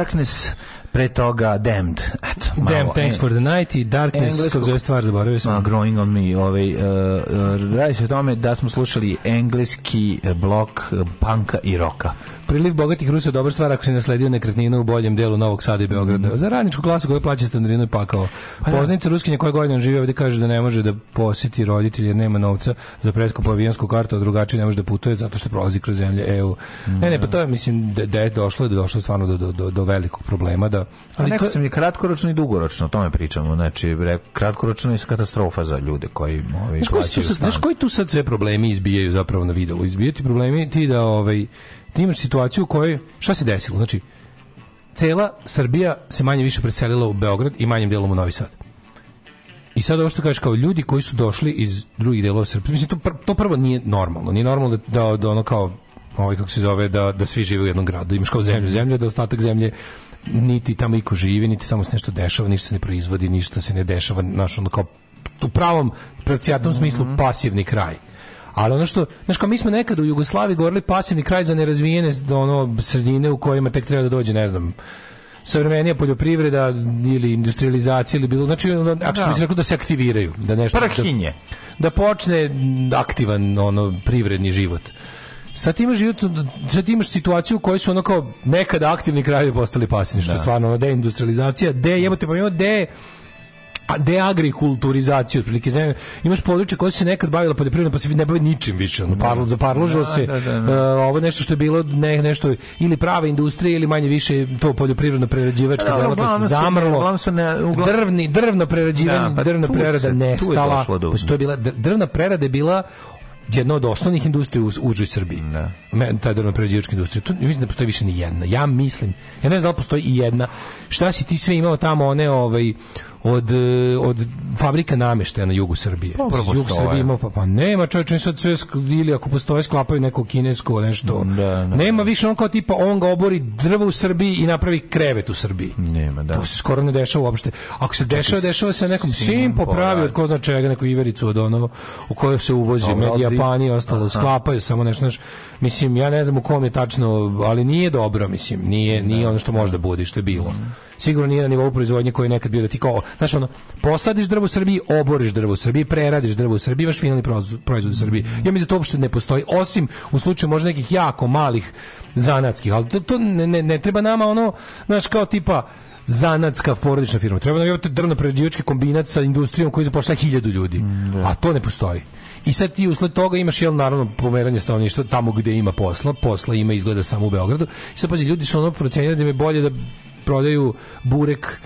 Darkness, pre toga Damned. Eto, malo. Damned, e- Thanks for the Night i Darkness, kako zove stvar, zaboravio sam. No, growing on me. Ovaj, uh, radi se o tome da smo slušali engleski blok panka i roka. Priliv bogatih Rusa je dobra stvar ako se nasledio nekretninu u boljem delu Novog Sada i Beograda. Mm -hmm. Za radničku klasu koju plaća standarinu je pakao. Pa, da. Poznanica Ruskinja koja godina živi ovde kaže da ne može da posjeti roditelje jer nema novca za preskupu avijansku kartu, a drugačije ne može da putuje zato što prolazi kroz zemlje EU. Mm -hmm. Ne, ne, pa to je, mislim, da, da je došlo, da je došlo stvarno do, do, do, do velikog problema. Da, ali a to... sam je kratkoročno i dugoročno, o tome pričamo. Znači, kratkoročno je katastrofa za ljude koji ovi, Znaš koji tu sad sve problemi izbijaju zapravo na videlu? Izbijaju problemi ti da ovaj ti imaš situaciju u kojoj, šta se desilo? Znači, cela Srbija se manje više preselila u Beograd i manjim delom u Novi Sad. I sad ovo što kažeš kao ljudi koji su došli iz drugih delova Srbije, mislim to, pr to prvo nije normalno, nije normalno da, da, da ono kao ovaj kako se zove da da svi žive u jednom gradu, imaš kao zemlju, zemlju da ostatak zemlje niti tamo iko živi, niti samo se nešto dešava, ništa se ne proizvodi, ništa se ne dešava, naš ono kao u pravom precijatom mm -hmm. smislu mhm. pasivni kraj. Ali ono što, znaš, kao mi smo nekad u Jugoslaviji govorili pasivni kraj za nerazvijene ono, sredine u kojima tek treba da dođe, ne znam, savremenija poljoprivreda ili industrializacija ili bilo znači ako da. smo rekli da se aktiviraju da nešto Prahinje. Da, da počne aktivan ono privredni život sa tim život sa imaš situaciju u kojoj su ono kao nekada aktivni krajevi postali pasivni što da. stvarno ono deindustrializacija de jebote pa imamo de pa deagrikulturizaciju otprilike zemlje. Imaš područje koje se nekad bavilo poljoprivredom, pa se ne bavi ničim više. Ono, parlo, za da. zaparložilo da, se. Da, da, da. Uh, ovo nešto što je bilo ne, nešto ili prava industrija ili manje više to poljoprivredno prerađivačka da, delatnost zamrlo. Su ne, uglav... Drvni, drvno prerađivanje, pa drvna prerada se, nestala. Je pa je bila, drvna prerada je bila jedna od osnovnih industrija u užoj Srbiji. Ne. Me, ta drvno prerađivačka industrija. Tu mislim da postoji više ni jedna. Ja mislim. Ja ne znam da postoji i jedna. Šta si ti sve imao tamo one ovaj od, eh, od fabrika nameštaja na jugu Srbije. Pa, Prvo Jug Srbije ima, pa, pa nema čovječe, nisu sve, ili ako postoje, sklapaju neko kinesko, nešto. Da, da, da. nema više on kao tipa, on ga obori drvo u Srbiji i napravi krevet u Srbiji. Nema, da. To se skoro ne dešava uopšte. Ako se dešava, dešava se nekom sim popravi od ko zna čega, neku ivericu od ono u kojoj se uvozi, Dobro, med i ostalo, sklapaju samo nešto, nešto Mislim, ja ne znam u kom je tačno, ali nije dobro, mislim, nije, da. nije ono što može da bude, što je bilo. Mhm. Sigurno nije na nivou proizvodnje koji je nekad bio da ti kao, znaš ono, posadiš drvo u Srbiji, oboriš drvo u Srbiji, preradiš drvo u Srbiji, imaš finalni proizvod u Srbiji. Mhm. Ja mislim da to uopšte ne postoji, osim u slučaju možda nekih jako malih zanatskih, ali to, to ne, ne, ne treba nama ono, znaš, kao tipa, zanatska porodična firma. Treba da imate drvno-prerađivački kombinat sa industrijom koji zapošljava hiljadu ljudi. Mm, da. A to ne postoji. I sad ti usled toga imaš jel naravno pomeranje stanovništva tamo gde ima posla, posla ima izgleda samo u Beogradu. I sad pazi, ljudi su ono procenili da im je bolje da prodaju burek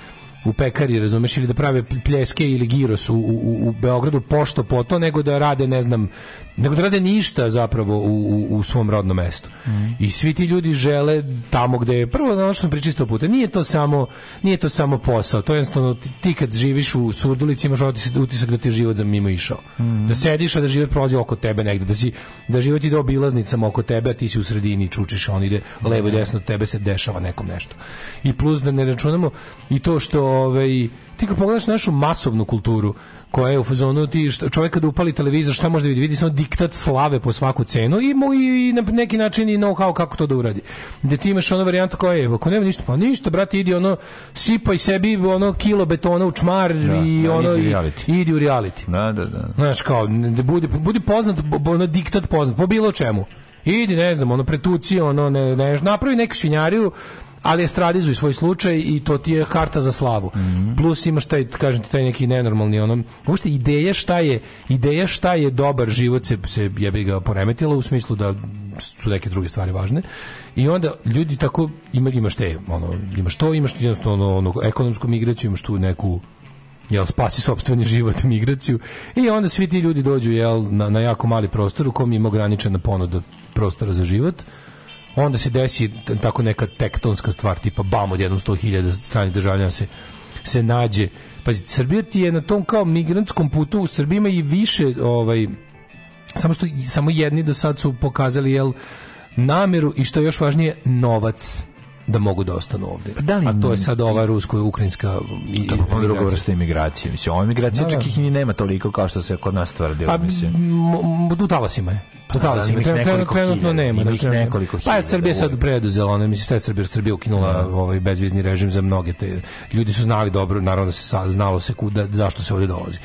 u pekari, razumeš, ili da prave pljeske ili giros u, u, u Beogradu pošto po to, nego da rade, ne znam, nego da rade ništa zapravo u, u u svom rodnom mestu. Mm. I svi ti ljudi žele tamo gde je, prvo ono što sam pričistao puta, nije to samo, nije to samo posao, to je jednostavno, ti kad živiš u Surdulici imaš utisak da ti život za mimo išao. Mm. Da sediš, a da život prolazi oko tebe negde, da, si, da život ide obilaznicama oko tebe, a ti si u sredini, čučiš, on ide levo i desno, tebe se dešava nekom nešto. I plus da ne računamo i to što ovaj, ti kad pogledaš našu masovnu kulturu, koja je u fazonu ti šta, čovjek kada upali televizor šta može da vidi vidi samo diktat slave po svaku cenu i mu i, na neki način i know-how kako to da uradi gde ti imaš ono varijantu koja je ako nema ništa pa ništa brate idi ono sipaj sebi ono kilo betona u čmar da, i da, ono idi, i, idi u reality da, da, da. znaš kao budi, budi poznat ono diktat poznat po bilo čemu idi, ne znam, ono, pretuci, ono, ne, ne, napravi neku svinjariju, ali estradizuj svoj slučaj i to ti je karta za slavu. Mm -hmm. Plus imaš taj, kažem ti, taj neki nenormalni onom, uopšte ideja šta je, ideja šta je dobar život se, se jebi ga poremetila u smislu da su neke druge stvari važne. I onda ljudi tako ima, imaš te, ono, imaš to, imaš jednostavno ono, ono, ekonomsku migraciju, imaš tu neku jel spasi sopstveni život migraciju i onda svi ti ljudi dođu jel na, na jako mali prostor u kom ima ograničena ponuda prostora za život onda se desi tako neka tektonska stvar, tipa bam, odjednom 100.000 stranih državljana se, se nađe. Pazi, Srbija ti je na tom kao migrantskom putu, u Srbiji ima i više, ovaj, samo što samo jedni do sad su pokazali jel, nameru i što je još važnije, novac da mogu da ostanu ovde. Pa da li, A to je sad ova rusko-ukrajinska i tako je druga vrsta imigracije. Mislim, ova imigracija da, čak da. ih nema toliko kao što se kod nas tvrdi. Pa, pa, u talasima da, je. Pa, talasima. Trenutno nema. Ima da, ih nekoliko pa, hiljada. Pa Srbija sad preduzela, ona, mislim, sad Srbija, Srbija ukinula ovaj bezvizni režim za mnoge te. Ljudi su znali dobro, naravno da se znalo se kuda, zašto se ovde dolazi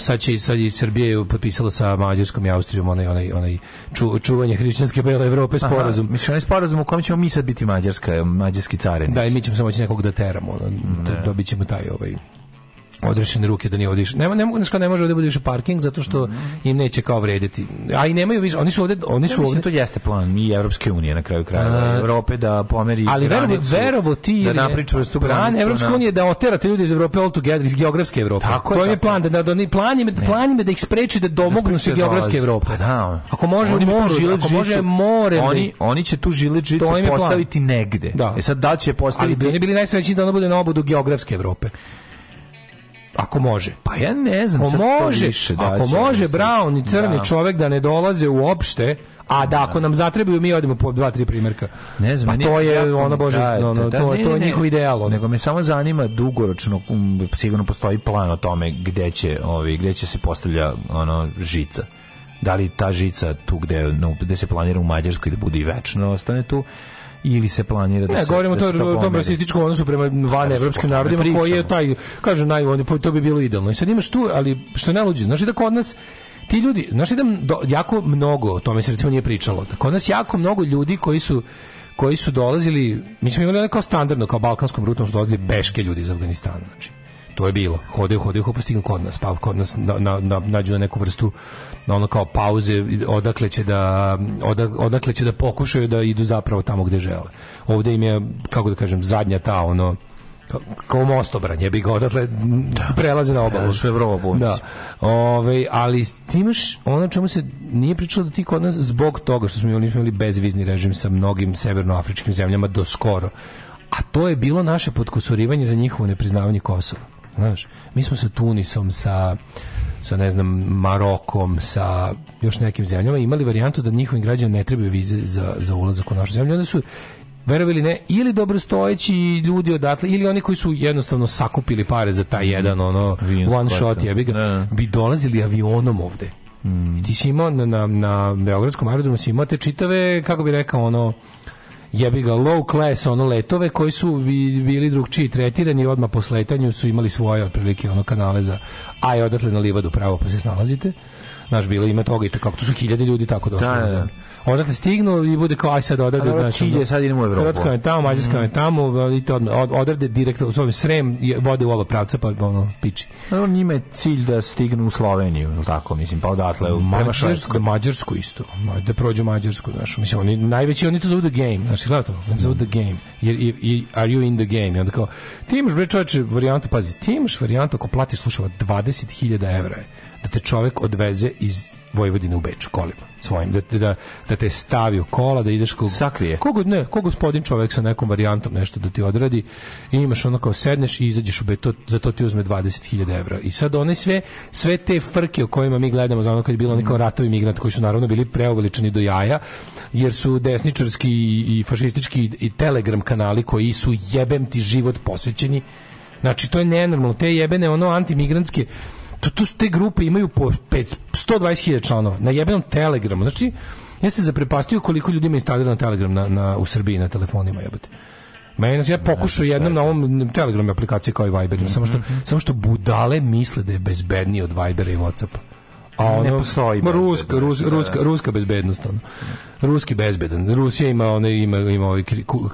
sad će sad i Srbija potpisala sa Mađarskom i Austrijom onaj onaj onaj ču, čuvanje hrišćanske bele Evrope sporazum. Aha, mislim onaj sporazum u kojem ćemo mi sad biti mađarska, mađarski carenici. Da, i mi ćemo samo moći nekog da teramo, ono, dobićemo taj ovaj odrešene ruke da nije ovdje Nema, nema, ne može ovde da bude više parking zato što im neće kao vrediti. A i nemaju više, oni su ovde Oni su ovde da to jeste plan i Evropske unije na kraju kraja, Evrope da pomeri ali granicu, verovo, ti da napravi što plan Evropske na... Da. unije da oterate ljude iz Evrope all together, iz geografske Evrope. Tako to je plan, da, da, oni plan im, plan im da ih spreči da domognu da se geografske Evrope. Pa da. Ako može oni more, ako može more... Oni, oni će tu žilet žicu postaviti negde. Da. E sad da će postaviti... Ali bi oni bili najsrećniji da ono bude na obodu geografske Evrope. Ako može. Pa ja ne znam. Ako može, više, da, ako može brown i crni da. čovjek da ne dolaze uopšte, a da ako da. nam zatrebaju mi odemo po dva tri primjerka. Ne znam, pa to je ono bože, da, ono, da, to, ne, to je njihov ideal. Ono. Nego me samo zanima dugoročno um, sigurno postoji plan o tome gdje će ovi gde će se postavlja ono žica. Da li ta žica tu gdje no, se planira u Mađarskoj da bude i večno ostane tu ili se planira da ne, se govorimo da to, to o tom rasističkom odnosu prema van da, da, evropskim da narodima koji je taj kaže naj to bi bilo idealno i sad imaš tu ali što je najluđe znači da kod nas ti ljudi znači da jako mnogo o tome se recimo nije pričalo da kod nas jako mnogo ljudi koji su koji su dolazili mi smo imali ono standardno kao balkanskom rutom su dolazili beške ljudi iz Afganistana znači to je bilo. Hode, hode, hode, pa kod nas. Pa kod nas na, na, na, nađu na neku vrstu na ono kao pauze odakle će da odakle će da pokušaju da idu zapravo tamo gde žele. Ovde im je kako da kažem zadnja ta ono kao mostobran, jebi ga odatle da. prelaze na obalu. Ja, da, Evropu. Da. Ove, ali ti imaš ono čemu se nije pričalo da ti kod nas zbog toga što smo imali, imali bezvizni režim sa mnogim severnoafričkim zemljama do skoro. A to je bilo naše podkusurivanje za njihovo nepriznavanje Kosova znaš. Mi smo sa Tunisom, sa sa ne znam Marokom, sa još nekim zemljama imali varijantu da njihovim građanima ne trebaju vize za za ulazak u našu zemlju. Onda su verovali ne, ili dobrostojeći ljudi odatle, ili oni koji su jednostavno sakupili pare za taj jedan ono Vinus one shot jebi ga, da, da. bi dolazili avionom ovde. Mm. I ti si imao na, na, na Beogradskom aerodromu si imao te čitave, kako bi rekao ono jebi ga low class ono letove koji su bili drugčiji tretirani i odmah po sletanju su imali svoje otprilike ono kanale za aj odatle na livadu pravo pa se snalazite naš bilo ima toga i tako to su hiljade ljudi tako došli da, da, da. zemlju odatle stignu i bude kao aj sad odavde da je sad idemo u Evropu. Hrvatska je tamo, Mađarska mm. je tamo, i to odavde direktno u svom Srem vode u oba pravca pa ono piči. No, njima ima cilj da stignu u Sloveniju, ili tako mislim, pa odatle u Mađarsku, Mađarsku isto. Da prođu Mađarsku, znači mislim oni najveći oni to zovu the game, znači gledate, oni zovu the game. Jer i, i, are you in the game? I onda kao ti imaš bre čoveče varijantu, pazi, ti imaš varijantu ako platiš slušava 20.000 evra da te čovek odveze iz Vojvodine u Beč kolima svojim, da, da, da te stavi u kola, da ideš kog... Sakrije. Kog, ne, kog gospodin čovek sa nekom varijantom nešto da ti odradi i imaš ono kao sedneš i izađeš u beto, za to ti uzme 20.000 evra. I sad one sve, sve te frke o kojima mi gledamo, znamo kad je bilo neko ratovi migrant koji su naravno bili preuveličeni do jaja, jer su desničarski i, fašistički i telegram kanali koji su jebem ti život posvećeni Znači, to je nenormalno. Te jebene, ono, antimigrantske to, to su te grupe imaju po 5, 120.000 članova na jebenom Telegramu. Znači, ja se zaprepastio koliko ljudi ima instalirano Telegram na, na, u Srbiji na telefonima, jebote. Meni znači, ja pokušao jednom na ovom Telegram aplikaciji kao i Viber, mm -hmm. samo što mhm. samo što budale misle da je bezbednije od Vibera i WhatsAppa. A ono, ne postoji. Ma ruska, rus, da. ruska, ruska bezbednost ono. Ruski bezbedan. Rusija ima ona ima ima ovaj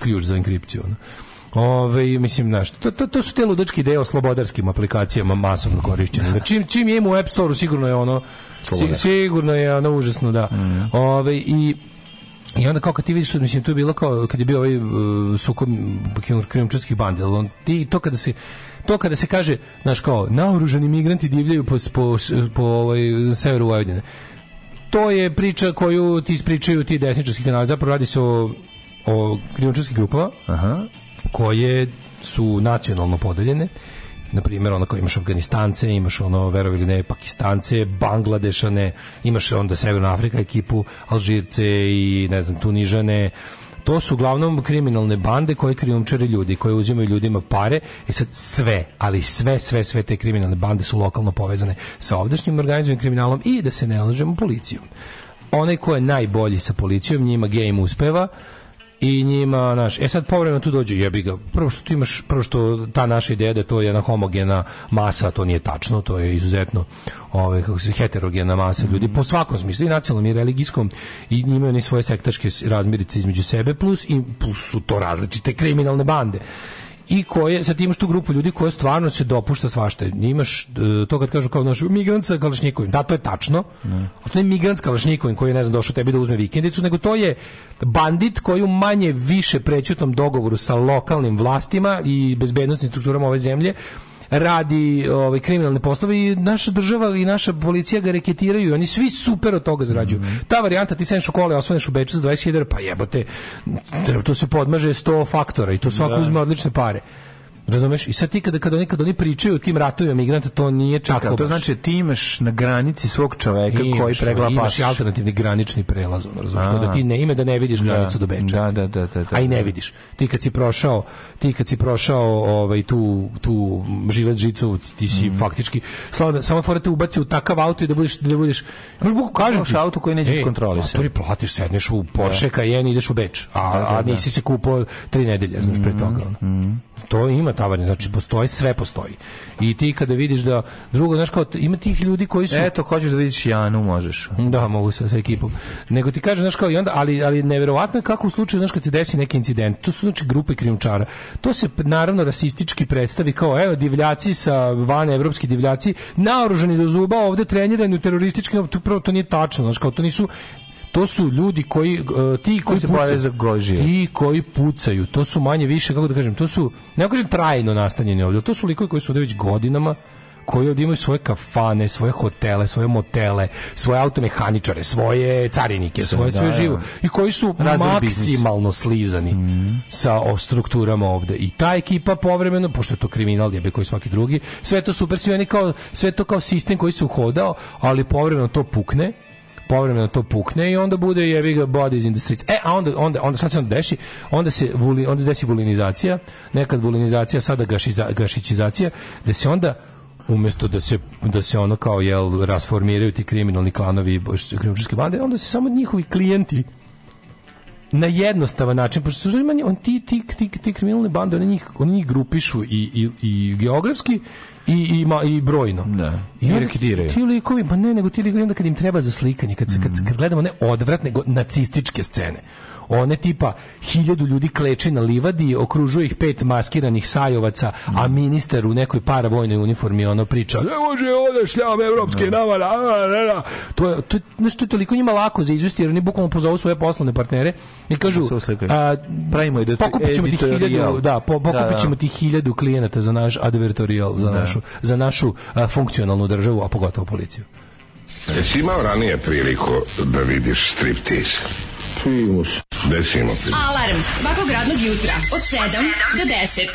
ključ za enkripciju. Ono. Ove, mislim, znaš, to, to, to, su te ludačke ideje o slobodarskim aplikacijama masovno korišćene. Da. Čim, čim je u App Store, sigurno je ono, si, sigurno je ono užasno, da. Mm. Ove, i i onda kao kad ti vidiš, mislim, tu je bilo kao kad je bio ovaj uh, sukob krijumčarskih bandela, on, ti, to kada se to kada se kaže, znaš kao, naoružani migranti divljaju po, po, po ovaj, severu Vojvodine. To je priča koju ti ispričaju ti desničarski kanali. Zapravo radi se o, o grupama. Aha koje su nacionalno podeljene na primjer ono kao imaš Afganistance, imaš ono verovali ili ne Pakistance, Bangladešane, imaš onda Severna Afrika ekipu, Alžirce i ne znam Tunižane. To su uglavnom kriminalne bande koje krijumčare ljudi, koje uzimaju ljudima pare i e sad sve, ali sve, sve, sve te kriminalne bande su lokalno povezane sa ovdašnjim organizovanim kriminalom i da se ne lažemo policijom. One koje je najbolji sa policijom, njima game uspeva, i njima naš e sad povremeno tu dođe jebi ga prvo što ti imaš prvo što ta naša ideja da to je jedna homogena masa to nije tačno to je izuzetno ovaj kako se heterogena masa mhm. ljudi po svakom smislu i nacionalnom i religijskom i imaju oni svoje sektačke razmirice između sebe plus i plus su to različite kriminalne bande i koje, sad imaš što grupu ljudi koja stvarno se dopušta svašta. Imaš e, to kad kažu kao naš migrant sa kalašnjikovim. Da, to je tačno. Ne. A to je migrant sa kalašnjikovim koji je, ne znam, došao tebi da uzme vikendicu, nego to je bandit koji u manje više prećutnom dogovoru sa lokalnim vlastima i bezbednosnim strukturama ove zemlje radi ovaj kriminalne poslove i naša država i naša policija ga reketiraju oni svi super od toga zarađuju. Mm -hmm. Ta varijanta ti sem škole osvaneš u Beču za 20.000, pa jebote, to se podmaže 100 faktora i to svako da. uzme odlične pare. Razumeš? I sad ti kada, kada, oni, kada oni pričaju o tim ratovima migranta, to nije čak Tako, to znači ti imaš na granici svog čoveka imaš, koji preglapaš. Imaš i alternativni granični prelaz, ono, razumeš? Da ti ne ime da ne vidiš da. granicu do Beča. Da, da, da, da, da. A i ne da. vidiš. Ti kad si prošao, ti kad si prošao ovaj, tu, tu žilet žicu, ti si mm. faktički, samo, da, samo fora te ubaci u takav auto i da budeš, da budeš, još Bogu kažem ti. auto koji neće e, kontrolisati. Auto platiš, sedneš u Porsche Cayenne i ideš u Beč, a, a nisi se kupao tri nedelje, znaš, pre mm, toga. Ono. Mm to ima tavarnje, znači postoji, sve postoji. I ti kada vidiš da drugo, znaš kao, ima tih ljudi koji su... Eto, hoćeš da vidiš Janu, možeš. Da, mogu sa, sa ekipom. Nego ti kažem, znaš kao, i onda, ali, ali neverovatno je kako u slučaju, znaš, kad se desi neki incident, to su znači grupe krijumčara, to se naravno rasistički predstavi kao, evo, divljaci sa van evropski divljaci, naoružani do zuba, ovde trenirani u teroristički, to, prvo to nije tačno, znaš kao, to nisu to su ljudi koji uh, ti koji se pucaju, za gožije. ti koji pucaju, to su manje više kako da kažem, to su ne kažem trajno nastanjeni ovdje, to su likovi koji su ovdje već godinama koji ovdje imaju svoje kafane, svoje hotele, svoje motele, svoje automehaničare, svoje carinike, svoje sve da, živo. I koji su Razvoj maksimalno biznis. slizani mm. sa o, strukturama ovdje. I ta ekipa povremeno, pošto je to kriminal, jebe koji svaki drugi, sve to super, svi kao, sve to kao sistem koji se uhodao, ali povremeno to pukne povremeno to pukne i onda bude jevi ga body iz industrice. E, a onda, onda, onda sad se onda deši, onda se vuli, onda se desi vulinizacija, nekad vulinizacija, sada gašiza, gašićizacija, da se onda umesto da se da se ono kao jel rasformiraju ti kriminalni klanovi kriminalističke bande onda se samo njihovi klijenti na jednostavan način, pošto su on ti, ti, ti, ti kriminalne bande, oni njih, oni njih grupišu i, i, i geografski, i ima i brojno. Da. I, rekidiraju. Ti likovi, pa ne, nego ti likovi onda kad im treba za slikanje, kad se mm. kad gledamo ne odvratne go, nacističke scene one tipa hiljadu ljudi kleči na livadi, okružuje ih pet maskiranih sajovaca, a ministar u nekoj paravojnoj uniformi ono priča ne može ovde šljam evropske da. navara, to je, to, nešto je toliko njima lako za izvesti, jer oni bukvalno pozovu svoje poslovne partnere i kažu da, a, pravimo da pokupit ćemo tih hiljadu, da, po, da, pokupit ćemo tih hiljadu klijenata za naš advertorial, za našu, za našu a, funkcionalnu državu, a pogotovo policiju. Jesi imao ranije priliku da vidiš striptease? Desimo se. Desimo se. Alarm svakog radnog jutra od 7 do 10. Do 10.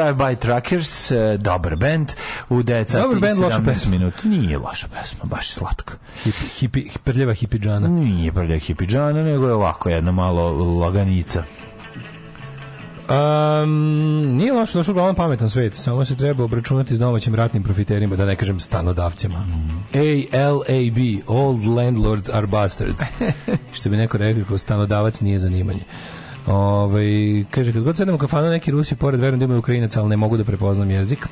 Drive-by Truckers, e, dobar band, u deca. Dobar band, loša Minut. Nije loša pesma, baš slatka. Hipi, hipi, prljeva hipidžana. Nije prljeva hipidžana, nego je ovako jedna malo laganica. Um, nije loše došao uglavnom pametan svet, samo se treba obračunati s domaćim ratnim profiterima, da ne kažem stanodavcima. A-L-A-B, Old Landlords are Bastards. Što bi neko rekao, stanodavac nije zanimanje. Ove, ovaj, kaže, kad god sedem u kafanu, neki Rusi pored verujem da imaju Ukrajinaca, ali ne mogu da prepoznam jezik.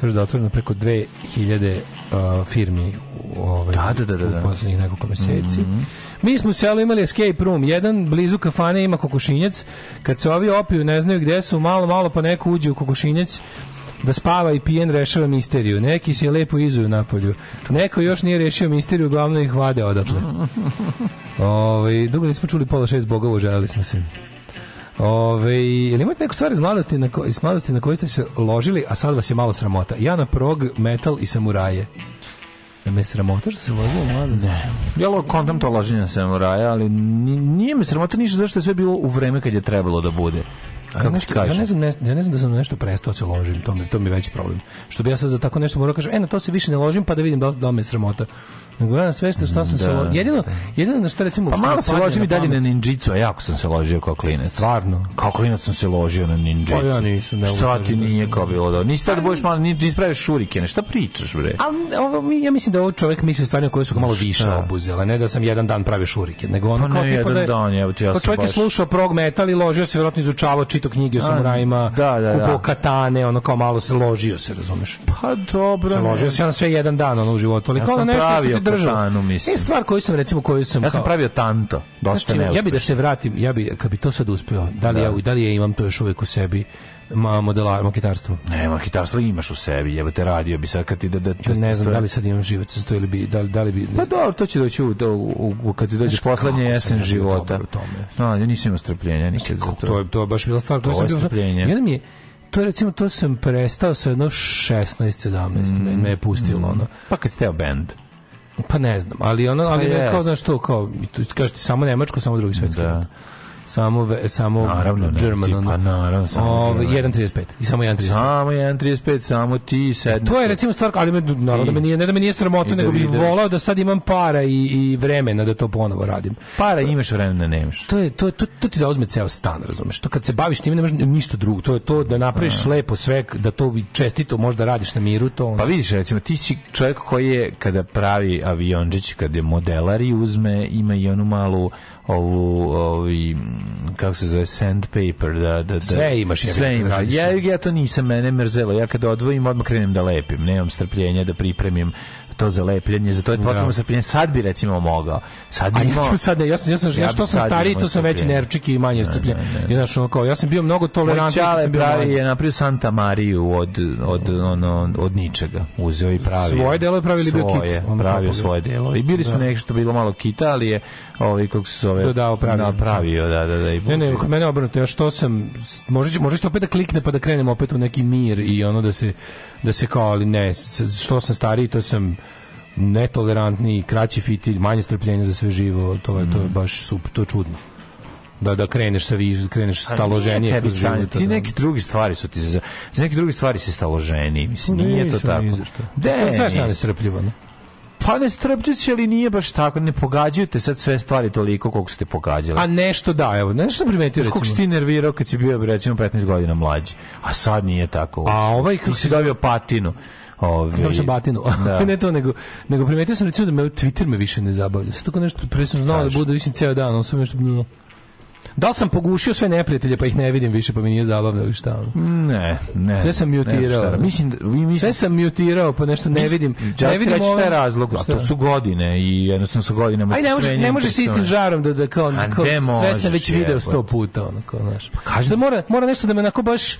Kaže da je otvoreno preko 2000 uh, firmi u, ovaj, da, da, da, da, da. u poslednjih nekoliko meseci. Mm -hmm. Mi smo u selu imali escape room. Jedan blizu kafane ima kokošinjac. Kad se ovi opiju, ne znaju gde su, malo, malo pa neko uđe u kokošinjac da spava i pijen rešava misteriju. Neki se lepo izuju polju. Neko još nije rešio misteriju, uglavnom ih vade odatle. Ove, ovaj, dugo nismo čuli pola šest bogova, želeli smo se. Ove, ili imate neku stvar iz mladosti, na ko, iz mladosti na koju ste se ložili, a sad vas je malo sramota? Ja na prog, metal i samuraje. Da me sramota što se vozio mlado? Ne. Ja lo kontam to laženje samuraja, ali nije me sramota ništa zašto je sve bilo u vreme kad je trebalo da bude. Kako ja nešto, ja ne znam, ne, ja ne znam da sam nešto prestao da se ložim, to mi, to mi je veći problem. Što bi ja sad za tako nešto morao da kažem, e, na to se više ne ložim, pa da vidim da, da me sramota. Nego ja sve što šta sam da. se ložio. Jedino, jedino na što recimo... Pa malo se ložim i dalje na ninjitsu, a jako sam se ložio kao klinac. Stvarno? Kao klinac sam se ložio na ninjitsu. Pa ja nisam. šta ti da nije kao bilo da... Nisi da bojiš malo, nisi ispraviš šurikene, šta pričaš, bre? A, ovo, ja mislim da ovo čovjek misli stvarno koje su ga malo pa više obuzele, ne da sam jedan dan pravio šuriken, nego ono pa kao ne, jedan da je, dan, ja, ja čovjek je slušao prog metal i ložio se vjerojatno izučavao čitao knjige o samurajima, da, da, kupao da. katane, ono kao malo se ložio se, razumeš? Pa dobro. Se ložio se na sve jedan dan ono u životu, ali ja kao sam nešto što te držao. Katanu, mislim. E, stvar koju sam recimo koju sam Ja sam kao, pravio tanto, dosta znači, neuspešno. Ja bi da se vratim, ja bi kad bi to sad uspeo, da li da. ja da li ja imam to još uvek u sebi? ma, modelar, maketarstvo. Ne, maketarstvo imaš u sebi, jebo te radio bi sad kad ti da... da, da ne znam da li sad imam život sa to ili bi... Da li, da li bi ne... Pa dobro, to će doći u, u, u kad ti dođe poslednje jesen života. No, ja nisam imao strpljenja nikad za to. To je, to je baš bila stvar. To, to sam bio. strpljenje. Jedan mi je, to recimo to sam prestao sa jedno 16 17 mm. me, je mm. pustilo mm. ono pa kad ste band pa ne znam ali ono pa ali pa kao znaš to kao kažete samo nemačko samo drugi svetski da. Rat samo samo naravno, German. Ne, tipa, naravno, samo o, 1.35 i samo 1.35. Samo 1.35, samo ti sedmi. To je recimo stvar, ali me, naravno da me nije, ne da me nije sramota, nego da bih volao da sad imam para i, i vremena da to ponovo radim. Para imaš vremena, nemaš. To je to to, to ti zauzme ceo stan, razumeš? To kad se baviš time ne možeš ništa drugo. To je to da napraviš da. lepo sve, da to čestito možda radiš na miru, to. Ono. Pa vidiš, recimo ti si čovjek koji je kada pravi aviončić, kada je modelari uzme, ima i onu malu ovu ovi ovaj, kako se zove sandpaper da da, da sve imaš sve ja imaš ja ja to nisam mene mrzelo ja kad odvojim odmah krenem da lepim nemam strpljenja da pripremim to za lepljenje, za to je potrebno ja. Da. strpljenje. Sad bi recimo mogao. Sad bi A ja ću sad, ja sam, ja sam, ja, što sam stariji, to sam veći nerčiki i manje strpljenje. Ja, znaš, ono kao, ja sam bio mnogo tolerantan. Moj čale pravi je napravio Santa Mariju od, od, ono, od ničega. Uzeo i pravio. Svoje delo je pravili bio kit. Ono pravio svoje delo. I bili su da. nešto bilo malo kita, ali je ovaj, kako se zove, Dodao pravio. Napravio, da, da, da. I ne, ne, kod mene obrnuto, ja što sam, možete, možete opet da klikne pa da krenemo opet u neki mir i ono da se da se kao, ali ne, što sam stariji, to sam netolerantni, kraći fitilj, manje strpljenja za sve živo, to je, to je mm. baš sup, to je čudno da da kreneš sa viš, kreneš staloženije kroz život. Ti da. neke drugi stvari su ti za, za neke drugi stvari se staloženi, mislim, pa nije to tako. Da, sve sam nestrpljivo, ne? Pa ne strpđući, ali nije baš tako. Ne pogađaju te sad sve stvari toliko koliko ste pogađali. A nešto da, evo, nešto primetio recimo. Kako si ti nervirao kad si bio, recimo, 15 godina mlađi. A sad nije tako. A ovaj kako si dobio patinu. Ove... Ovaj. sam batinu. Da. ne to, nego, nego primetio sam recimo da me Twitter me više ne zabavlja. Sve tako nešto, pre sam znao da bude, mislim, ceo dan, on sam nešto... Da li sam pogušio sve neprijatelje pa ih ne vidim više pa mi nije zabavno ili šta? Ne, ne. Sve sam mutirao. Da mislim, da- vi mislim sve sam mutirao pa nešto ne vidim. Ja ne vidim šta je razlog, a to su godine i jednostavno su godinama. Aj ne može ne može se pa istim žarom da da kao, kao sve sam već video 100 puta onako, znaš. Pa mora mora nešto da me onako baš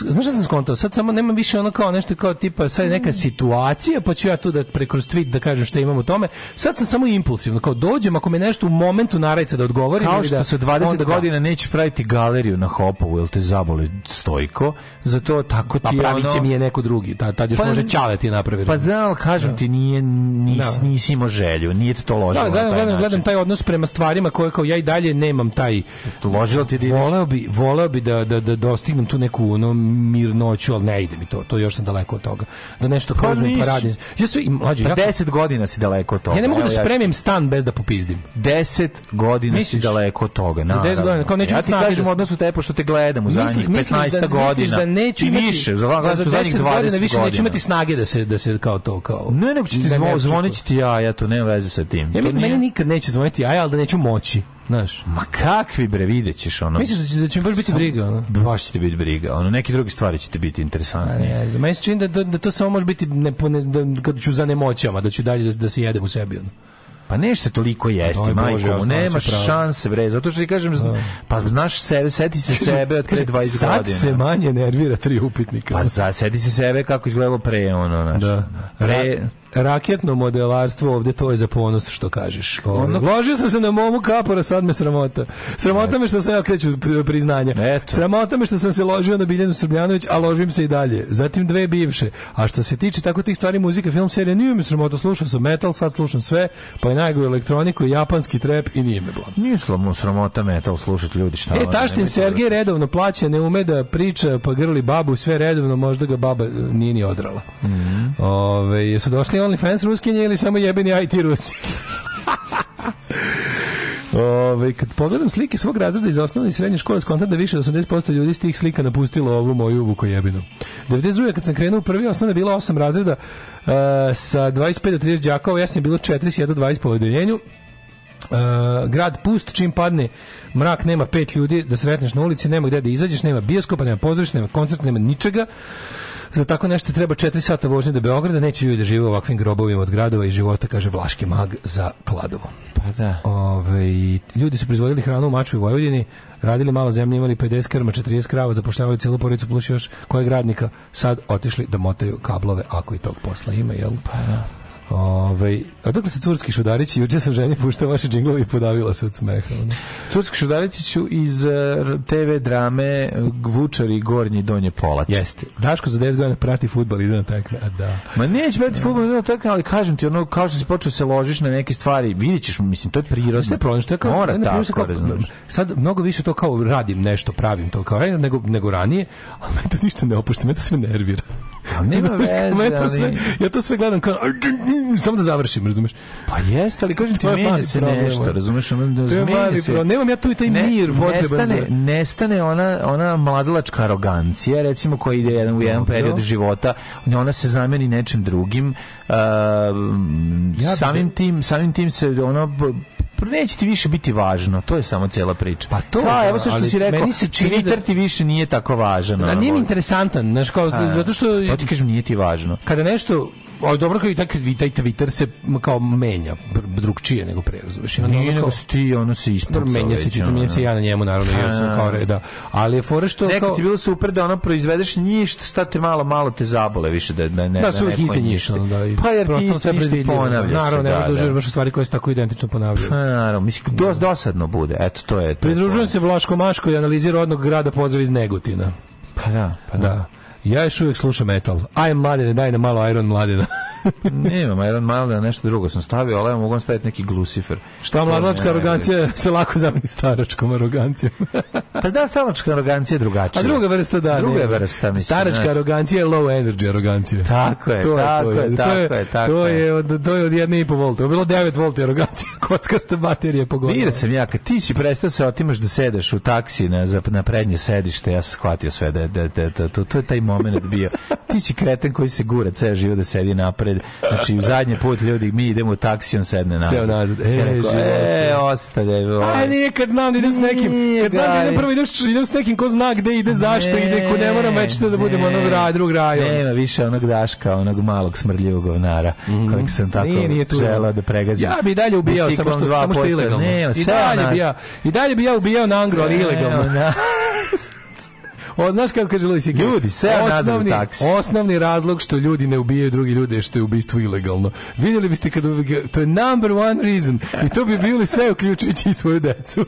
Znaš šta sam skontao? Sad samo nema više ono kao nešto kao tipa sad je neka mm. situacija, pa ću ja tu da prekroz tweet da kažem šta imam u tome. Sad sam samo impulsivno, kao dođem ako me nešto u momentu narajca da odgovorim. Kao da što da, se 20 onda, godina neće praviti galeriju na Hopovu, jel te zaboli stojko, zato tako pa ti pa, pravit će mi je neko drugi, ta, tad još pa, može čale ti napravi. Pa znam, kažem da. ti, nije, nis, da. nisi imao želju, nije te to ložilo da, gledam, na taj gledam, gledam taj odnos prema stvarima koje kao ja i dalje nemam taj... Ložilo ti da Voleo bi, voleo bi da, da, da dostignem tu neku ono mirnoću, ali ne ide mi to, to još sam daleko od toga. Da nešto pa kažem pa radim. Ja sve i mlađi, pa 10 godina si daleko od toga. Ja ne mogu Evo, da spremim ja... stan bez da popizdim. 10 godina Misliš? si daleko od toga, na. 10 godina, kao neću ja ti kažem da... odnosu tepo što te gledam u zadnjih 15 da-, da, godina. da neću imati, više, za vas za 10 da godina više neću imati snage da se da se kao to kao. Ne, nego će ti da zvonići ti ja, ja to nema veze sa tim. Ja mislim meni nikad neće zvoniti ja, al da neću moći. Znaš. Ma kakvi bre, vidjet ćeš ono. Misliš da će, da će mi baš biti briga? Ono? Baš će te biti briga. Ono, neke druge stvari će ti biti interesantne. Ne znam, meni čini da, da, da, to samo može biti ne, ne, da, kad ću za nemoćama, da ću dalje da, da se jedem u sebi. Ono. Pa neš se toliko jesti, majko, ja nema šanse, bre, zato što ti kažem, no. Da. pa znaš sebe, seti se sebe od pre 20 godina. Sad se manje nervira tri upitnika. Pa za, seti se sebe kako izgledalo pre, ono, znaš. Da. Pre, raketno modelarstvo ovde to je za ponos što kažeš. Ono... Ložio sam se na momu kapora, sad me sramota. Sramota me što sam ja kreću priznanja. Eto. Sramota me što sam se ložio na Biljanu Srbljanović, a ložim se i dalje. Zatim dve bivše. A što se tiče tako tih stvari muzika, film, serija, nije mi sramota. Slušao sam metal, sad slušam sve, pa i najgoju elektroniku, japanski trep i nije me blam. Nije mu sramota metal slušati ljudi šta. E, taštin da Sergej redovno plaća, ne ume da priča, pa grli babu, sve redovno, možda ga baba nije ni odrala. Mm -hmm. Ove, jesu došli OnlyFans Ruskinje ili samo jebeni IT Rusi? Ove, kad pogledam slike svog razreda iz osnovne i srednje škole, skontam da više od 80% ljudi iz tih slika napustilo ovu moju vukojebinu. 92. kad sam krenuo prvi osnovne, e, bilo 8 razreda uh, sa 25 do 30 džakova, ja sam bilo 41 do 20 po odeljenju. Uh, grad pust, čim padne mrak, nema pet ljudi da sretneš na ulici, nema gde da izađeš, nema bioskopa, nema pozorišta, nema koncerta, nema ničega. Za tako nešto treba 4 sata vožnje do Beograda, neće ljudi da žive u ovakvim grobovima od gradova i života, kaže Vlaški mag za Kladovo. Pa da. Ove, ovaj, ljudi su proizvodili hranu u Maču i Vojvodini, radili malo zemlje, imali 50 krma, 40 krava, zapošljavali celu porodicu plus još kojeg radnika, sad otišli da motaju kablove ako i tog posla ima, jel? Pa da. Ove, ovaj, a dok su Curski Šudarići? Juče sa ženje puštao vaše džinglove i podavila se od smeha. Curski Šudarići iz eh, TV drame eh, Vučari Gornji Donje Polac. Jeste. Daško za 10 godina prati futbal i na takve. A da. Ma neće prati futbal i na takve, ali kažem ti, ono, kao što si počeo se ložiš na neke stvari, vidjet ćeš, mislim, to je prirodno. Sve problem, što je kao, Mora ne, tako, kao, da sad mnogo više to kao radim nešto, pravim to kao, e, nego, nego ranije, ali me to ništa ne opušta, me to sve nervira nema veze, ali... sve, ja to sve gledam kao, samo da završim, razumeš? Pa jeste, ali kažem ti, meni se nešto, razumeš? Ono, se. Nemam ja tu i taj ne, mir nestane, za... nestane ona, ona mladalačka arogancija, recimo, koja ide jedan, u jedan Dobro. period života, ona se zameni nečim drugim, uh, ja, samim, da- tim, samim tim se ono neće ti više biti važno, to je samo cela priča. Pa to, Ka, da, evo sve što si rekao, meni se čini da... ti više nije tako važan. Da nije mi interesantan, znaš, kao, zato što... To ti kažem, nije ti važno. Kada nešto o, dobro kao i tak vi taj Twitter se kao menja drugčije nego pre razumeš. Onda Nije nego sti ono se isprmenja menja se čitam menja se da. ja na njemu naravno ja sam kao da. Ali je fore što Nekad kao ti bilo super da ono proizvedeš ništa, šta te malo malo te zabole više da ne ne. Da, da su ih iste ništa da. Pa jer ti sve da. ponavlja. Naravno ne možeš da uživaš stvari koje se tako identično ponavljaju. Pa naravno mislim dos, dosadno bude. Eto to je. Pridružujem se Vlaško Maško i analizi rodnog grada pozdrav iz Negotina. Pa da, pa da. Ja još uvijek slušam metal. Aj, mladine, daj na malo Iron, mladina. Nema, jedan malo da nešto drugo sam stavio, ali ja mogu staviti neki glusifer. Šta mladačka arogancija se lako zameni staračkom arogancijom. pa da, staračka arogancija je drugačija. A druga vrsta da. Druga je vrsta, mislim. Staračka znaš. arogancija je low energy arogancija. Tako je, to je tako je, tako je, to je, od, to je od jedne i po volta. Bilo 9 volti arogancija, kockaste baterije pogodila. Vidio sam ja, kad ti si prestao se otimaš da sedaš u taksi na, za, na prednje sedište, ja sam shvatio sve da, da, da, da to, to je taj moment bio. Ti si kreten koji se gura, ceo život da sedi napred red. Znači, u zadnji put ljudi, mi idemo taksijom sedne nazad. Sve nazad. E, ja rekao, e, e ostavljaj. A nije, kad znam da idem s nekim, kad znam da idem prvo, idem, idem s nekim ko zna gde ide, zašto ide, ko ne mora meći da budemo onog raja, drug raja. Nema više onog daška, onog malog smrdljivog govnara, mm. kojeg sam tako nije, nije želao da pregazim. Ja bi dalje ubijao, samo što, samo što ilegalno. Ne, I dalje bi ja, i dalje bi ja ubijao na angro, ali ilegalno. O, znaš kako kaže Luis Ljudi, se osnovni, taksi. osnovni razlog što ljudi ne ubijaju drugi ljude je što je ubistvo ilegalno. Vidjeli biste kad to je number one reason i to bi bili sve uključujući i svoju decu.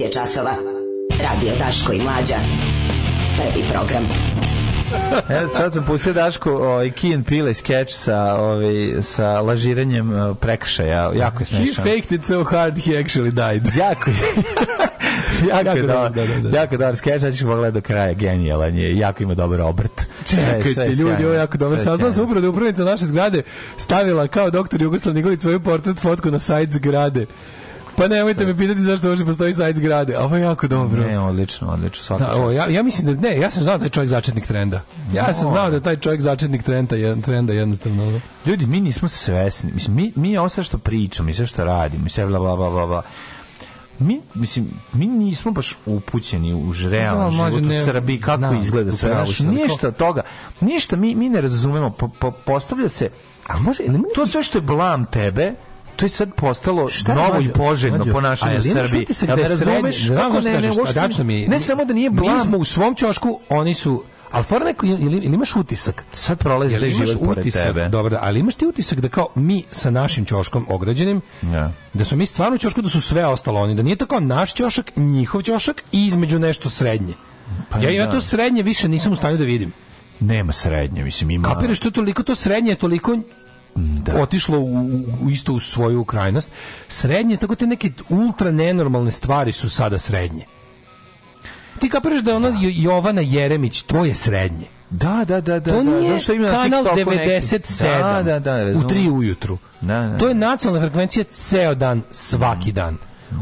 9 je časova. Radio Daško i Mlađa. Prvi program. e, sad sam pustio Dašku ovaj, i Kian Pile sketch sa ovi, ovaj, sa lažiranjem e, prekršaja. Jako je smešno. He faked it so hard he actually died. jako je. jako, jako dobar, da, da, da. jako dobar skeč, do kraja, genijalan je, jako ima dobar obrt. Čekajte, sve, ljudi, sjajno, ovo je jako dobro. Saznao sam upravo da upravnica naše zgrade stavila kao doktor Jugoslav Nikolić svoju portret fotku na sajt zgrade. Pa nemojte me pitati zašto uopšte postoji sajt zgrade. Ovo je jako dobro. Ne, odlično, odlično. Svaka da, o, ja, ja mislim da ne, ja sam znao da je čovjek začetnik trenda. Ja no. sam znao da je taj čovjek začetnik trenda, jedan trenda jednostavno. Ljudi, mi nismo svesni. Mislim mi mi ovo sve što pričamo i sve što radimo i sve bla bla bla bla mi, mislim, mi nismo baš upućeni u realan da, život ne, u Srbiji, kako znam, izgleda sve naš, ništa od toga, ništa mi, mi ne razumemo, po, po, postavlja se, a može, to sve što je blam tebe, to je sad postalo šta novo mađu, i poželjno mađu, ponašanje u Srbiji. Ja ne razumeš, kako ne, ne, ne, mi, ne samo da nije blam. Mi smo u svom čošku, oni su ali fora neko, ili, ili imaš utisak? Sad prolazi da život pored utisak, tebe. Dobro, ali imaš ti utisak da kao mi sa našim čoškom ograđenim, yeah. da su mi stvarno čošku, da su sve ostalo oni, da nije to kao naš čošak, njihov čošak i između nešto srednje. Pa ja, ja da. to srednje više nisam u stanju da vidim. Nema srednje, mislim ima. Kapiraš to toliko to srednje, toliko da. otišlo u, u isto u svoju krajnost. Srednje, tako te neke ultra nenormalne stvari su sada srednje. Ti kapiraš da ona da. Jovana Jeremić, to je srednje. Da, da, da, da. To da. nije Zašto ima na kanal 97 da, da, da, u 3 ujutru. Da, da, da. To je da. nacionalna frekvencija ceo dan, svaki mm. dan.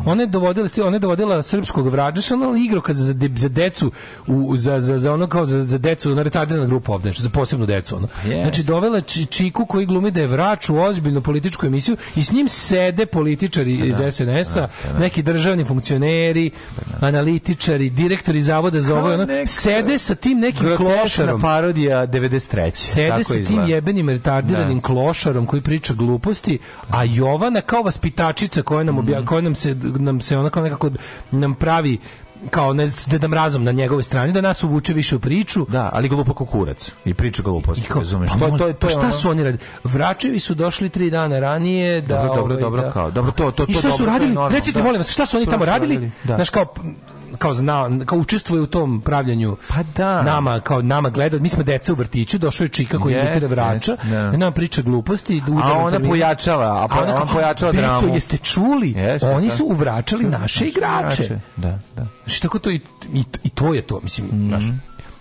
Ona je dovodila, ona je dovodila srpskog vrađaša, ona igra kad za, za decu, u, za, za, za ono kao za, za decu, na retardirana grupa ovde, znači za posebnu decu. Ono. Yes. Pa znači, dovela Čiku koji glumi da je vrač u ozbiljnu političku emisiju i s njim sede političari da, iz da, SNS-a, da, neki državni funkcioneri, analitičari, direktori zavoda za ovo, ono, sede sa tim nekim klošarom. parodija 93. Sede sa tim jebenim retardiranim klošarom koji priča gluposti, a Jovana kao vaspitačica koja nam, obja, mhm. koja nam se nam se onako nekako nam pravi kao ne s dedam razum na njegove strani da nas uvuče više u priču da ali glupo kukurac i priča gluposti I kao, razumeš pa, to, to, to, pa šta su oni radili vračevi su došli tri dana ranije da dobro dobro, ovaj, dobro da... kao dobro to to to i šta su radili recite da. molim vas šta su oni tamo radili, radili? Da. znaš kao kao znao, kao učestvuje u tom pravljanju. Pa da. Nama kao nama gleda, mi smo deca u vrtiću, došao je čika koji yes, nikada vraća, yes, da. nam priča gluposti, da udara. A ona pojačava, a, pa, a ona, kao, ona pojačava deco, dramu. jeste čuli? Yes, Oni da. su uvračali naše igrače. Da, da. Znači, tako to i, i, i to je to, mislim, mm -hmm. naš. Mhm.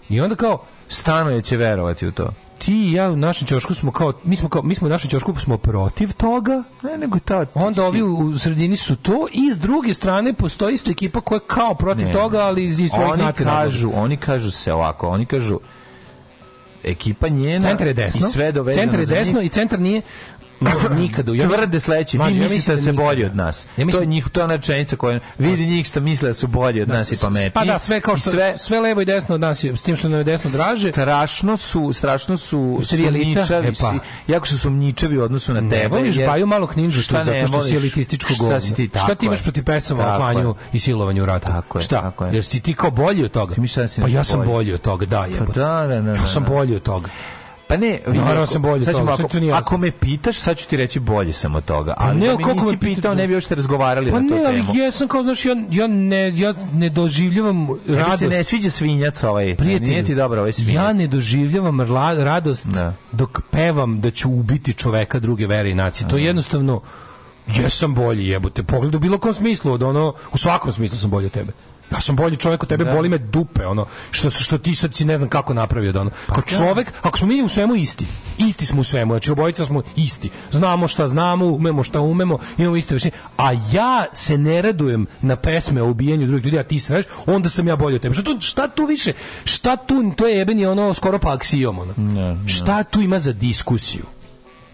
I onda kao stanoje će verovati u to ti i ja u našem ćošku smo kao mi smo kao mi smo u našem ćošku smo protiv toga ne nego ta onda ovi u sredini su to i s druge strane postoji isto ekipa koja je kao protiv ne, toga ali iz svojih oni kažu razloga. oni kažu se ovako oni kažu ekipa njena centar je desno i sve dovedeno centar je desno i centar nije nikada u ja tvrde sledeći vi mislite da, da se nikada. bolji od nas ja mislim, to je njih to je ona rečenica koja vidi njih što misle da su bolji od da nas i pametniji pa da sve kao što sve, sve levo i desno od nas s tim što nam je desno draže strašno su strašno su sumnjičavi e pa. jako su sumnjičavi u odnosu na tebe ne voliš jer, baju malo knjižu što zato što si elitističko govno šta, ti, šta ti imaš protiv pesama o klanju i silovanju rata tako je, šta tako je. jer si ti kao bolji od toga da pa ja sam bolji od toga da pa je ja sam bolji od toga Pa ne, naravno sam bolje sad ćemo, toga, ako, to ako me pitaš, sad ću ti reći bolje sam od toga. Ali pa ne, da me nisi me pitao, ne bi još te razgovarali pa na tu ne, ali temu. jesam kao, znaš, ja, ja, ne, ja ne doživljavam ne radost. se ne sviđa svinjac ovaj. Prijatelj, nije ti dobro ovaj svinjac. Ja ne doživljavam radost ne. Da. dok pevam da ću ubiti čoveka druge vere i nacije. To je da. jednostavno jesam bolji jebote pogled u bilo kom smislu od ono u svakom smislu sam bolji od tebe ja sam bolji čovjek od tebe, da. boli me dupe, ono, što, što ti sad si ne znam kako napravio da ono. Kao pa da. čovjek, ako smo mi u svemu isti, isti smo u svemu, znači obojica smo isti, znamo šta znamo, umemo šta umemo, imamo iste veštine, a ja se ne radujem na pesme o ubijanju drugih ljudi, a ti se onda sam ja bolji od tebe. Šta tu, šta tu više? Šta tu, to je jebeni ono skoro pa aksijom, ono. Ne, ne. Šta tu ima za diskusiju?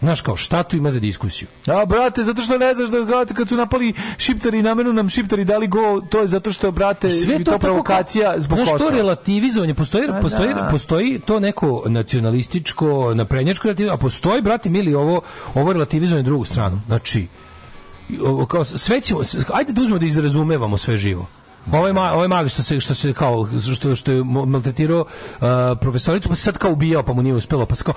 Znaš kao, šta tu ima za diskusiju? A, brate, zato što ne znaš da gledate kad su napali šiptari, namenu nam šiptari dali go, to je zato što, brate, pa Sve to, to provokacija zbog Kosova. Znaš, to relativizovanje, postoji, a, pa postoji, da. postoji to neko nacionalističko, naprednjačko a postoji, brate, mili, ovo, ovo relativizovanje drugu stranu. Znači, kao, sve ćemo, ajde da uzmemo da izrazumevamo sve živo. Ovaj ma, ovaj mali što se što se kao što što je maltretirao uh, profesoricu pa sad kao ubijao pa mu nije uspelo pa se kao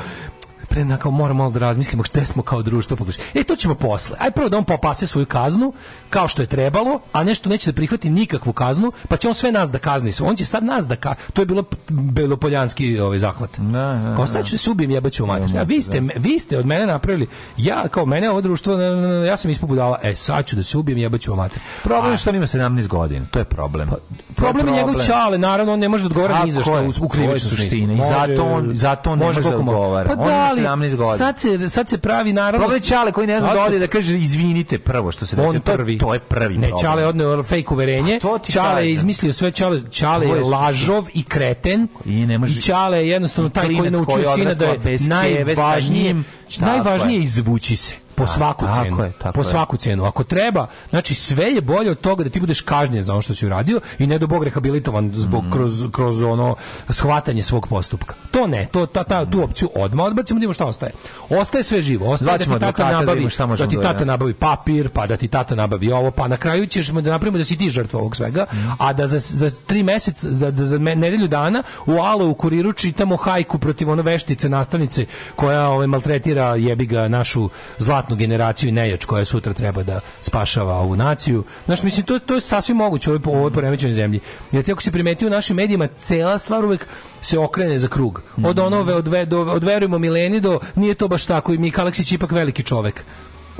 pre na kao moramo malo da razmislimo šta smo kao društvo pogrešili. E to ćemo posle. Aj prvo da on popase svoju kaznu kao što je trebalo, a nešto neće da prihvati nikakvu kaznu, pa će on sve nas da kazni. On će sad nas da ka... to je bilo belopoljanski ovaj zahvat. Da, da, kao sad ću da se ubijem, jebaću u mater. Ja, vi ste da. vi ste od mene napravili. Ja kao mene ovo društvo ja sam ispobudala. E sad ću da se ubijem, jebaću u mater. Problem je što on ima 17 godina, to je problem. Pa, problem, je njegov čale, naravno on ne može da odgovara ni za što u, u krivičnoj suštini. I zato on zato on ne može da odgovara. Pa da, 17 godina. Sad se, sad se pravi naravno. Problem koji ne zna da ode da kaže izvinite prvo što se desilo. prvi. To je prvi Ne, problem. Čale odneo fake uverenje. Čale pa je izmislio sve Čale, Čale je lažov i kreten. I ne može. Čale je jednostavno taj koji naučio sina da je najvažnije najvažnije izvući se po da, svaku tako cenu. Je, tako po svaku je. cenu. Ako treba, znači sve je bolje od toga da ti budeš kažnjen za ono što si uradio i ne do bog rehabilitovan zbog mm. kroz, kroz ono shvatanje svog postupka. To ne, to ta, ta tu mhm. opciju odmah odbacimo, da vidimo šta ostaje. Ostaje sve živo, ostaje da ti tata da nabavi, da, da ti tata nabavi papir, pa da ti tata nabavi ovo, pa na kraju ćemo da napravimo da si ti žrtva ovog svega, mm. a da za, za tri meseca, za, da za nedelju dana u Alo u kuriru čitamo hajku protiv ono veštice nastavnice koja ovaj maltretira jebi ga našu zlatnu zlatnu generaciju i nejač koja sutra treba da spašava ovu naciju. Znaš, mislim, to, to je sasvim moguće u ovoj, ovoj poremećenoj zemlji. Jer ti ako si primetio u našim medijima, cela stvar uvek se okrene za krug. Od mhm. onove, od, ve, do, od verujemo mileni do nije to baš tako i Mika Aleksić je ipak veliki čovek.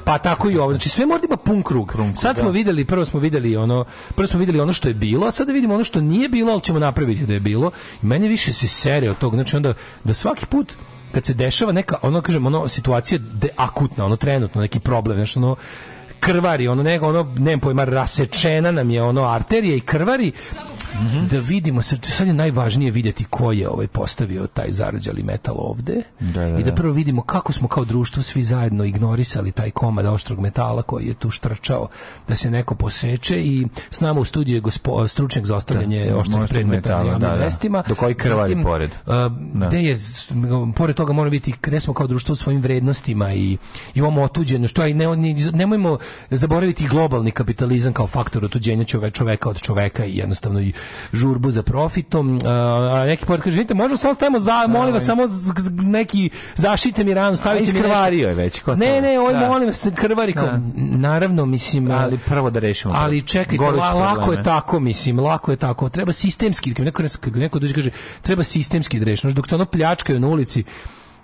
Pa tako i ovo. Znači sve mora da ima pun krug. Prun, sad smo da. videli, prvo smo videli ono, prvo smo videli ono što je bilo, a sad da vidimo ono što nije bilo, ali ćemo napraviti da je bilo. I manje više se sere od tog. Znači onda da svaki put kad se dešava neka ono kažem ono situacija de, akutna ono trenutno neki problem znači ono krvari, ono nego ono nem pojma rasečena nam je ono arterija i krvari. Mm -hmm. Da vidimo sad, sad je najvažnije vidjeti ko je ovaj postavio taj zarađali metal ovde da, da, i da, da prvo vidimo kako smo kao društvo svi zajedno ignorisali taj komad oštrog metala koji je tu štrčao da se neko poseče i s nama u studiju je gospo, stručnjak za ostavljanje da, oštrog predmeta na da, da, mestima. Do koji krvari Zatim, pored. da. je, pored toga moramo vidjeti gde smo kao društvo u svojim vrednostima i imamo otuđeno, što je, ne, nemojmo zaboraviti globalni kapitalizam kao faktor otuđenja čoveka, od čoveka i jednostavno i žurbu za profitom. A neki pored kaže, vidite, možemo samo stavimo za, da, molim vas, samo neki zaštite mi ranu, stavite mi Iskrvario je već. Ko ne, ne, oj, da. molim vas, krvari. Kao, da. Naravno, mislim... Ali prvo da rešimo. Ali čekajte, la, lako je tako, mislim, lako je tako. Treba sistemski, neko, neko dođe kaže, treba sistemski da rešimo. Dok te ono pljačkaju na ulici,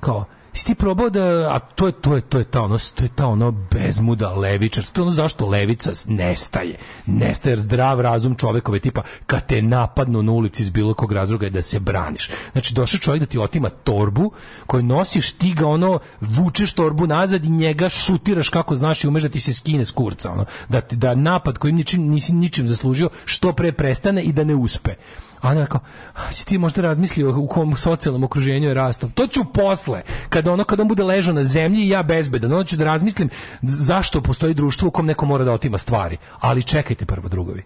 kao, si ti probao da, a to je, to je, to je ta ono, to je ta ono bezmuda levičar, to je ono zašto levica nestaje, nestaje zdrav razum čovekove tipa, kad te napadnu na ulici iz bilo kog razloga je da se braniš. Znači, došao čovjek da ti otima torbu koju nosiš, ti ga ono, vučeš torbu nazad i njega šutiraš kako znaš i umeš da ti se skine s kurca, ono, da, da napad koji ničim, nisi ničim zaslužio, što pre prestane i da ne uspe. A ona kao, a si ti možda razmislio u kom socijalnom okruženju je rastao. To ću posle, kada ono, kada on bude ležao na zemlji i ja bezbedan, onda ću da razmislim zašto postoji društvo u kom neko mora da otima stvari. Ali čekajte prvo drugovi.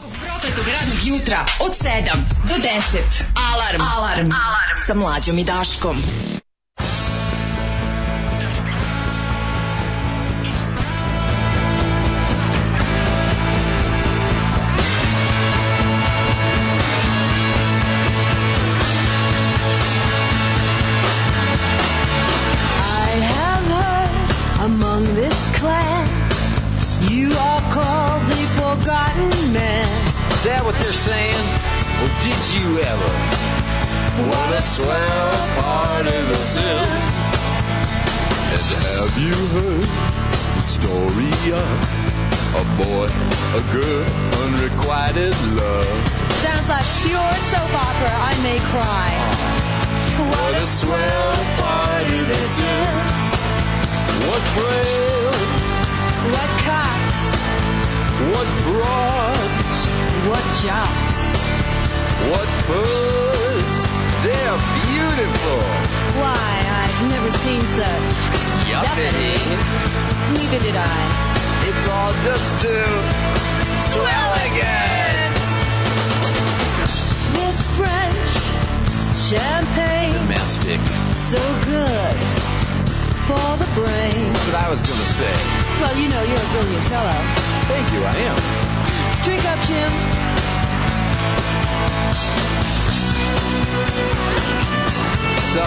Prokletog radnog jutra od 7 do 10. Alarm. Alarm. Alarm. Sa mlađom i Daškom. Did you ever What a swell party this is? And have you heard the story of a boy, a girl, unrequited love? Sounds like pure soap opera. I may cry. What a swell party this is! What frills? What cops? What broads? What jobs? What furs! They're beautiful! Why, I've never seen such. Yuppity! Neither did I. It's all just too again. This French champagne. Domestic. So good for the brain. That's what I was gonna say. Well, you know, you're a brilliant fellow. Thank you, I am. Drink up, Jim. So,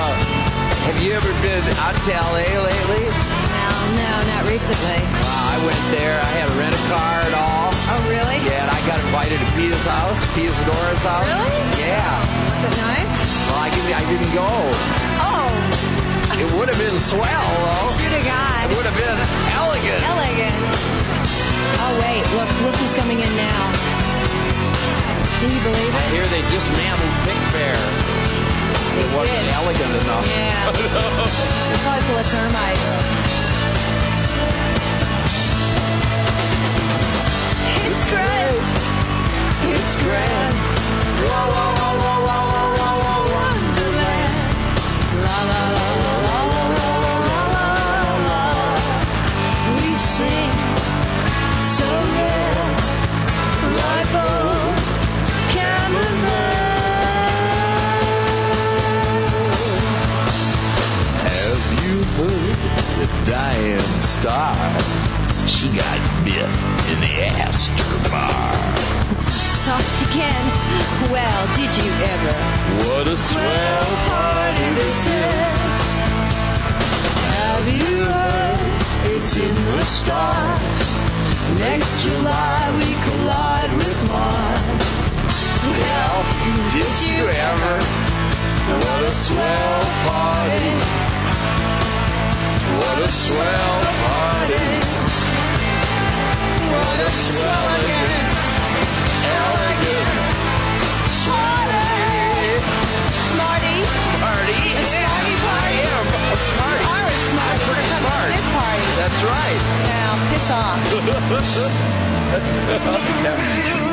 have you ever been out to LA lately? No, no, not recently. Uh, I went there. I had to rent a car and all. Oh, really? Yeah, and I got invited to Peter's house, Peter's and house. Really? Yeah. Was it nice? Well, I didn't, I didn't go. Oh. It would have been swell, though. Shoot a guy. It would have been elegant. Elegant. Oh, wait. Look, look coming in now. Can you believe it? I hear they dismantled Pickfair. They it did. wasn't elegant enough. Yeah. They're probably full of termites. It's grand. It's grand. Whoa, whoa, whoa, whoa, whoa. the dying star. She got bit in the Astor bar. Sauced again? Well, did you ever? What a swell party this is. Have you heard? It's in the stars. Next July we collide with Mars. Well, did you ever? What a swell party what a swell party. What a swell elegant, elegant, smarty. Smarty. Smarty. A smarty party. Yeah, a smarty. You are a smarty. I'm pretty smart. This party. That's right. Now, piss off. That's, I'll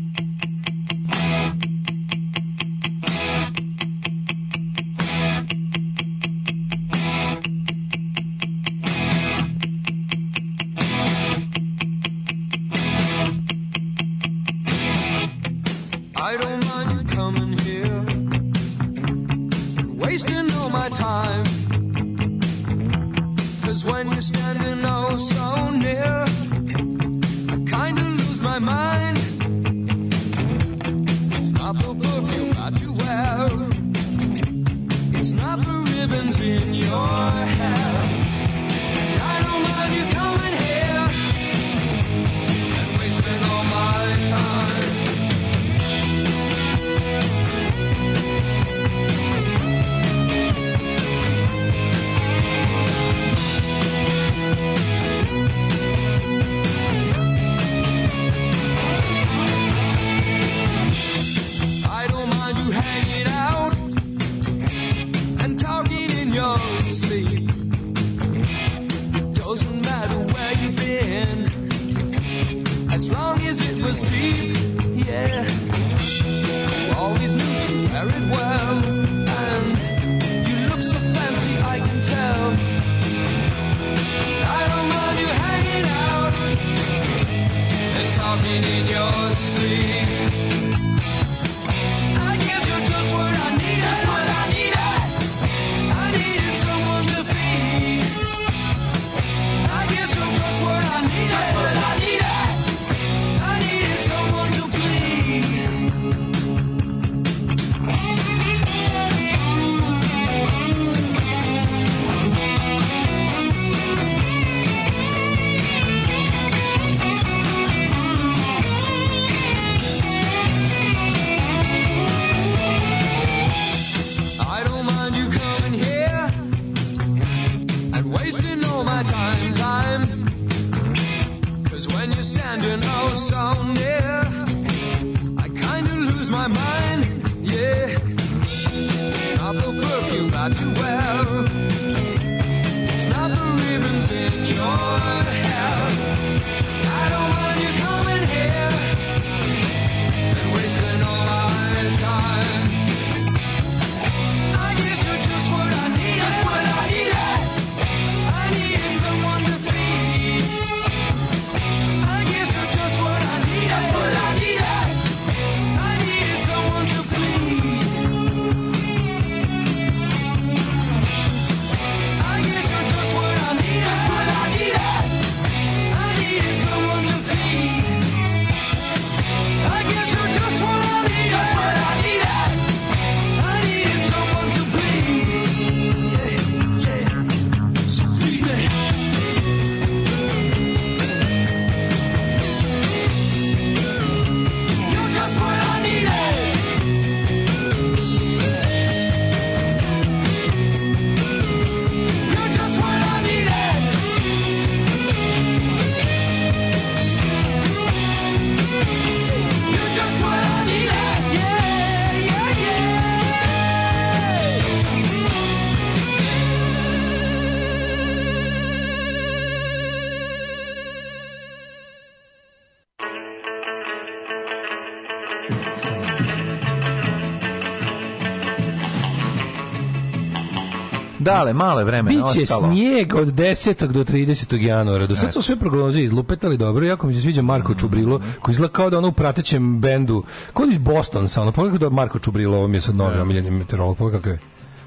dale, male vremena Biće ostalo. snijeg od 10. do 30. januara. Do sad da. su sve prognoze izlupetali dobro. Jako mi se sviđa Marko Čubrilo, koji izgleda kao da ono u pratećem bendu. Kod iz Boston sa ono, pogledaj da Marko Čubrilo, ovo mi je sad novi da. omiljeni meteorolog, pogledaj je.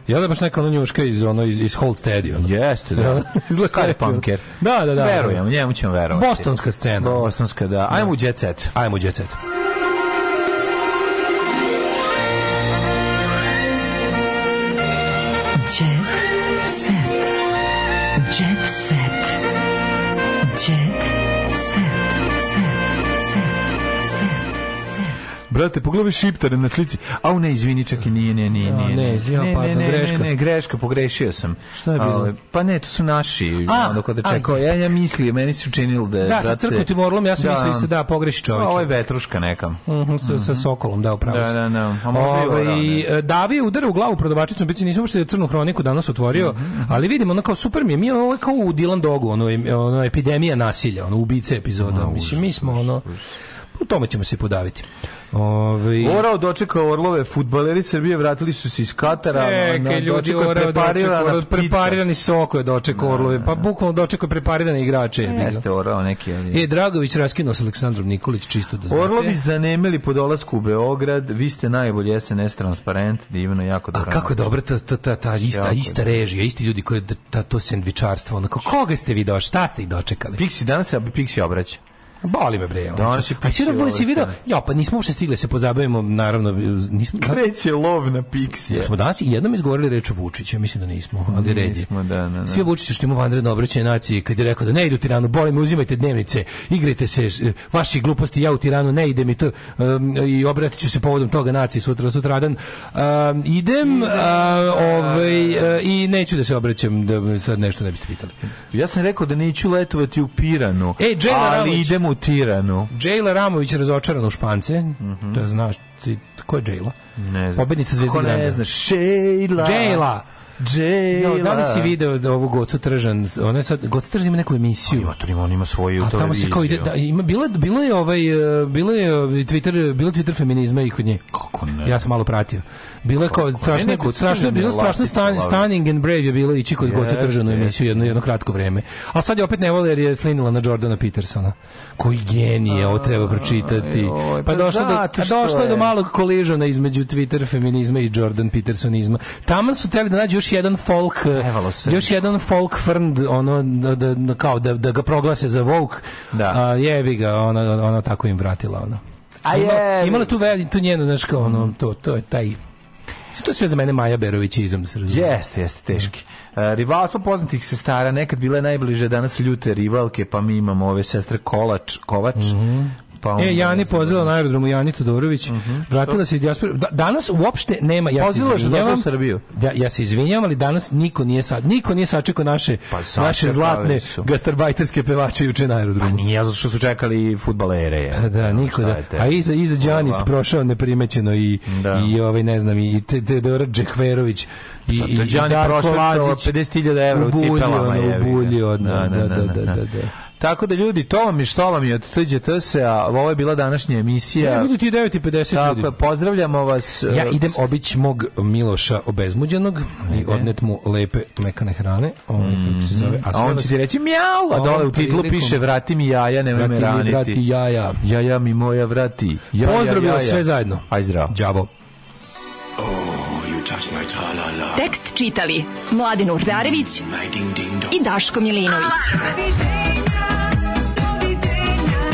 Ja da baš neka ono njuška iz ono iz iz Holt Stadion. Jeste, da. Izgleda punker. Da, da, da, da. Verujem, njemu ćemo verovati. Bostonska scena. Bostonska, da. Ajmo u jet set. Ajmo u jet set. Brate, pogledaj šiptare na slici. Au ne, izvini, čak i nije, nije, nije, nije. Ne, izvini, pardon, greška. Ne, ne, greška, pogrešio sam. Šta je bilo? Pa ne, to su naši. A, onda kada čekao, ja ja mislio, meni se učinilo da Da, sa crkvutim orlom, ja sam da, mislio isto da pogreši čovjek. Ovo je vetruška neka. Mhm, sa sa mhm. sokolom, da, upravo. Da, da, da. A možda i ovaj, e, Davi udara u glavu prodavačicom, biće nisam uopšte crnu hroniku danas otvorio, mhm. ali vidimo ono kao super mi je, mi je kao u Dylan Dogu, ono, ono epidemija nasilja, ono ubice epizoda. Mislim, mi smo ono, u tome ćemo se podaviti. Ove... Ovaj- Orao dočekao Orlove, futbaleri Srbije vratili su se iz Katara. Čekaj, ljudi, Orao dočekao, preparirani soko je dočekao Orlove, pa bukvalno dočekao preparirane igrače. Jeste Orao neki. Ali... E, Dragović raskinuo sa Aleksandrom Nikolić, čisto da znate. Orlovi zanemeli po dolasku u Beograd, vi ste najbolji SNS transparent, divno, jako dobro. A kako je dobro, ta, ta, ta, ta ista, ista režija, isti ljudi koji ta, to sendvičarstvo, onako, koga ste vi došli, šta ste ih dočekali? Pixi, danas se Pixi obraća. Boli me bre. Da, piksel. A siro voj si video, ja pa nismo uopšte stigli da se pozabavimo, naravno nismo kreće lov na piksije. Smo danas jednom izgovorili reč o Vučiću, mislim da nismo, ali red je. da, da, da. Sve Vučiću što mu vanredno obraćanje naciji kad je rekao da ne idu Tiranu, boli me, uzimajte dnevnice, igrajte se, vaši gluposti, ja u Tiranu ne idem i to um, i obratiću se povodom toga naciji sutra, sutradan. Um, idem, uh, ovaj, uh, i neću da se obraćam da sad nešto ne biste pitali. Ja sam rekao da neću letovati u Piranu. E, ali idemo u Tiranu. Jayla Ramović razočarana u Špance. Mm -hmm. To znaš, ko je Jayla? Ne znam. Pobednica Zvezde. Ko ne znaš? Jayla. Jayla. Džejla. Jo, da li si video da ovo Gocu Tržan, ona sad, Gocu Tržan ima neku emisiju. Ima, to ima, on ima svoju A tamo se kao ide, da, ima, bilo, bilo je ovaj, eh, bilo je eh, Twitter, bilo je Twitter feminizma i kod nje. Kako ne? Ja sam malo pratio. Bilo je kao, strašno, ne, strašno, bilo strašno stan, stunning and brave je bilo ići kod yes, Gocu Tržanu emisiju jedno, jedno kratko vreme. A sad je opet ne vole jer je slinila na Jordana Petersona. Koji genije, ovo treba pročitati. Pa, pa došlo do, došlo do malog koližona između Twitter feminizma i Jordan Petersonizma. Tamo su teli da nađu još jedan folk eh, još jedan folk frnd ono da, da, da, kao da, da ga proglase za woke da. A, jebi ga ona, ona tako im vratila ono a je imala, imala tu veli tu njenu znaš kao ono mm. to to je taj to sve za mene Maja Berović izom se razumije. Jeste, jeste, teški. Uh, rivalstvo poznatih sestara nekad bile najbliže danas ljute rivalke, pa mi imamo ove sestre Kolač, Kovač, mm -hmm. Pa on e, Jani pozvala da na aerodromu Jani Todorović. Mhm. Vratila se iz dijaspore. Da, danas uopšte nema, ja se izvinjavam. Srbiju. Ja, da, ja se izvinjavam, ali danas niko nije sad, niko nije sačekao naše pa naše zlatne gastarbajterske pevače juče na aerodromu. Pa nije, zato što su čekali fudbalere. Ja. Pa da, niko da. A iza iza Đanis prošao neprimećeno i da. i ovaj ne znam i Teodor Džekverović i pa i Đani prošao 50.000 € u cipelama. Ubulio, da, da, da, da, da. Tako da ljudi, to vam je što vam je od TGTS-a, ovo je bila današnja emisija. Ja, budu ti 9.50 ljudi. Tako ljudi. pozdravljamo vas. Ja e, idem obić mog Miloša obezmuđenog i odnet mu lepe mekane hrane. On, ovaj, mm. kako mm-hmm. se zove. A, a on će ti reći mjau, a dole u titlu piše vrati mi jaja, nemoj me raniti. Vrati jaja. Jaja mi moja vrati. Jaja, Pozdravio jaja. sve zajedno. Aj zdravo. Đavo. Oh, Tekst čitali Mladin Urdarević mm, i Daško Milinović